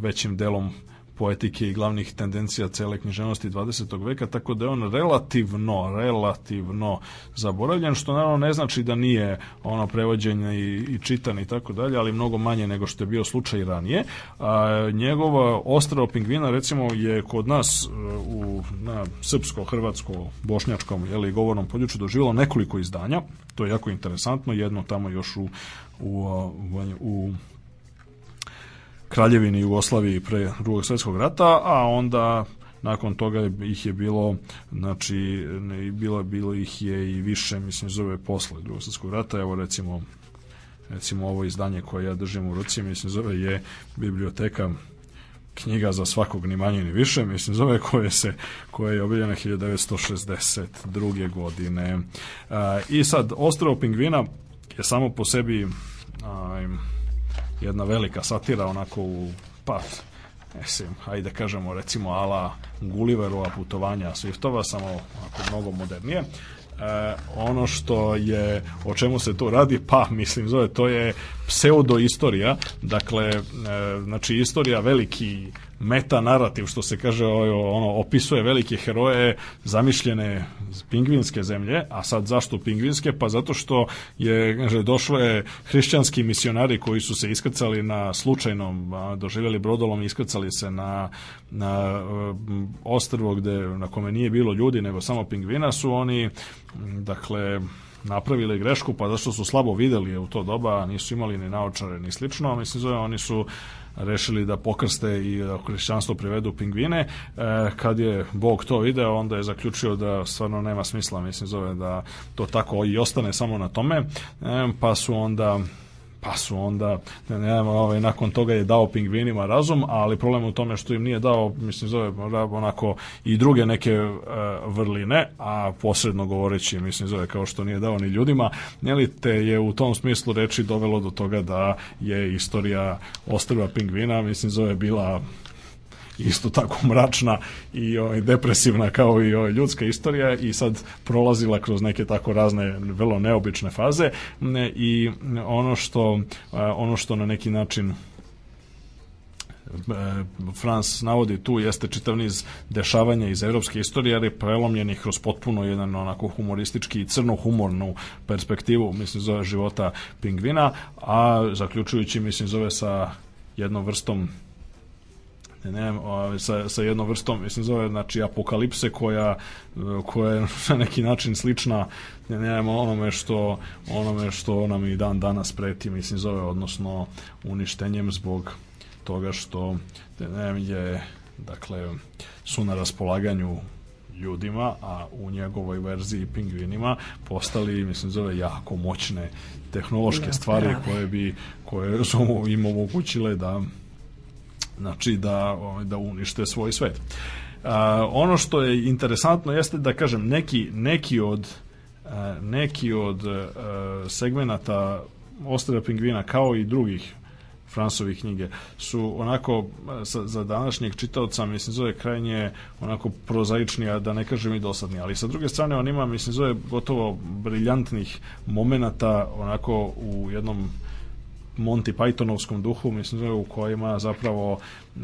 većim delom poetike i glavnih tendencija cele književnosti 20. veka, tako da je on relativno, relativno zaboravljen, što naravno ne znači da nije ono prevođenje i, i čitan i tako dalje, ali mnogo manje nego što je bio slučaj ranije. A, njegova Ostrava pingvina recimo je kod nas u na srpsko, hrvatsko, bošnjačkom ili govornom području doživjelo nekoliko izdanja. To je jako interesantno, jedno tamo još u u, u, u Kraljevini Jugoslaviji pre drugog svjetskog rata, a onda nakon toga ih je bilo znači bilo bilo ih je i više mislim zove posle drugog svjetskog rata evo recimo recimo ovo izdanje koje ja držim u ruci mislim zove je biblioteka knjiga za svakog ni manje ni više, mislim zove koje se koje je objavljena 1962. godine. I sad Ostrovo pingvina je samo po sebi jedna velika satira onako u pa mislim, ajde kažemo recimo ala Gulliverova putovanja Swiftova, samo onako mnogo modernije. E, ono što je, o čemu se to radi, pa mislim zove, to je pseudo-istorija, dakle, e, znači istorija veliki meta narativ što se kaže ono opisuje velike heroje zamišljene pingvinske zemlje, a sad zašto pingvinske? Pa zato što je kaže došlo je hrišćanski misionari koji su se iskrcali na slučajnom doživjeli brodolom i iskrcali se na na ostrvo gde na kome nije bilo ljudi nego samo pingvina su oni dakle napravili grešku, pa zašto su slabo videli u to doba, nisu imali ni naočare ni slično, mislim zove, oni su rešili da pokrste i da hrišćanstvo privedu pingvine. E, kad je Bog to video, onda je zaključio da stvarno nema smisla, mislim zove da to tako i ostane samo na tome, e, pa su onda pa su onda ne, ne, ovaj, nakon toga je dao pingvinima razum, ali problem u tome što im nije dao, mislim zove onako i druge neke uh, vrline, a posredno govoreći, mislim zove kao što nije dao ni ljudima, njeli te je u tom smislu reči dovelo do toga da je istorija ostrva pingvina, mislim zove bila isto tako mračna i ovaj, depresivna kao i ovaj, ljudska istorija i sad prolazila kroz neke tako razne vrlo neobične faze. I ono što, ono što na neki način e, Frans navodi tu jeste čitav niz dešavanja iz evropske istorije, ali prelomljenih kroz potpuno jedan onako humoristički i crno-humornu perspektivu, mislim, zove života pingvina, a zaključujući, mislim, zove sa jednom vrstom ne, ne, sa, sa jednom vrstom, mislim zove, znači apokalipse koja, koja je na neki način slična ne, ne, onome što onome što nam i dan danas preti, mislim zove, odnosno uništenjem zbog toga što ne, ne, je dakle su na raspolaganju ljudima, a u njegovoj verziji pingvinima postali, mislim, zove jako moćne tehnološke da, stvari da. koje bi koje su im omogućile da znači da, ovaj, da unište svoj svet. A, ono što je interesantno jeste da kažem neki, neki od neki od segmenata Ostrava pingvina kao i drugih Fransovih knjige su onako sa, za današnjeg čitaoca mislim zove krajnje onako prozaični a da ne kažem i dosadni ali sa druge strane on ima mislim zove gotovo briljantnih momenata onako u jednom Monty Pythonovskom duhu, mislim u kojima zapravo e,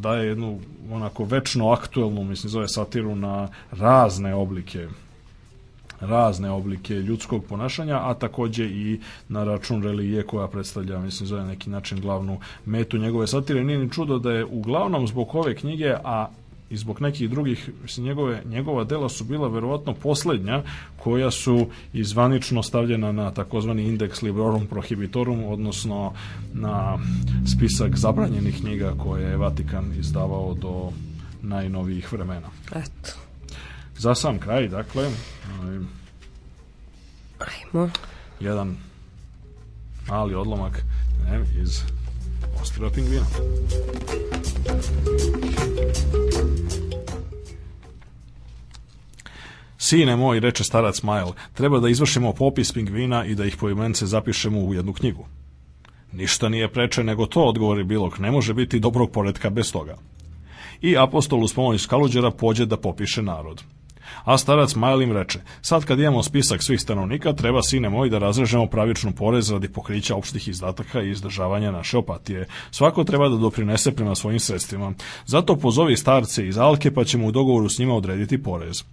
daje jednu onako večno aktuelnu, mislim zove satiru na razne oblike razne oblike ljudskog ponašanja, a takođe i na račun religije koja predstavlja, mislim, zove neki način glavnu metu njegove satire. Nije ni čudo da je uglavnom zbog ove knjige, a i zbog nekih drugih, mislim, njegove, njegova dela su bila verovatno poslednja koja su izvanično stavljena na takozvani indeks librorum prohibitorum, odnosno na spisak zabranjenih knjiga koje je Vatikan izdavao do najnovijih vremena. Eto. Za sam kraj, dakle, ovaj, Ajmo. jedan mali odlomak ne, iz Ostrava pingvina. Sine moj, reče starac Majl, treba da izvršimo popis pingvina i da ih po imence zapišemo u jednu knjigu. Ništa nije preče nego to, odgovori Bilok, ne može biti dobrog poredka bez toga. I apostol uz pomoć skaluđera pođe da popiše narod. A starac Majl im reče, sad kad imamo spisak svih stanovnika, treba, sine moj, da razrežemo pravičnu porez radi pokrića opštih izdataka i izdržavanja naše opatije. Svako treba da doprinese prema svojim sredstvima. Zato pozovi starce iz Alke, pa ćemo u dogovoru s njima odrediti porez.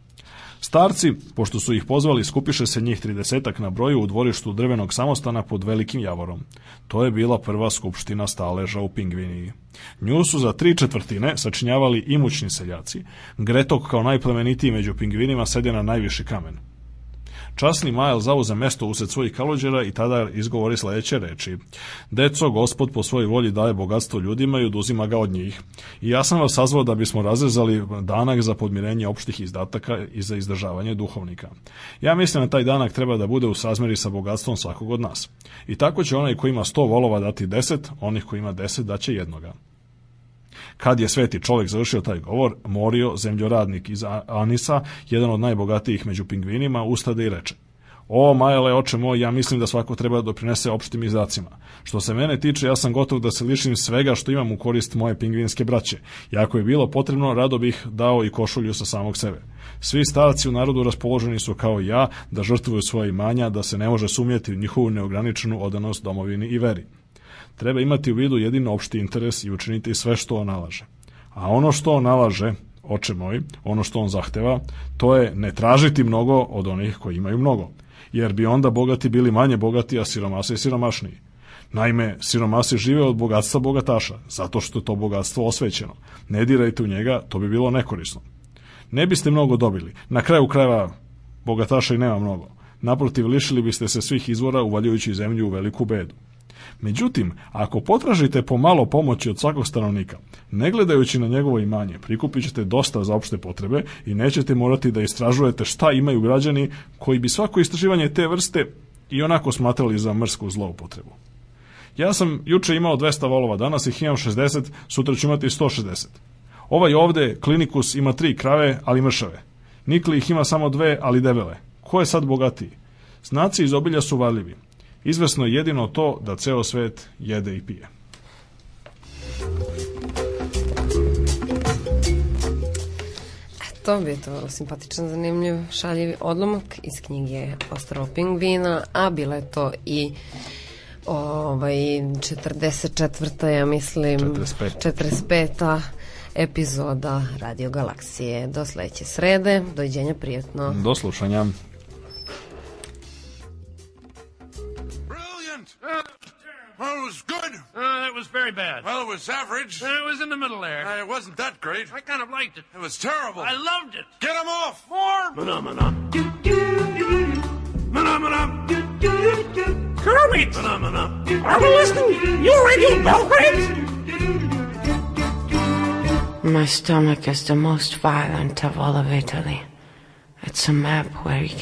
Starci, pošto su ih pozvali, skupiše se njih tridesetak na broju u dvorištu drvenog samostana pod velikim javorom. To je bila prva skupština staleža u Pingviniji. Nju su za tri četvrtine sačinjavali imućni seljaci. Gretok kao najplemenitiji među pingvinima sede na najviši kamen. Časni Majl zauze mesto usred svojih kalođera i tada izgovori sledeće reči. Deco, gospod po svojoj volji daje bogatstvo ljudima i oduzima ga od njih. I ja sam vas sazvao da bismo razrezali danak za podmirenje opštih izdataka i za izdržavanje duhovnika. Ja mislim da taj danak treba da bude u sazmeri sa bogatstvom svakog od nas. I tako će onaj koji ima 100 volova dati 10, onih koji ima 10 daće jednoga. Kad je sveti čovjek završio taj govor, Morio, zemljoradnik iz Anisa, jedan od najbogatijih među pingvinima, ustade i reče O, Majale, oče moj, ja mislim da svako treba da doprinese opštim izdacima. Što se mene tiče, ja sam gotov da se lišim svega što imam u korist moje pingvinske braće. I ako je bilo potrebno, rado bih dao i košulju sa samog sebe. Svi starci u narodu raspoloženi su kao ja da žrtvuju svoje imanja, da se ne može sumnjati u njihovu neograničenu odanost domovini i veri treba imati u vidu jedino opšti interes i učiniti sve što on nalaže. A ono što on nalaže, oče moj, ono što on zahteva, to je ne tražiti mnogo od onih koji imaju mnogo, jer bi onda bogati bili manje bogati, a siromasi siromašniji. Naime, siromasi žive od bogatstva bogataša, zato što je to bogatstvo osvećeno. Ne dirajte u njega, to bi bilo nekorisno. Ne biste mnogo dobili. Na kraju krajeva bogataša i nema mnogo. Naprotiv, lišili biste se svih izvora uvaljujući zemlju u veliku bedu. Međutim, ako potražite po malo pomoći od svakog stanovnika, ne gledajući na njegovo imanje, prikupit ćete dosta za opšte potrebe i nećete morati da istražujete šta imaju građani koji bi svako istraživanje te vrste i onako smatrali za mrsku zloupotrebu. Ja sam juče imao 200 volova, danas ih imam 60, sutra ću imati 160. Ovaj ovde, klinikus, ima tri krave, ali mršave. Nikli ih ima samo dve, ali debele. Ko je sad bogatiji? Znaci iz obilja su varljivi. Izvesno je jedino to da ceo svet jede i pije. To bi je to vrlo simpatičan, zanimljiv, šaljiv odlomak iz knjige Ostravo pingvina, a bila je to i ovaj 44. ja mislim 45. 45. epizoda Radio Galaksije. Do sledeće srede, dođenja prijatno. Do slušanja. Well, it was good. Uh, that was very bad. Well, it was average. Uh, it was in the middle there. Uh, it wasn't that great. I kind of liked it. It was terrible. I loved it. Get him off! More. Phenomena. Phenomena. Kermit! Phenomena. Are we listening? You radio Belgrade? My stomach is the most violent of all of Italy. It's a map where you can